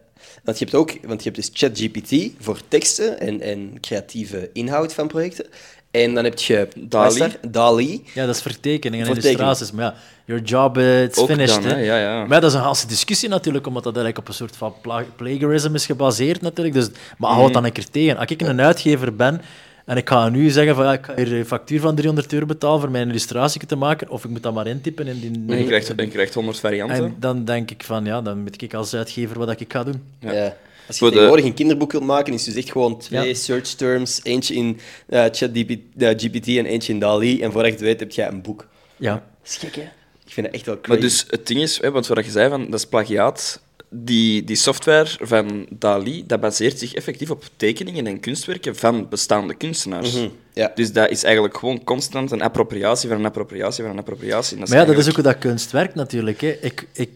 Want je hebt ook, want je hebt dus ChatGPT voor teksten en, en creatieve inhoud van projecten. En dan heb je is daar? DALL-E. Ja, dat is vertekeningen en illustraties. Maar ja, your job, eh, it's Ook finished. dan, hè. ja, ja. Maar ja, dat is een ganse discussie natuurlijk, omdat dat eigenlijk op een soort van pla- plagiarism is gebaseerd natuurlijk. Dus, maar hou het dan een keer tegen. Als ik een uitgever ben en ik ga nu zeggen van ja, ik ga hier een factuur van 300 euro betalen voor mijn illustratie te maken, of ik moet dat maar intypen in die... En je krijgt, en je krijgt 100 varianten. En dan denk ik van ja, dan weet ik als uitgever wat ik ga doen. Ja. Als je tegenwoordig een kinderboek wilt maken, is het dus echt gewoon twee Ja. search terms. Eentje in eh ChatGPT en eentje in DALL-E. En voordat je het weet, heb je een boek. Ja. Dat is gek, hè? Ik vind het echt wel crazy. Maar dus het ding is, hè, want wat je zei, van, dat is plagiaat. Die, die software van DALI, dat baseert zich effectief op tekeningen en kunstwerken van bestaande kunstenaars. Mhm, ja. Dus dat is eigenlijk gewoon constant een appropriatie van een appropriatie van een appropriatie. Maar ja, dat is ook dat kunst werkt natuurlijk. Hè. Ik, ik,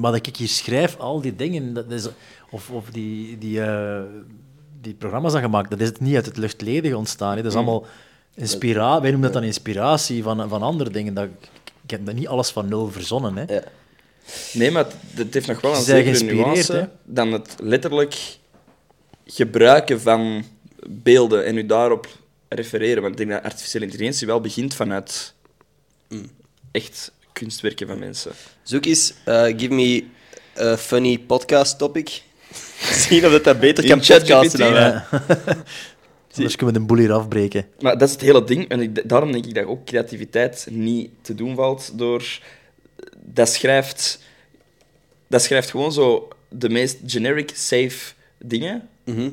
wat ik hier schrijf, al die dingen, dat is, of, of die, die, eh, die programma's dat gemaakt, dat is niet uit het luchtledige ontstaan. Hè. Dat is allemaal inspiratie. Wij noemen dat dan inspiratie van, van andere dingen. Dat, ik heb dat niet alles van nul verzonnen. Hè. Ja. Nee, maar het, het heeft nog wel een Ze zijn zekere geïnspireerd, nuance hè? dan het letterlijk gebruiken van beelden en u daarop refereren. Want ik denk dat artificiële intelligentie wel begint vanuit echt kunstwerken van mensen. Zoek eens, eh, give me a funny podcast topic. Zien of dat, dat beter In kan podcasten dan wij. Anders kunnen we de boel hier afbreken. Maar dat is het hele ding. En ik, daarom denk ik dat ook creativiteit niet te doen valt door... Dat schrijft... Dat schrijft gewoon zo de meest generic, safe dingen. Mhm.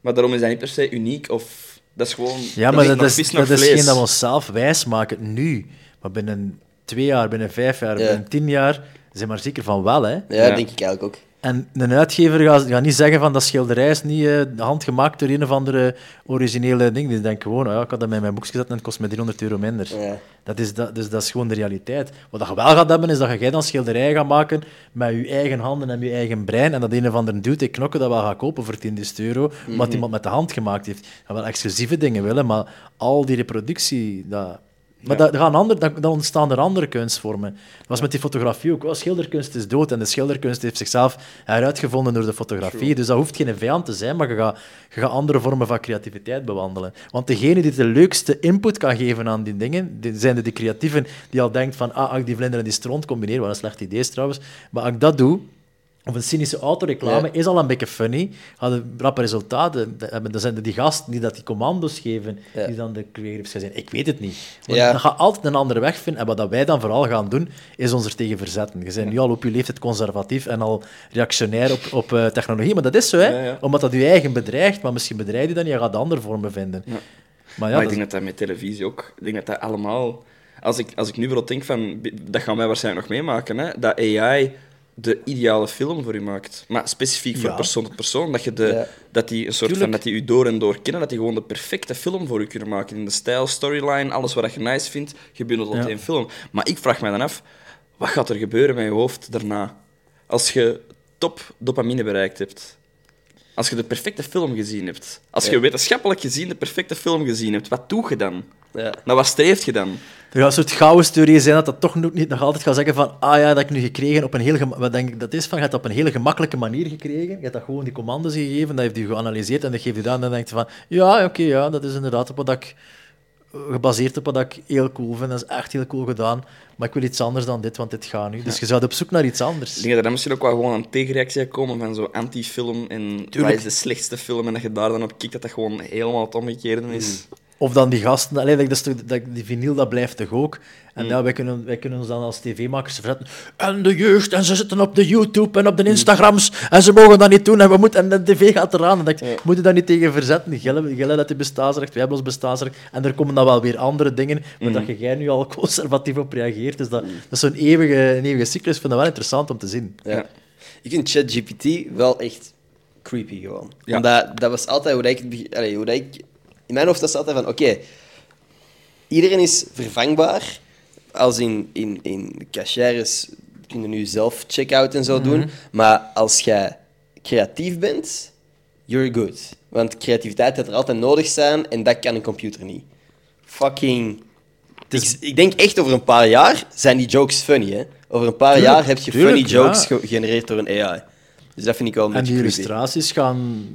Maar daarom is dat niet per se uniek of... Dat is gewoon... Ja, maar dat is, dat is geen dat we onszelf wijsmaken nu. Maar binnen twee jaar, binnen vijf jaar, Ja. binnen tien jaar, zijn maar zeker van wel. Hè. Ja, Ja. denk ik eigenlijk ook. En een uitgever gaat, gaat niet zeggen van dat schilderij is niet eh, handgemaakt door een of andere originele ding. Die denkt gewoon, oh ja, ik had dat met mijn boekje gezet en het kost me 300 euro minder. Ja. Dat, is, dat, dus dat is gewoon de realiteit. Wat je wel gaat hebben, is dat jij dan schilderijen gaat maken met je eigen handen en je eigen brein. En dat een of andere dude in knokken dat wel gaat kopen voor 10.000 euro, omdat iemand met de hand gemaakt heeft. Je gaat wel exclusieve dingen willen, maar al die reproductie... Dat... Maar dat gaan ander, dan, dan ontstaan er andere kunstvormen. Dat was met die fotografie ook. wel. schilderkunst is dood en de schilderkunst heeft zichzelf heruitgevonden door de fotografie. Dus dat hoeft geen vijand te zijn, maar je gaat, je gaat andere vormen van creativiteit bewandelen. Want degene die de leukste input kan geven aan die dingen, die zijn de, die creatieven die al denkt van ah, als ik die vlinder en die stront combineer, wat een slecht idee is trouwens, maar als ik dat doe, of een cynische autoreclame Ja. is al een beetje funny. Hadden rappe resultaten. Hebben- Dan zijn er die gasten die dat die commando's geven, Ja. die dan de creatives gaan zijn. Ik weet het niet. Want Ja. Dan gaat altijd een andere weg vinden. En wat dat wij dan vooral gaan doen, is ons er tegen verzetten. Je bent nu al op je leeftijd conservatief en al reactionair op, op eh, technologie. Maar dat is zo, hè? Ja, ja. Omdat dat je eigen bedreigt. Maar misschien bedreigt je dan, je gaat andere vormen vinden. Maar ja, maar dat ik is- denk dat dat met televisie ook... Ik denk dat dat allemaal... Als ik, als ik nu bijvoorbeeld denk van... Dat gaan wij waarschijnlijk nog meemaken, hè. Dat AI de ideale film voor u maakt. Maar specifiek voor Ja. persoon tot persoon. Dat, je de, Ja. dat die een soort Tuurlijk. van... Dat die u door en door kennen. Dat die gewoon de perfecte film voor u kunnen maken. In de stijl, storyline, alles wat je nice vindt, gebundeld tot Ja. één film. Maar ik vraag mij dan af... Wat gaat er gebeuren met je hoofd daarna? Als je top dopamine bereikt hebt. Als je de perfecte film gezien hebt. Als je wetenschappelijk gezien de perfecte film gezien hebt, wat doe je dan? Ja. Nou, wat streeft je dan? Er gaat een soort chaos-theorie zijn dat dat toch nog niet nog altijd gaat zeggen van ah ja, dat heb ik nu gekregen op een heel... Wat denk ik dat is? Van, je hebt dat op een hele gemakkelijke manier gekregen. Je hebt dat gewoon die commando's gegeven, dat heeft u geanalyseerd en dat geeft u dan en dan denkt je van ja, oké, ja, dat is inderdaad op wat ik... Gebaseerd op wat ik heel cool vind. Dat is echt heel cool gedaan. Maar ik wil iets anders dan dit, want dit gaat nu. Dus je zou op zoek naar iets anders. Ik denk dat er misschien ook wel gewoon een tegenreactie komen van zo'n anti-film en wat is de slechtste film en dat je daar dan op kijkt, dat dat gewoon helemaal het omgekeerde is. Of dan die gasten, allee, dat, is toch, dat, die vinyl dat blijft toch ook. En ja, wij, kunnen, wij kunnen ons dan als tv-makers verzetten. En de jeugd, en ze zitten op de YouTube en op de Instagrams, en ze mogen dat niet doen, en, we moeten, en de tv gaat eraan. En dan denk ik, moeten daar niet tegen verzetten? Gillen, dat die bestaansrecht, wij hebben ons bestaansrecht. En er komen dan wel weer andere dingen, waar dat je jij nu al conservatief op reageert. Dus dat, dat is zo'n eeuwige, eeuwige cyclus. Ik vind dat wel interessant om te zien. Ja. Ik vind ChatGPT wel echt creepy gewoon. Ja. Omdat dat was altijd hoe dat ik, allee, hoe dat ik... In mijn hoofd was het altijd van, oké, iedereen is vervangbaar. Als in, in, in cashiers kun je nu zelf check-out en zo doen. Maar als jij creatief bent, you're good. Want creativiteit gaat er altijd nodig zijn en dat kan een computer niet. Fucking... Ik, ik denk echt over een paar jaar zijn die jokes funny, hè. Over een paar jaar heb je tuurlijk, funny jokes ja. gegenereerd door een AI. Dus dat vind ik wel een En beetje die creepy. illustraties gaan,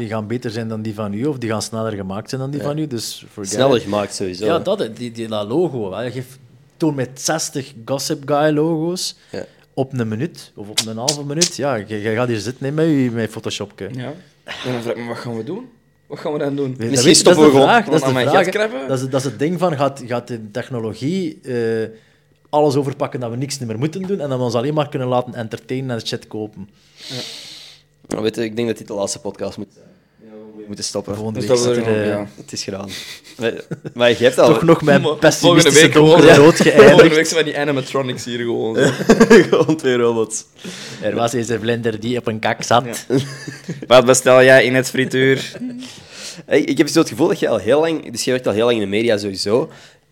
die gaan beter zijn dan die van u, of die gaan sneller gemaakt zijn dan die van u. Dus Sneller gemaakt sowieso. Ja, dat, die, die, dat logo. Hè. Geef, toon met 60 Gossip Guy logo's Ja. op een minuut of op een halve minuut. Ja, je, je gaat hier zitten hè, met je met Photoshopje. Ja. En dan vraag ik me, wat gaan we doen? Wat gaan we dan doen? Weet- Misschien weet- stoppen we gewoon vraag, dat is mijn vraag. Dat is, dat is het ding van, gaat, gaat de technologie eh, alles overpakken dat we niks meer moeten doen en dat we ons alleen maar kunnen laten entertainen en shit kopen. Nou, weet je, ik denk dat dit de laatste podcast moet zijn. Moeten stoppen. Volgende week er er, eh, ja. Het is gedaan. Maar, maar je hebt al... toch nog mijn Volgende pessimistische week gewoon, donkerrood Volgende geëindigd. week zijn die animatronics hier gewoon. zo. gewoon twee robots. Er was eens een vlinder die op een kak zat. Wat bestel jij in het frituur? Hey, ik heb zo het gevoel dat je al heel lang... Dus je werkt al heel lang in de media sowieso.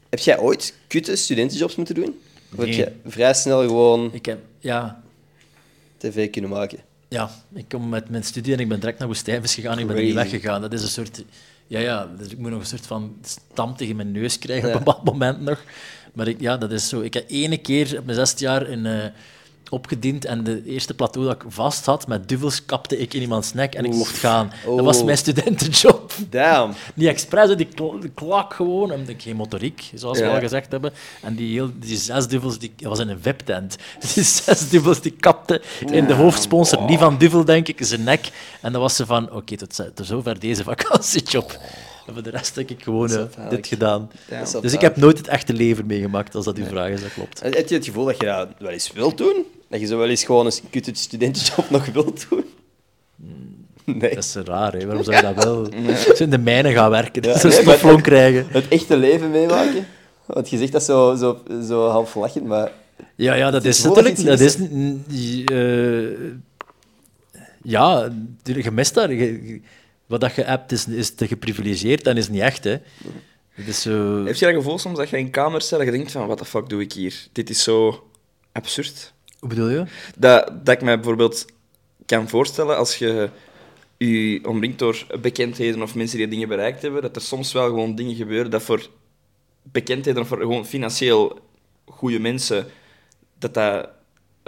Heb jij ooit kutte studentenjobs moeten doen? Of heb je vrij snel gewoon Ik heb, ja, tv kunnen maken? Ja, ik kom met mijn studie en ik ben direct naar Woestijnvis gegaan. Ik ben er niet weggegaan. Dat is een soort... Ja, ja, dus ik moet nog een soort van stam tegen mijn neus krijgen Ja. op een bepaald moment nog. Maar ik, ja, dat is zo. Ik heb ene keer op mijn zesde jaar in, opgediend en de eerste plateau dat ik vast had, met duvels kapte ik in iemands nek en ik mocht gaan. Dat was Oh. mijn studentenjob. Damn. Niet expres, die kl- die klak gewoon. En ik geen motoriek, zoals we al gezegd hebben. En die, heel, die zes duivels, die, dat was in een VIP-tent. Die zes duivels die kapten in de hoofdsponsor, niet van duvel, denk ik, zijn nek. En dan was ze van, oké, tot, tot zover deze vakantiejob. En voor de rest heb ik gewoon eh, dit gedaan. Ja. Dus ik heb nooit het echte leven meegemaakt, als dat uw vraag is, dat klopt. Heb je het gevoel dat je dat wel eens wilt doen? Dat je zo wel eens gewoon een kutte studentenjob nog wilt doen? Nee. Dat is raar, hè? waarom zou je dat wel... Zo in de mijnen gaan werken, Ja, nee, maar- krijgen. Het echte leven meemaken? Want je zegt dat zo, zo, zo half lachend, maar... Ja, ja, dat is natuurlijk... Dat is, eh, ja, je mist daar. Je- wat dat je hebt is, is te geprivilegeerd en is niet echt. Hè. Het is zo... Heb je dat gevoel soms dat je in kamers zit en je denkt van, wat de fuck doe ik hier? Dit is zo absurd. Hoe bedoel je? Dat, dat ik me bijvoorbeeld kan voorstellen als je je omringt door bekendheden of mensen die dingen bereikt hebben, dat er soms wel gewoon dingen gebeuren dat voor bekendheden of voor gewoon financieel goede mensen, dat dat...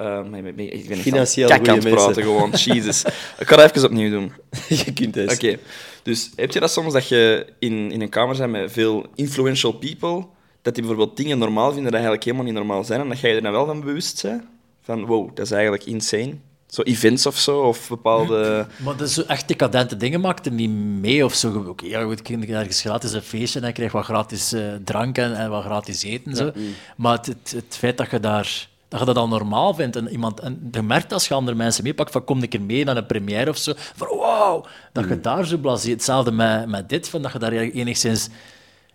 eh, ik ben niet Financieel kak aan goede het praten, gewoon. Jesus. Ik ga dat even opnieuw doen. je kunt het. Oké, dus heb je dat soms dat je in, in een kamer bent met veel influential people, dat die bijvoorbeeld dingen normaal vinden dat eigenlijk helemaal niet normaal zijn, en dat jij er dan wel van bewust bent? Van, wow, dat is eigenlijk insane. Zo events of zo, of bepaalde... Maar dat is zo echt decadente dingen maakt er niet mee of zo. Oké, ja, goed, ik krijg ergens gratis een feestje en ik krijg wat gratis eh, drank en, en wat gratis eten. Zo. Maar het, het, het feit dat je, daar, dat je dat al normaal vindt en, iemand, en je merkt als je andere mensen meepakt, van kom ik er mee naar een première of zo, van wow, dat je daar zo blasé... Hetzelfde met, met dit, van dat je daar enigszins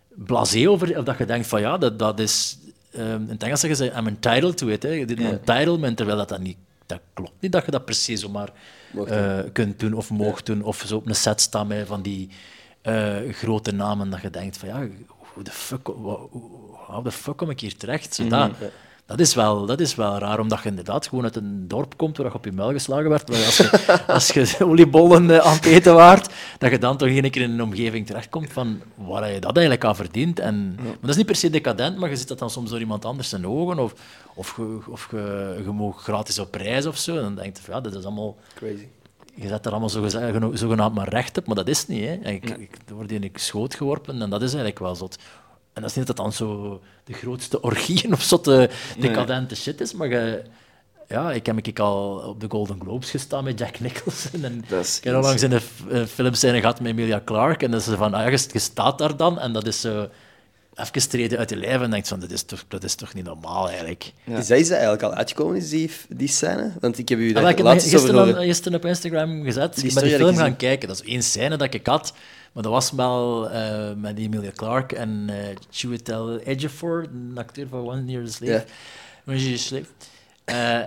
blasé over... Of dat je denkt van ja, dat, dat is... ehm, in het Engels zeggen ze, I'm entitled to it. Hè. Dit entitlement, terwijl dat, dat niet... Dat klopt niet dat je dat precies zomaar eh, kunt doen of mocht doen. Of zo op een set staan met van die eh, grote namen dat je denkt van ja, hoe de fuck, hoe- fuck kom ik hier terecht? Zo dat. Dat is, wel, dat is wel raar, omdat je inderdaad gewoon uit een dorp komt waar je op je muil geslagen werd. Maar als je, als je oliebollen eh, aan het eten waart, dat je dan toch een keer in een omgeving terechtkomt van waar je dat eigenlijk aan verdient. En, Maar dat is niet per se decadent, maar je ziet dat dan soms door iemand anders zijn ogen. Of, of, je, of je, je mag gratis op reis of zo. En dan denk je van ja, dat is allemaal Crazy. je zet er allemaal zogenaamd maar recht op, maar dat is niet. Hè. Ik, ik, wordt in ik schoot geworpen en dat is eigenlijk wel zot. En dat is niet dat dat dan zo de grootste orgieën of zotte decadente shit is, maar je, ja, ik heb ik al op de Golden Globes gestaan met Jack Nicholson. En ik heb al langs in een f- een filmscène gehad met Emilia Clarke. En dat ze van, ah, ja, je, je staat daar dan en dat is zo even treden uit je lijf en denkt van, dat is toch, dat is toch niet normaal eigenlijk. Ja. Is dat is dat eigenlijk al uitgekomen, is die, die scène? Want ik heb u Ja, daar maar ik heb laatst over gisteren, op Instagram gezet. Die ik ben die film gaan kijken. Dat is één scène dat ik had. Maar dat was wel eh, met Emilia Clarke en eh Chiwetel Ejiofor, een acteur van One Year a Slave. One Year Slave. Eh,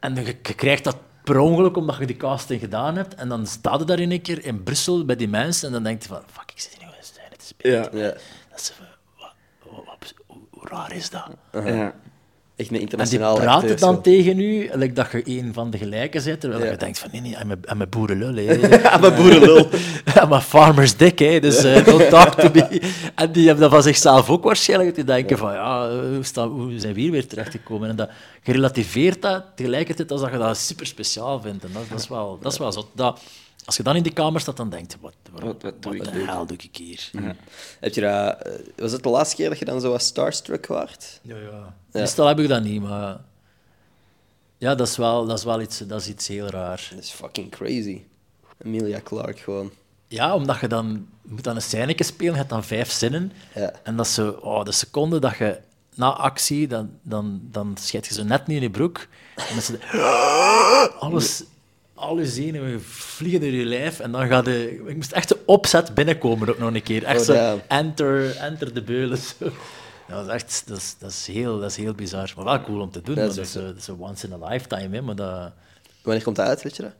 en je, je krijgt dat per ongeluk omdat je die casting gedaan hebt. En dan staat je daar in een keer in Brussel bij die mensen. En dan denk je van, fuck, ik zit hier nu in een scène te spelen. Ja. Ja, Dat is, wat, wat- wat- hoe, raar is dat? Ja. Echt een En die praten dan zo. tegen u, like dat je een van de gelijken bent, terwijl Ja. je denkt van nee, nee, I'm a, I'm a boerenlul. Ja, maar boerenlul. I'm a farmer's dick, hè, dus eh, don't talk to me. En die hebben dat van zichzelf ook waarschijnlijk, die denken van ja, hoe, staan, hoe zijn we hier weer terechtgekomen? En dat gerelativeerd dat tegelijkertijd als dat je dat super speciaal vindt. En dat, dat is wel, dat is wel zo. Dat, als je dan in die kamer staat, dan denk je, wat, wat, Wat- wat doe ik de hier? hel doe ik hier? Heb je dat, eh, was het de laatste keer dat je dan zo wat starstruck waart? Ja, ja. Meestal heb ik dat niet, maar ja, dat is wel, dat is wel iets, dat is iets heel raar. Dat is fucking crazy. Emilia Clarke gewoon. Ja, omdat je dan je moet dan een scèneke spelen, je hebt dan vijf zinnen. Ja. En dat zo, oh, de seconde dat je na actie, dan, dan, dan scheid je zo net niet in je broek. En dan het, alles, al je zenuwen vliegen door je lijf. En dan gaat de, ik moest echt de opzet binnenkomen ook nog een keer. Echt Oh, zo, enter, enter de beulen. Zo. Ja, dat, is echt, dat, is, dat, is heel, dat is heel bizar. Maar wel cool om te doen. Dat is dat, is, dat een once in a lifetime. Hè, maar dat, Wanneer komt dat uit, weet je dat?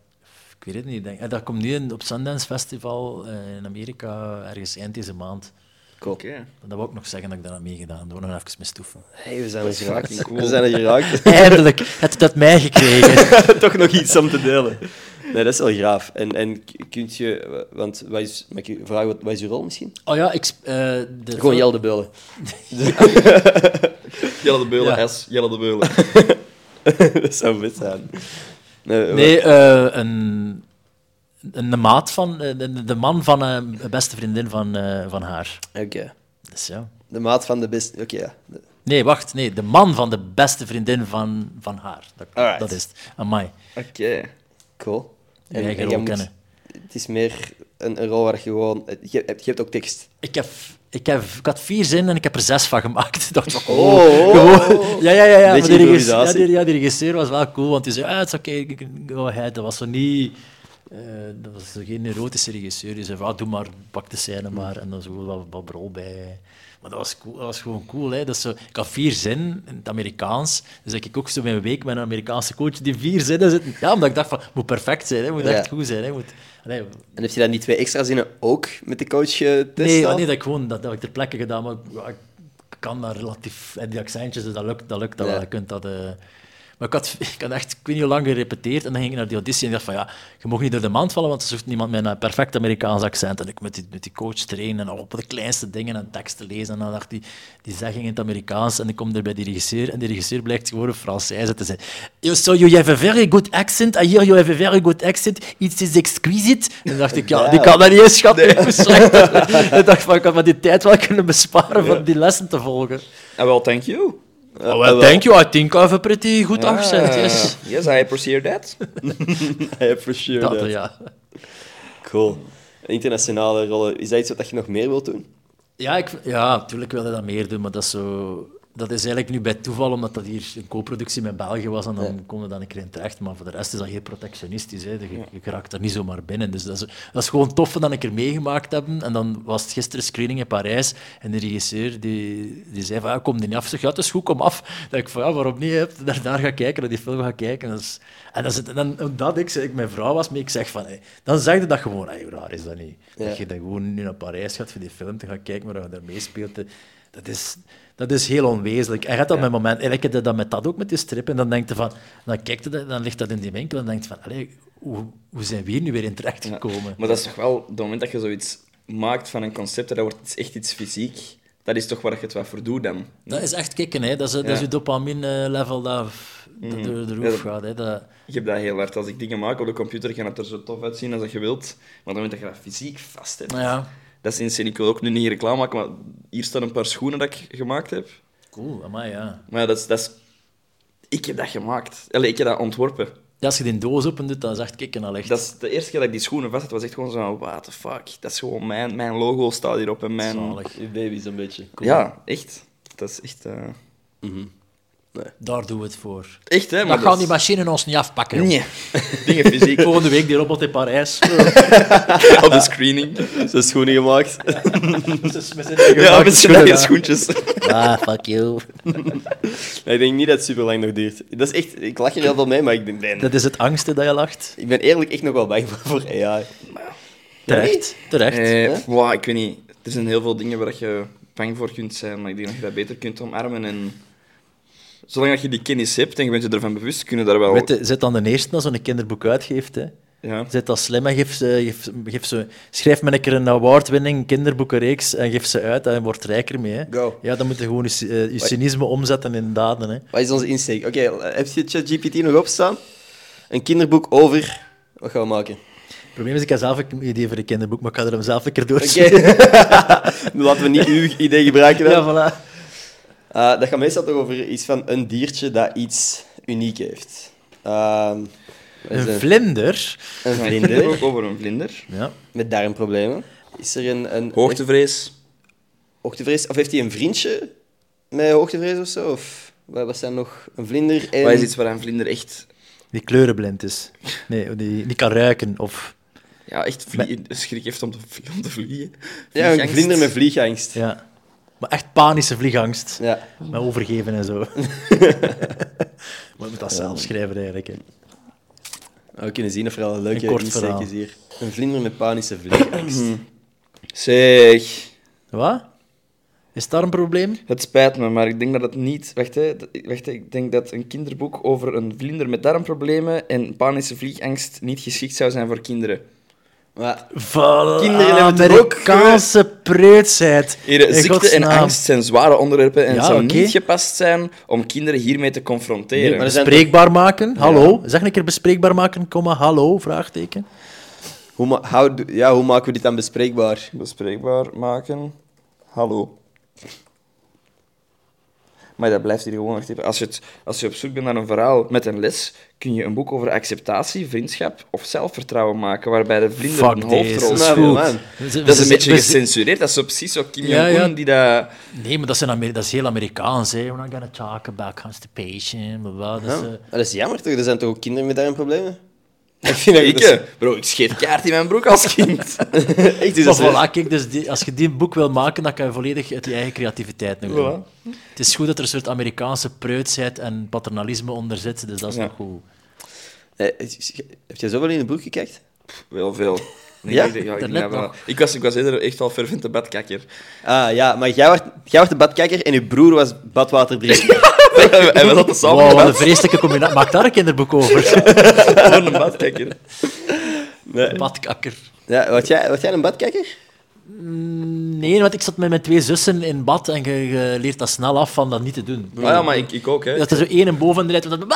ik weet het niet. Denk, eh, dat komt nu op Sundance Festival eh, in Amerika, ergens eind deze maand. Cool. Oké. Dat wou ik nog zeggen dat ik daar aan meegedaan heb. Daar nog even mee stoeven. Hey, we zijn er geraakt. cool. We zijn er geraakt. Eindelijk, het uit mij gekregen. Toch nog iets om te delen. Nee, dat is wel graaf. En, en kunt je... Want wat is, mag ik je vragen, wat, wat is je rol misschien? Oh ja, ik... eh, de Gewoon Jel de Beulen. Jelle de Beulen, Ja. S. Jelle de Beulen. dat zou vet zijn. Nee, Nee, eh, een, een de maat van... eh, De, de man van eh, een beste vriendin van, eh, van haar. Oké. Dus ja. De maat van de beste... Oké, ja. De- Nee, wacht. Nee, de man van de beste vriendin van, van haar. Dat, Alright. dat is het. Amai. Oké. Cool. Eigen jij moet- kennen. Het is meer een, een rol waar je gewoon... Je hebt, je hebt ook tekst. Ik, heb, ik, heb, ik had vier zinnen en ik heb er zes van gemaakt. Ik dacht Oh, oh, ja, ja, ja. ja. Maar die regisseur, ja, die, ja, die regisseur was wel cool, want hij zei, ah, het is oké, go ahead. Dat was zo niet... eh, dat was geen erotische regisseur. Die zei, van, ah, doe maar, pak de scène maar. En dan zo wat, wat rol bij. Maar dat was, cool, dat was gewoon cool. Hè. Dat zo, ik had vier zinnen in het Amerikaans. Dus ik ik ook zo mijn week met een Amerikaanse coach die vier zinnen zitten. Ja, omdat ik dacht van, het moet perfect zijn. Hè. Moet Ja. echt goed zijn. Hè. Moet, allee, En heb je dan die twee extra zinnen ook met de coach getest? Nee, ja, nee, dat ik gewoon dat, dat heb ik ter plekke gedaan, maar ja, ik kan daar relatief en die accentjes, dus dat lukt, dat lukt dat Ja. Je kunt dat. eh, maar ik had, ik had echt, ik weet niet hoe lang gerepeteerd en dan ging ik naar die auditie en ik dacht van ja, je mag niet door de mand vallen, want er zoekt niemand met een perfect Amerikaans accent. En ik met die, met die coach trainen en op de kleinste dingen en teksten lezen en dan dacht die, die zegging in het Amerikaans en ik kom er bij die regisseur en die regisseur blijkt gewoon een Française te zijn. "You- So you have a very good accent, I hear you have a very good accent, it is exquisite. En dan dacht ik, ja, die kan dat niet eens schatten, is. Ik dacht van, ik had me die tijd wel kunnen besparen van die lessen te volgen. En wel, thank you. Oh, well, thank you, I think I have a pretty good accent, Ah, yes. Yes, I appreciate that. For sure. Dat, that. ja. Cool. Internationale rollen. Is dat iets wat je nog meer wilt doen? Ja, ik, ja, natuurlijk wil je dat meer doen, maar dat is, zo, dat is eigenlijk nu bij toeval, omdat dat hier een co-productie met België was en dan Ja. dan een keer in terecht. Maar voor de rest is dat heel protectionistisch. Hè. Je, je raakt er niet zomaar binnen. Dus dat is, dat is gewoon tof dat ik er meegemaakt hebben. En dan was het gisteren screening in Parijs en de regisseur die, die zei van, ja, kom er niet af. Zeg, ja, het is goed, kom af. Dan ik van, ja, waarom niet? hè? Daar, daar ga kijken, naar die film ga kijken. Dat is, en dat, is, het- en dan, omdat ik, ik, mijn vrouw was mee, ik zeg van, hey, dan zeg je dat gewoon, hoe raar is dat niet? Ja. Dat je dan gewoon nu naar Parijs gaat voor die film te gaan kijken, maar dat je daar meespeelt. Dat dat is, dat is heel onwezenlijk. En hebt dat met moment, en ik heb dat met dat ook met die strip, en dan denk je van, dan kijkt je dat, dan ligt dat in die winkel, en dan denk je van, allee, hoe, hoe zijn we hier nu weer in terecht gekomen? Maar dat is toch wel, op het moment dat je zoiets maakt van een concept, dat wordt echt iets fysiek, dat is toch waar je het wat voor doet dan. Dat is echt kicken, hè. Dat is, dat is Ja. je dopamine-level dat, dat door de roof dat- gaat. Hè. Dat, Ik heb dat heel hard. Als ik dingen maak op de computer, kan het er zo tof uitzien als dat je wilt. Maar op het moment dat je dat fysiek vast hebt... ja, Dat is insane. Ik wil ook nu niet reclame maken, maar hier staan een paar schoenen dat ik gemaakt heb. cool, maar ja. Maar ja, dat is... Dat is... Ik heb dat gemaakt. Allee, ik heb dat ontworpen. Ja, Als je die doos open doet, dan is echt kicken al echt. Dat is de eerste keer dat ik die schoenen vast had, was echt gewoon zo... What the fuck? Dat is gewoon mijn, mijn logo staat hierop en mijn... Zalig. Je baby zo'n beetje. Ja, echt. Dat is echt... Daar doen we het voor. Echt, hè? Dan Maar gaan dat die machines ons niet afpakken. joh. Nee. Dingen fysiek. Volgende week die robot in Parijs. op de screening. Zo schoenen gemaakt. Dus met zijn eigen Ja, met zijn eigen schoentjes. Ah, fuck you. Nee, ik denk niet dat het super lang nog duurt. Dat is echt, ik lach er heel veel mee, maar ik ben, ben- Dat is het angsten dat je lacht. ik ben eerlijk echt nog wel bang voor, voor AI. Terecht. Terecht. Eh, wow, ik weet niet. Er zijn heel veel dingen waar je bang voor kunt zijn, maar ik denk dat je dat beter kunt omarmen. En zolang dat je die kennis hebt en je bent je ervan bewust, kun je daar wel... Weet je, zet dan de eerste als zo'n kinderboek uitgeeft. Hè. Ja. Zet dat slim en geef ze, geef, geef ze, schrijf me een keer een award-winning kinderboekenreeks en geef ze uit en wordt rijker mee. Hè. Go. Ja, dan moet je gewoon je, eh, je cynisme omzetten in daden. Hè. Wat is onze insteek? Oké, heb je ChatGPT nog opstaan? Een kinderboek over... Wat gaan we maken? Het probleem is, ik heb zelf een idee voor een kinderboek, maar ik ga er hem zelf een keer Oké. doorsturen. Dan Laten we niet uw idee gebruiken dan. Ja, voilà. Eh, dat gaat meestal toch over iets van een diertje dat iets uniek heeft. Ehm, is Een het? vlinder. een vlinder ook over een vlinder. Ja. met darmproblemen. Is er een, een Hoogtevrees. hoogtevrees? Of heeft hij een vriendje met hoogtevrees of zo? Of wat zijn nog een vlinder en... Wat is iets waar een vlinder echt... Die kleurenblind is. Nee, die niet kan ruiken. Of, Ja, echt vlie- schrik heeft om te, vlie- om te vliegen. Ja, een vlinder met vliegangst. ja. Maar echt panische vliegangst. Ja. Met overgeven en zo. maar je moet dat zelf schrijven eigenlijk. Hè. We kunnen zien of er al een leuke Een insteek is hier. Een vlinder met panische vliegangst. Zeg... Wat? Is daar een probleem? Het spijt me, maar ik denk dat het niet... Wacht, hè. Dat- Wacht, hè. Ik denk dat een kinderboek over een vlinder met darmproblemen en panische vliegangst niet geschikt zou zijn voor kinderen. Maar Voilà, Kinderen hebben het ook Amerikaanse preutsheid. Hier, In ziekte en angst zijn zware onderwerpen en Ja, het zou niet gepast zijn om kinderen hiermee te confronteren. Nee, maar er zijn Bespreekbaar maken? Hallo? Zeg een keer bespreekbaar maken, komma, hallo? Vraagteken. hoe, ma- how ja, hoe maken we dit dan bespreekbaar? Bespreekbaar maken. Hallo. Maar dat blijft hier gewoon echt. Als je, het, als je op zoek bent naar een verhaal met een les, kun je een boek over acceptatie, vriendschap of zelfvertrouwen maken, waarbij de vlinder Fuck een hoofdrol speelt. Nou, man. Dat is een beetje gecensureerd. Dat is zo precies zo Kim Ja, Jong-un ja. die dat... Nee, maar dat, zijn Amer- dat is heel Amerikaans. Hè. We're not gonna talk about constipation. Blah, blah. Dat is, Ja. eh, Maar dat is jammer toch? Er zijn toch ook kinderen met darmproblemen? Ik vind dat Ik, dat eh, bro, ik scheet kaart in mijn broek als kind. Echt, dus Maar voilà, kijk, dus die- als je die boek wil maken, dan kan je volledig uit je eigen creativiteit nog doen. Het is goed dat er een soort Amerikaanse preutsheid en paternalisme onder zit, dus dat is Ja. nog goed. Eh, Heb jij zoveel in het boek gekeken? Wel veel. Nee, Ja? ik, ja, wel. was, ik was eerder echt wel fervente badkakker. Ah ja, maar jij was, jij was de badkijker en je broer was badwater drinken. en we zaten samen Wow, wat een vreselijke combinatie. Maak daar een kinderboek over. Gewoon een badkakker. Nee. Badkakker. Ja, was, jij, was jij een badkijker? Nee, want ik zat met mijn twee zussen in bad en je, je leert dat snel af van dat niet te doen. Maar ja, maar ik, ik ook, hè. Dat er zo één en boven rijdt, en dat,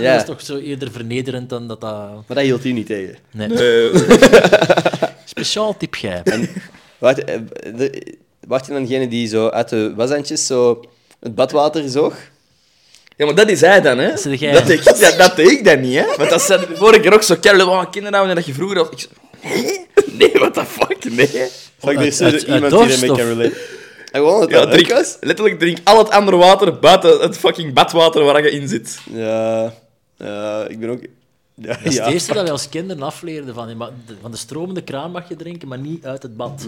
Ja. dat is toch zo eerder vernederend dan dat dat... Maar dat hield hij niet tegen. Nee. Speciaal tip jij. Wacht, eh, wacht je dan degene die zo uit de washandjes zo het badwater zoog? ja, maar dat is hij dan, hè. Dat is jij. Dat deed, ik- dat, dat deed ik dan niet, hè. Want dat zei de vorige keer ook zo, Kerel, wat kindernaam en dat je vroeger had. Ik zo, nee, nee, what the fuck, nee. Fuck, er is uit- uit iemand die ermee kan relate. Gewoon Ja, drink, was? letterlijk drink al het andere water buiten het fucking badwater waar je in zit. Ja, ja, ik ben ook... Ja, Dat is ja. het eerste dat wij als kinderen afleerden. Van, van de stromende kraan mag je drinken, maar niet uit het bad.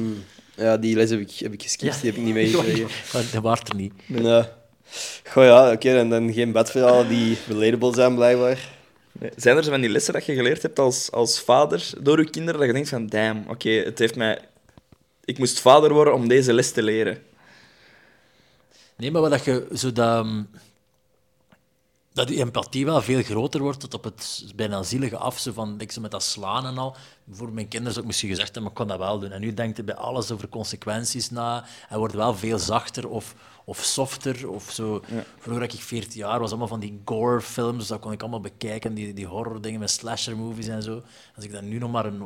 ja, die les heb ik, heb ik geskipt, die heb ik niet meegekregen. Maar dat waart er niet. Ja. Goh ja, oké, en dan geen badverhalen die relatable zijn, blijkbaar. Nee. Zijn er zo van die lessen dat je geleerd hebt als, als vader door je kinderen, dat je denkt van, damn, oké, het heeft mij... Ik moest vader worden om deze les te leren. Nee, maar wat dat je zo dat, dat je empathie wel veel groter wordt tot op het bijna zielige af, zo van ik zo met dat slaan en al. Voor mijn kinderen zou ik misschien gezegd hebben, maar ik kon dat wel doen. En nu denkt hij bij alles over consequenties na en wordt wel veel zachter of, of softer. Of zo. Vroeger, dat ik 14 jaar was, allemaal van die gore-films, dat kon ik allemaal bekijken, die, die horror-dingen met slasher-movies en zo. Als ik dan nu nog maar, een,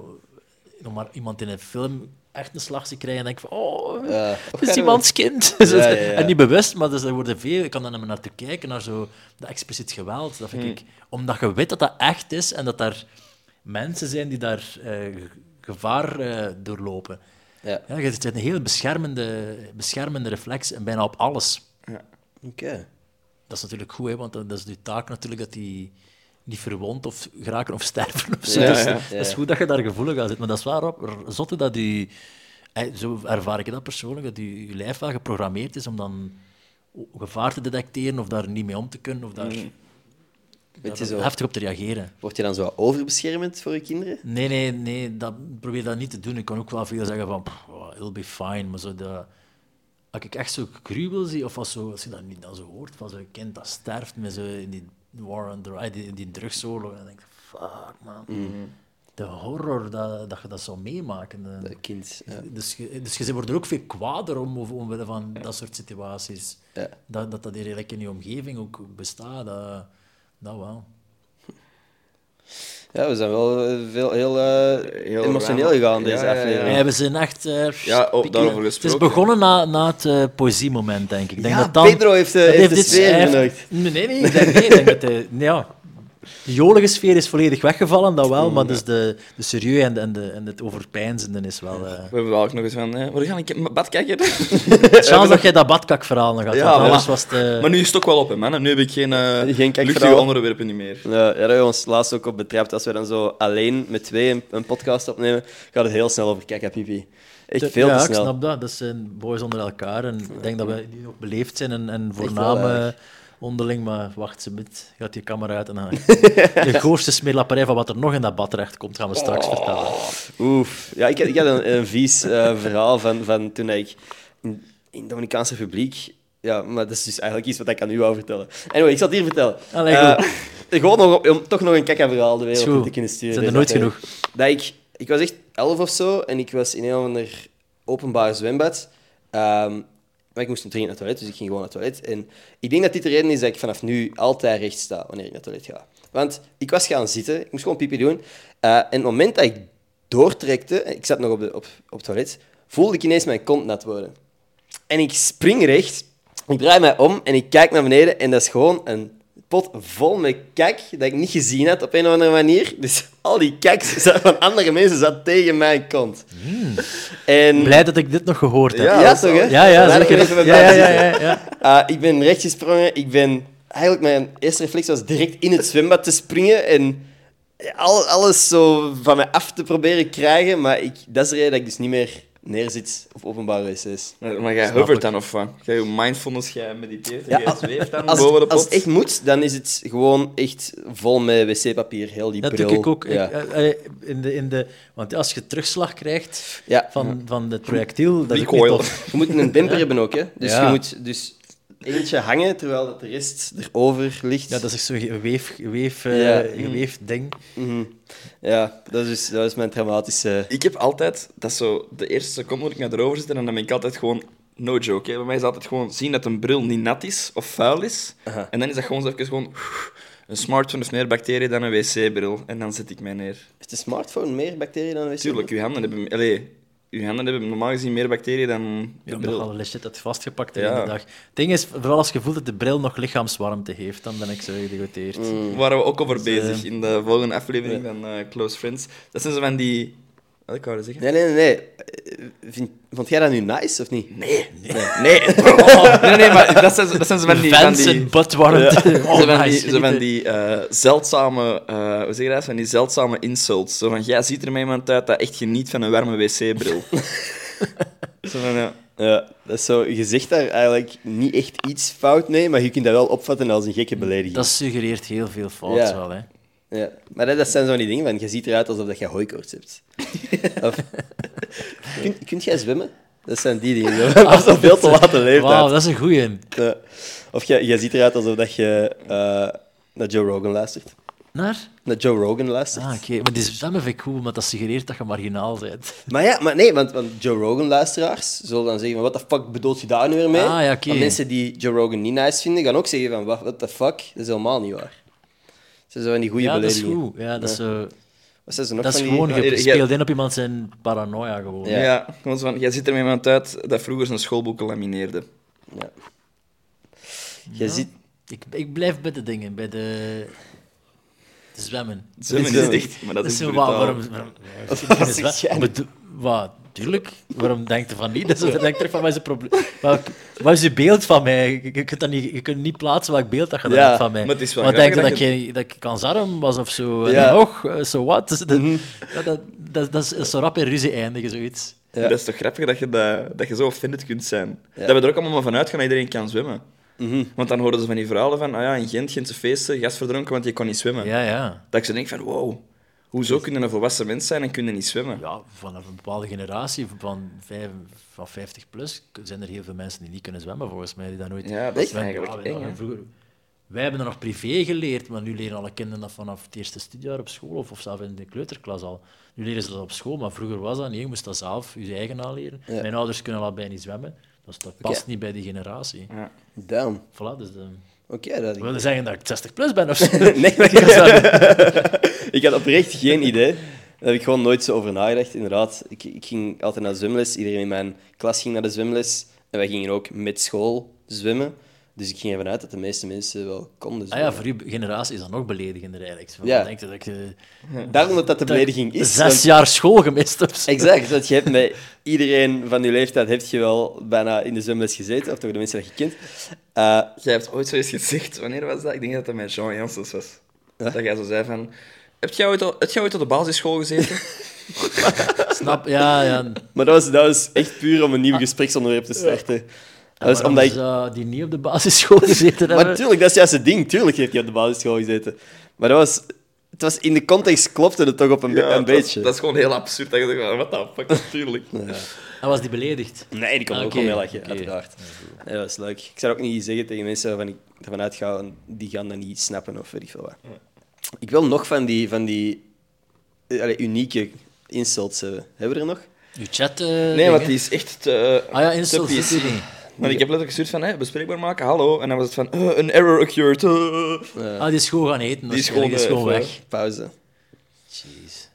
nog maar iemand in een film echt een slag zie krijgen, dan denk ik van, oh, Ja. het is iemands kind. Ja, ja, ja. En niet bewust, maar dus er worden veel, ik kan daar naar naartoe kijken, naar zo dat expliciet geweld. Dat vind ik, omdat je weet dat dat echt is en dat er mensen zijn die daar eh, ge- gevaar eh, doorlopen. Ja. Ja, je hebt een heel beschermende, beschermende reflex en bijna op alles. Oké. Dat is natuurlijk goed, hè, want dat dat is de taak natuurlijk dat die niet verwond of geraken of sterven of zo. Ja, dus, ja. Dat is goed dat je daar gevoelig aan zit. Maar dat is r- zotte dat die... Zo ervaar ik dat persoonlijk, dat je, je lijf wel geprogrammeerd is om dan gevaar te detecteren of daar niet mee om te kunnen of daar, daar zo, heftig op te reageren. word je dan zo overbeschermend voor je kinderen? Nee, nee, nee, dat, probeer dat niet te doen. Ik kan ook wel veel zeggen van, "Pff, oh, it'll be fine, maar zo dat... Als ik echt zo gruwel zie, of als, zo, als je dat niet dan zo hoort, van zo'n kind dat sterft met zo in die war on the right, die, die drugsoorlog, denk ik, fuck man. De horror dat, dat je dat zou meemaken. eh. Dat kind. Ja. Dus, je, dus je wordt er ook veel kwader om, om- omwille van dat soort situaties. Ja. Dat, dat dat eigenlijk in je omgeving ook bestaat, dat, dat wel. Ja, we zijn wel eh, veel, heel, eh, Heel emotioneel gegaan deze Ja, ja, ja. aflevering. Ja, we zijn echt... eh, Ja, oh, daarover Het is gesproken. begonnen na, na het eh, poëziemoment, denk ik. ik denk Ja, dat dan, Pedro heeft, dat heeft de dit- heeft- verneukt. Nee, nee, ik denk, nee, ik denk dat hij... nee, Ja, de jolige sfeer is volledig weggevallen, dat wel, maar dus de, de serieus en, de, en, de, en het overpeinzende is wel... eh We hebben wel ook nog eens van, eh, waar ga ik in mijn bad kijken? Het chance dat jij dat badkakverhaal nog had, Ja, want maar- anders was het... eh, maar nu is het ook wel op, hè, man. Nu heb ik geen, eh Geen luchtige onderwerpen niet meer. Ja, daar hebben we ons laatst ook op betrapt. Als we dan zo alleen met twee een, een podcast opnemen, gaat het heel snel over kijk. Echt veel ja, te ik snel. snap dat. Dat zijn boys onder elkaar. En ik denk dat we die ook beleefd zijn en, en eh, eigenlijk. Onderling. Maar wacht, ze met, gaat die camera uit en dan... de goorste smeerlapperij van wat er nog in dat bad terecht komt, gaan we straks Oh. vertellen. Oef. Ja, ik, had- ik had een, een vies eh, verhaal van, van toen ik in, in de Dominicaanse Republiek... Ja, maar dat is dus eigenlijk iets wat ik aan u wou vertellen. Anyway, ik zal het hier vertellen. Allee, Eh, goed. gewoon nog, om toch nog een kakka-verhaal de wereld in te kunnen sturen. Zijn er deze nooit aflevering. Dat ik, ik was echt elf of zo en ik was in een of ander openbaar zwembad. Ehm, maar ik moest dringend naar het toilet, dus ik ging gewoon naar het toilet. En ik denk dat dit de reden is dat ik vanaf nu altijd recht sta wanneer ik naar het toilet ga. Want ik was gaan zitten, ik moest gewoon pipi doen. Eh, en het moment dat ik doortrekte, ik zat nog op, de, op, op het toilet, voelde ik ineens mijn kont nat worden. En ik spring recht, ik draai mij om en ik kijk naar beneden en dat is gewoon een pot vol met kak dat ik niet gezien had op een of andere manier. Dus al die kak van andere mensen zat tegen mijn kont. En Blij dat ik dit nog gehoord heb. ja, toch, hè? ja, ja, ik even Ja, ja, ja, ja, ja. Ah, ik ben recht gesprongen. Ik ben... Eigenlijk, mijn eerste reflex was direct in het zwembad te springen en al, alles zo van mij af te proberen krijgen. Maar ik, dat is de reden dat ik dus niet meer neerzit op openbare wc's. Maar, maar jij hovert dan of wat? Jij je mindfulness, jij mediteert en Ja, jij zweeft dan Als, boven de pot? als het echt moet, dan is het gewoon echt vol met wc-papier. Heel die Dat bril. doe ik ook. Ja. Ik, eh, eh, in de, in de, want als je terugslag krijgt Ja. van, van het projectiel, dat is ook niet Recoil. tof. Je moet een bumper hebben ook, hè. Dus Ja. je moet dus eentje hangen, terwijl dat de rest erover ligt. Ja, dat is echt zo'n geweef, geweef, eh, Ja. geweefd ding. Mhm. Ja, dat is, dat is mijn traumatische... Ik heb altijd, dat is zo de eerste seconde dat ik naar erover zit, en dan ben ik altijd gewoon, no joke, hè. bij mij is altijd gewoon zien dat een bril niet nat is of vuil is. Aha. En dan is dat gewoon zo even gewoon, een smartphone heeft meer bacteriën dan een wc-bril. En dan zet ik mij neer. Is de smartphone meer bacteriën dan een wc? Tuurlijk, uw handen hebben, allee, uw handen hebben normaal gezien meer bacteriën dan de Ja, bril. nogal legit het vastgepakt in Ja. de dag. Het ding is, vooral als je voelt dat de bril nog lichaamswarmte heeft, dan ben ik zo gedegoteerd. Mm. Waar we ook over Dus, bezig eh, in de volgende aflevering van eh, Close Friends. Dat zijn zo van die... Wat ik wou zeggen? Nee, nee, nee. nee. Eh, Vind, vond jij dat nu nice, of niet? Nee. Nee. Nee. Oh, nee, nee, maar dat zijn, dat zijn zo van die... Van die en buttwarmte. Oh, zo van die, van eh, zeldzame, eh, hoe zeg je dat? Van die zeldzame insults. Zo van, jij ziet er met iemand uit dat echt geniet van een warme wc-bril. zo van, ja. Ja, dat is zo... Je zegt daar eigenlijk niet echt iets fout mee, maar je kunt dat wel opvatten als een gekke belediging. Dat suggereert heel veel fout Ja. wel, hè. Ja. Maar dat, dat zijn zo die dingen van, je ziet eruit alsof dat je hooikoorts hebt. of... kunt, kunt jij zwemmen? Dat zijn die dingen. zo. Dat een veel te late leeftijd. Wauw, dat is een goeie. Ja. Of jij, jij ziet eruit alsof dat je eh, naar Joe Rogan luistert. Naar? Naar Joe Rogan luistert. Ah, oké. Maar die stemmen vind ik cool, want dat suggereert dat je marginaal bent. Maar ja, maar nee, want, want Joe Rogan-luisteren zullen dan zeggen van, what the fuck bedoelt je daar nu weer mee? Ah, ja, oké. Mensen die Joe Rogan niet nice vinden, gaan ook zeggen van, what the fuck? Dat is helemaal niet waar. Ze zijn die goede Ja, dat is goed. Ja, dat is, Wat zijn ze nog dat is van die... gewoon, Ja, je speelt in op iemand zijn paranoia gewoon. Ja. Ja, gewoon zo van, jij ziet er met iemand uit dat vroeger zijn schoolboeken lamineerde. Ja. Je ziet... Ik, ik blijf bij de dingen, bij de, de zwemmen. Zwemmen is Zwemmen. echt, maar dat is zo, brutaal. wa- waarom, waarom, is doe- Wat? Tuurlijk. Waarom denkt je van niet? Dat is, dan denk van, wat is het probleem? Wat, wat is je beeld van mij? Je, je kunt dat niet, je kunt niet plaatsen welk beeld dat je Ja, hebt van mij. maar het is wel Wat denk dat, dat je, dat ik kansarm was of zo? Ja. En nog? Eh, Zo wat? Dus dat, Mhm. ja, dat, dat, dat is zo rap in ruzie eindigen, zoiets. Ja. Dat is toch grappig dat je, dat, dat je zo offended kunt zijn. Dat we er ook allemaal van uitgaan dat iedereen kan zwemmen. Mhm. Want dan hoorden ze van die verhalen van, ah ja, in Gent, Gentse feesten, gas verdronken, want je kon niet zwemmen. Ja, ja. Dat ik zo denk van, wow, hoezo kun je een volwassen mens zijn en kun je niet zwemmen? Ja, vanaf een bepaalde generatie, van, vijf, van 50 plus, zijn er heel veel mensen die niet kunnen zwemmen, volgens mij. Die dat nooit Ja, dat is zwemmen. eigenlijk Ja, eng, hè? vroeger, wij hebben dat nog privé geleerd, maar nu leren alle kinderen dat vanaf het eerste studiejaar op school, of, of zelfs in de kleuterklas al. Nu leren ze dat op school, maar vroeger was dat niet. Je moest dat zelf, je eigen aanleren. Ja. Mijn ouders kunnen allebei niet zwemmen. Dus dat past niet bij die generatie. Ja. Damn. Voilà, dus de... Oké, dat... Ik wilde zeggen dat ik 60 plus ben of zo. Nee, maar ik, ik had oprecht geen idee. Daar heb ik gewoon nooit zo over nagedacht. Inderdaad, ik, ik ging altijd naar de zwemles. Iedereen in mijn klas ging naar de zwemles. En wij gingen ook met school zwemmen. Dus ik ging ervan uit dat de meeste mensen wel konden Ah ja, voor uw generatie is dat nog beledigender eigenlijk. Van, Ja. denk je dat ik Daarom dat dat de belediging is. zes want- jaar school gemist of zo. Exact, want je hebt met iedereen van je leeftijd heb je wel bijna in de zwemles gezeten, of toch de mensen dat je kent. Eh, Jij hebt ooit zoiets gezegd, wanneer was dat? Ik denk dat dat met Jean Janssens was. Dat jij zo zei van, heb jij ooit, al, heb jij ooit op de basisschool gezeten? Snap, ja, ja. maar dat was, dat was echt puur om een nieuw gespreksonderwerp te starten. Dat was omdat ik... zou die niet op de basisschool gezeten Maar hebben? natuurlijk, dat is juist het ding. Tuurlijk heeft hij op de basisschool gezeten. Maar dat was... Het was in de context klopte het toch op een, be- een dat beetje. Dat is gewoon heel absurd. Dat je denkt, what the fuck, natuurlijk. Hij was die beledigd. Nee, die kon Ah, ook wel mee lachen, oké. uiteraard. Nee, dat is leuk. Ik zou ook niet zeggen tegen mensen waarvan ik ervan uitga, die gaan dat niet snappen of weet ik veel wat. Ik wil nog van die, van die eh, allee, unieke insults hebben. Hebben we er nog? Uw chat... eh, Nee, want die is echt te... Ah ja, te Want ik heb letterlijk gestuurd van, hè, bespreekbaar maken, hallo. En dan was het van, eh, een error occurred. eh. Ah, die is gewoon gaan eten. Die is. Die gewoon, gewoon eh, weg. Pauze. Jeez.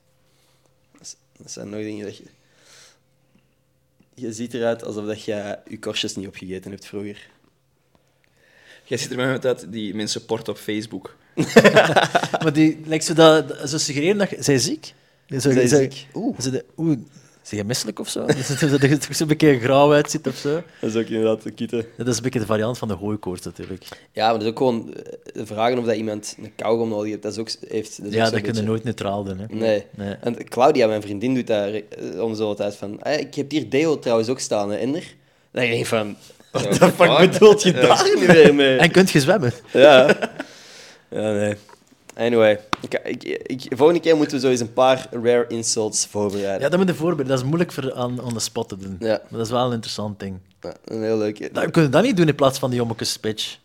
Dat zijn nog dingen dat je... Je ziet eruit alsof dat je je korstjes niet opgegeten hebt vroeger. Jij ziet er met uit die mensen port op Facebook. Maar die lijkt zo dat... Zo suggereren dat... je- Zij ziek? Zij ziek? Oeh. De- Oeh. Zeg je misselijk of zo? Dat het- dat het er zo'n beetje grauw uitziet of zo? Dat is ook inderdaad een kieten. Dat is een beetje de variant van de hooikoorts natuurlijk. Ja, maar dat is ook gewoon eh, vragen of dat iemand een kauwgom nodig heeft. Dat is ook, heeft, dat is ook Ja, dat kun je nooit neutraal doen. Hè. Nee. Nee. En Claudia, mijn vriendin, doet daar eh, om zo tijd van... "Ah, ik heb hier deo trouwens ook staan, hè, Ender. Dan denk ik van... Wat de fuck bedoelt je Ja. daar nu weer mee? En kunt je zwemmen? Ja. Ja, nee. Anyway. Ik, ik, ik- volgende keer moeten we zo eens een paar rare insults voorbereiden. Ja, dat moet je voorbereiden. Dat is moeilijk voor aan on the spot te doen. Ja. Maar dat is wel een interessant ding. Ja, een heel leuk. Dan kun je dat niet doen in plaats van die jommekes speech.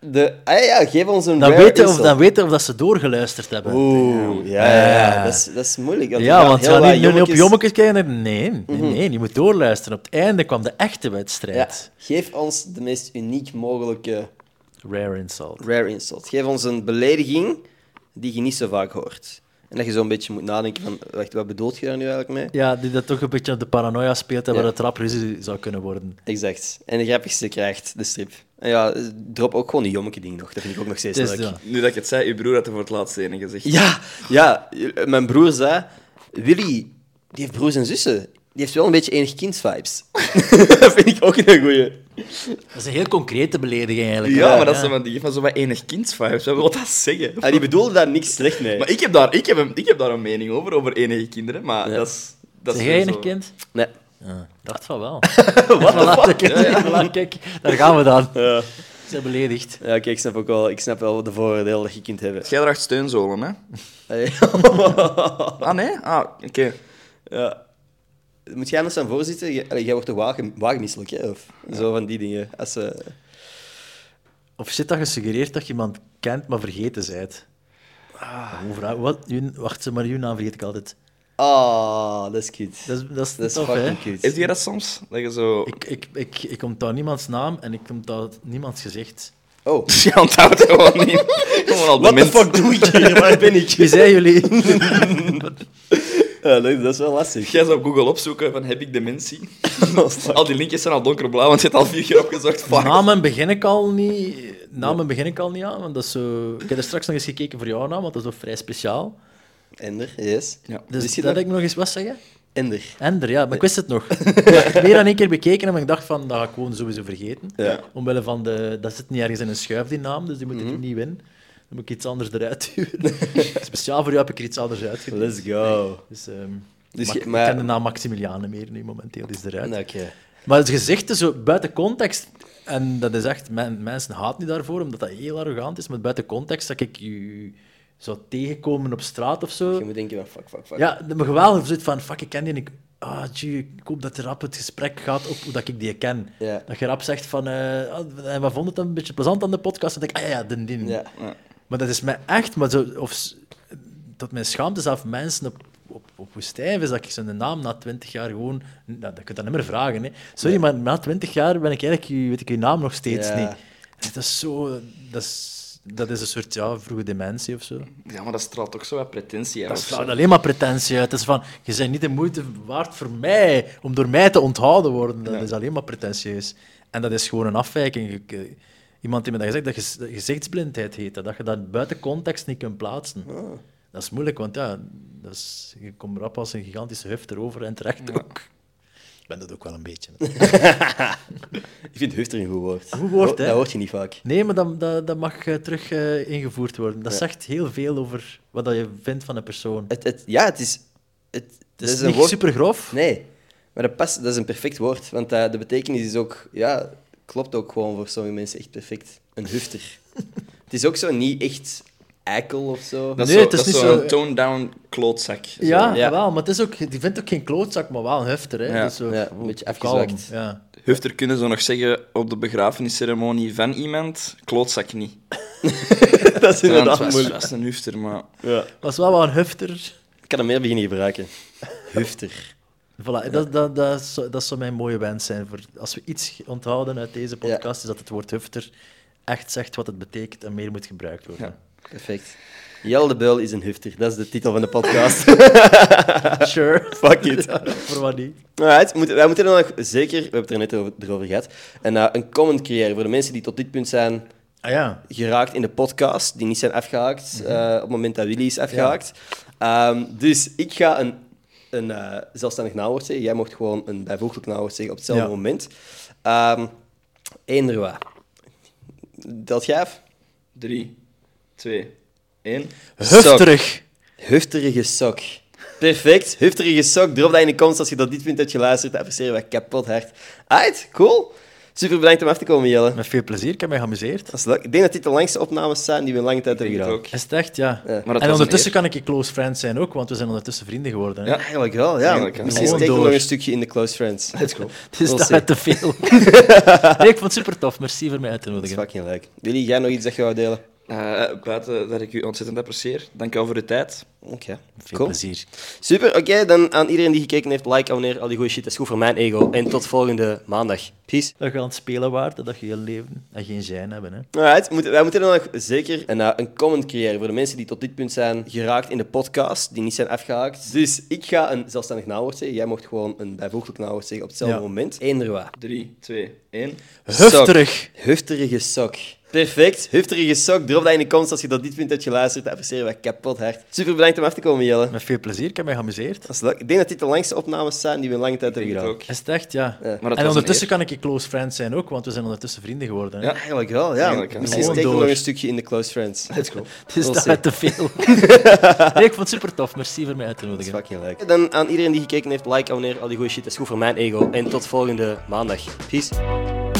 De, ah, ja, geef ons een Dan rare weten, of, insult. dan weten of dat ze doorgeluisterd hebben. Oeh, ja, ja, ja. Dat, is, dat is moeilijk. ja, want wat niet op jommekes kijken. Nee, nee, nee, je moet doorluisteren. Op het einde kwam de echte Ja, wedstrijd. geef ons de meest uniek mogelijke Rare insult. rare insult. Geef ons een belediging die je niet zo vaak hoort. En dat je zo een beetje moet nadenken van, wacht, wat bedoelt je daar nu eigenlijk mee? Ja, die dat toch een beetje op de paranoia speelt en Ja. waar het rap ruzie zou kunnen worden. Exact. En de grappigste krijgt de strip. En ja, drop ook gewoon die jommeke ding nog. Dat vind ik ook nog steeds leuk. ja. Nu dat ik het zei, uw broer had er voor het laatst ene gezegd. Ja, ja, mijn broer zei, Willy, die heeft broers en zussen. Die heeft wel een beetje enig kindsvibes. dat vind ik ook een goeie. Dat is een heel concrete belediging eigenlijk. Ja, maar dat is van, die geeft me zo wat enig kindsvibes. Wat wil dat zeggen? Ah, die bedoelde daar niks slecht mee. Maar ik heb, daar, ik, heb een, ik heb daar een mening over, over enige kinderen, maar Ja. dat is... Dat Zeg is jij enig zo- kind? Nee. Ja, ik dacht van wel. Wat Kijk, kijk, daar gaan we dan. Ja. Ze zijn beledigd. Ja, kijk, ik snap ook wel, ik snap wel de voordelen dat je kunt hebben. Jij draagt steunzolen, hè? Ah, nee? Ah, oké. ja. Moet jij anders aan voorzitten? Jij, allee, jij wordt toch wagen, wagenmisselijk, hè? Of zo van die dingen. Als, eh, Of zit dat gesuggereerd dat je iemand kent, maar vergeten zijt? Ah. Wat, uw- wacht, maar uw naam vergeet ik altijd. Ah, dat is cute. Dat is, dat is, Dat is tof, hè? fucking cute. Is die dat soms? Dat je zo... Ik, ik, ik, ik onthoud niemands naam en ik onthoud niemands gezicht. Oh, Je onthoudt gewoon niet. Gewoon al what the fuck doe ik hier? Waar ben ik? Wie zijn jullie? Ja, dat, dat is wel lastig. Ga eens op Google opzoeken van heb ik dementie? al die linkjes zijn al donkerblauw, want je hebt al vier keer opgezocht. Fuck. Namen begin ik al niet, namen begin ik al niet aan, want dat is zo... Ik heb er straks nog eens gekeken voor jouw naam, want dat is ook vrij speciaal. Ender, yes. Ja. Dus Wist je dat dat? ik nog eens wat zeggen? Ender. Ender, ja, maar ik wist het nog. ik heb het meer dan één keer bekeken en ik dacht van, dat ga ik gewoon sowieso vergeten. Ja. Omwille van de... Dat zit niet ergens in een schuif, die naam, dus die moet Mhm. ik niet winnen. Dan moet ik iets anders eruit duwen. Speciaal voor jou heb ik er iets anders uitgeduwd. Let's go. Dus, ehm Dus Ik ken de naam Maximiliane meer nu momenteel, die is eruit. Nou, Oké. Maar het gezicht is zo buiten context. En dat is echt, men- mensen haten niet daarvoor, omdat dat heel arrogant is. Maar buiten context dat ik je zou tegenkomen op straat of zo. Je moet denken van fuck, fuck, fuck. Ja, maar geweldig zoiets van, fuck, ik ken die en ik... Ah, gee, ik hoop dat er rap het gesprek gaat op hoe dat ik die ken. Ja. Dat je rap zegt van, eh ah, en wat vond het een beetje plezant aan de podcast? En dan denk ik, ah ja, den, den. Ja. Maar dat is mij echt, maar zo, of, tot mijn schaamte zelf mensen op, op, op hoe stijf is dat ik zijn naam na twintig jaar gewoon... Nou, dat kun je dat niet meer vragen, hè. Sorry, maar na twintig jaar ben ik eigenlijk, je- weet ik je naam nog steeds Ja. niet. Dat is zo... Dat is, dat is een soort ja, vroege dementie of zo. Ja, maar dat straalt toch zo wat pretentie uit. Dat slaat alleen maar pretentie uit. Het is van, je bent niet de moeite waard voor mij om door mij te onthouden worden. Dat is alleen maar pretentieus. En dat is gewoon een afwijking. Eh, Iemand die me dat gezegd dat gez- dat gezichtsblindheid heet. Dat je dat buiten context niet kunt plaatsen. Dat is moeilijk, want ja, dat is, je komt rap als een gigantische huf erover en terecht ook. Ik ben dat ook wel een beetje. Ik vind hufter een goed woord. Goed woord, hè? Dat hoort je niet vaak. Nee, maar dat, dat, dat mag eh, terug eh, ingevoerd worden. Dat zegt heel veel over wat dat je vindt van een persoon. Het, het, ja, het is... Het, Het dat is, niet woord... super grof. Nee, maar dat, past, dat is een perfect woord. Want eh, de betekenis is ook... Ja, klopt ook gewoon voor sommige mensen echt perfect. Een hufter. het is ook zo niet echt eikel of zo. Dat is Nee, zo, het is dat is niet zo'n zo- toned-down klootzak. Zo. Ja, Ja. wel, maar het is ook, die vindt ook geen klootzak, maar wel een hefter. Hè? Ja. Dus zo, Ja, een beetje kalm, afgezwakt. Ja. Hufter kunnen ze nog zeggen op de begrafenisceremonie van iemand, klootzak niet. dat is inderdaad het was, moeilijk. was een hufter, maar... Ja. Was wel wel een hefter. Ik kan hem meer beginnen gebruiken. Hufter. Voilà, dat, dat, dat, zou, dat zou mijn mooie wens zijn. Voor, als we iets onthouden uit deze podcast, is dat het woord hufter echt zegt wat het betekent en meer moet gebruikt worden. Ja. Perfect. Jelle de Beul is een hufter. Dat is de titel van de podcast. Sure. Fuck it. Ja, voor wat niet. Alright, moeten- wij moeten dan nog zeker, we hebben het er net over, erover gehad, een, eh, een comment creëren voor de mensen die tot dit punt zijn Ah ja. geraakt in de podcast, die niet zijn afgehaakt eh, op het moment dat Willy is afgehaakt. Ehm, dus ik ga een, een eh, zelfstandig naamwoord zeggen. Jij mocht gewoon een bijvoeglijk naamwoord zeggen op hetzelfde Ja. moment. Ehm Eender wat. Dat jij af? Drie, twee, één. Hufterig. Hufterige sok. Perfect. Hufterige sok. Drop dat in de comments als je tot dit punt hebt geluisterd. Dat appreciëren wij kapot hard. Alright, cool. Super bedankt om af te komen, Jelle. Met veel plezier, ik heb mij geamuseerd. Dat is leuk. Ik denk dat dit de langste opnames zijn die we in lange tijd hebben gedaan. Is het echt, ja. Maar en ondertussen kan ik je close friend zijn ook, want we zijn ondertussen vrienden geworden. Hè? Ja. Eigenlijk wel, ja. Eigenlijk. Misschien steken we nog een stukje in de close friends. Let's go. Het is We'll dat te veel. nee, ik vond het super tof. Merci voor mij uit te Dat is nodigen. fucking leuk. Willy, jij nog iets dat je wou delen? Eh, buiten dat ik u ontzettend apprecieer. Dank u wel voor uw tijd. Oké. Veel Cool. plezier. Super, oké. dan aan iedereen die gekeken heeft, like, abonneer, al die goede shit. Dat is goed voor mijn ego. En tot volgende maandag. Peace. Dat je aan het spelen waard, dat je je leven en geen zijn hebben. Hè? Alright, moeten- wij moeten dan nog zeker een, eh, een comment creëren voor de mensen die tot dit punt zijn geraakt in de podcast, die niet zijn afgehaakt. Dus ik ga een zelfstandig naamwoord zeggen. Jij mocht gewoon een bijvoeglijk naamwoord zeggen op hetzelfde Ja. moment. Eender wat. Drie, twee, één. Hufterig. Hufterige sok. Perfect. Hufterige sok. Drop dat in de comments als je tot dit punt hebt geluisterd. Dat appreciëren wij kapot hard. Super bedankt om af te komen, Jelle. Met veel plezier, ik heb mij geamuseerd. Dat is leuk. Ik denk dat dit de langste opnames zijn die we in lange tijd hebben gedaan. Is het echt, ja. Maar dat en ondertussen kan ik je close friend zijn ook, want we zijn ondertussen vrienden geworden. Hè? Ja. Eigenlijk wel, ja. Eigenlijk, ja. Misschien steken we nog een stukje in de close friends. Let's go. Het is We'll dat te veel. nee, ik vond het super tof. Merci voor mij uit te Dat is nodigen. fucking leuk. Dan aan iedereen die gekeken heeft, like, abonneer, al die goede shit. Dat is goed voor mijn ego. En tot volgende maandag. Peace.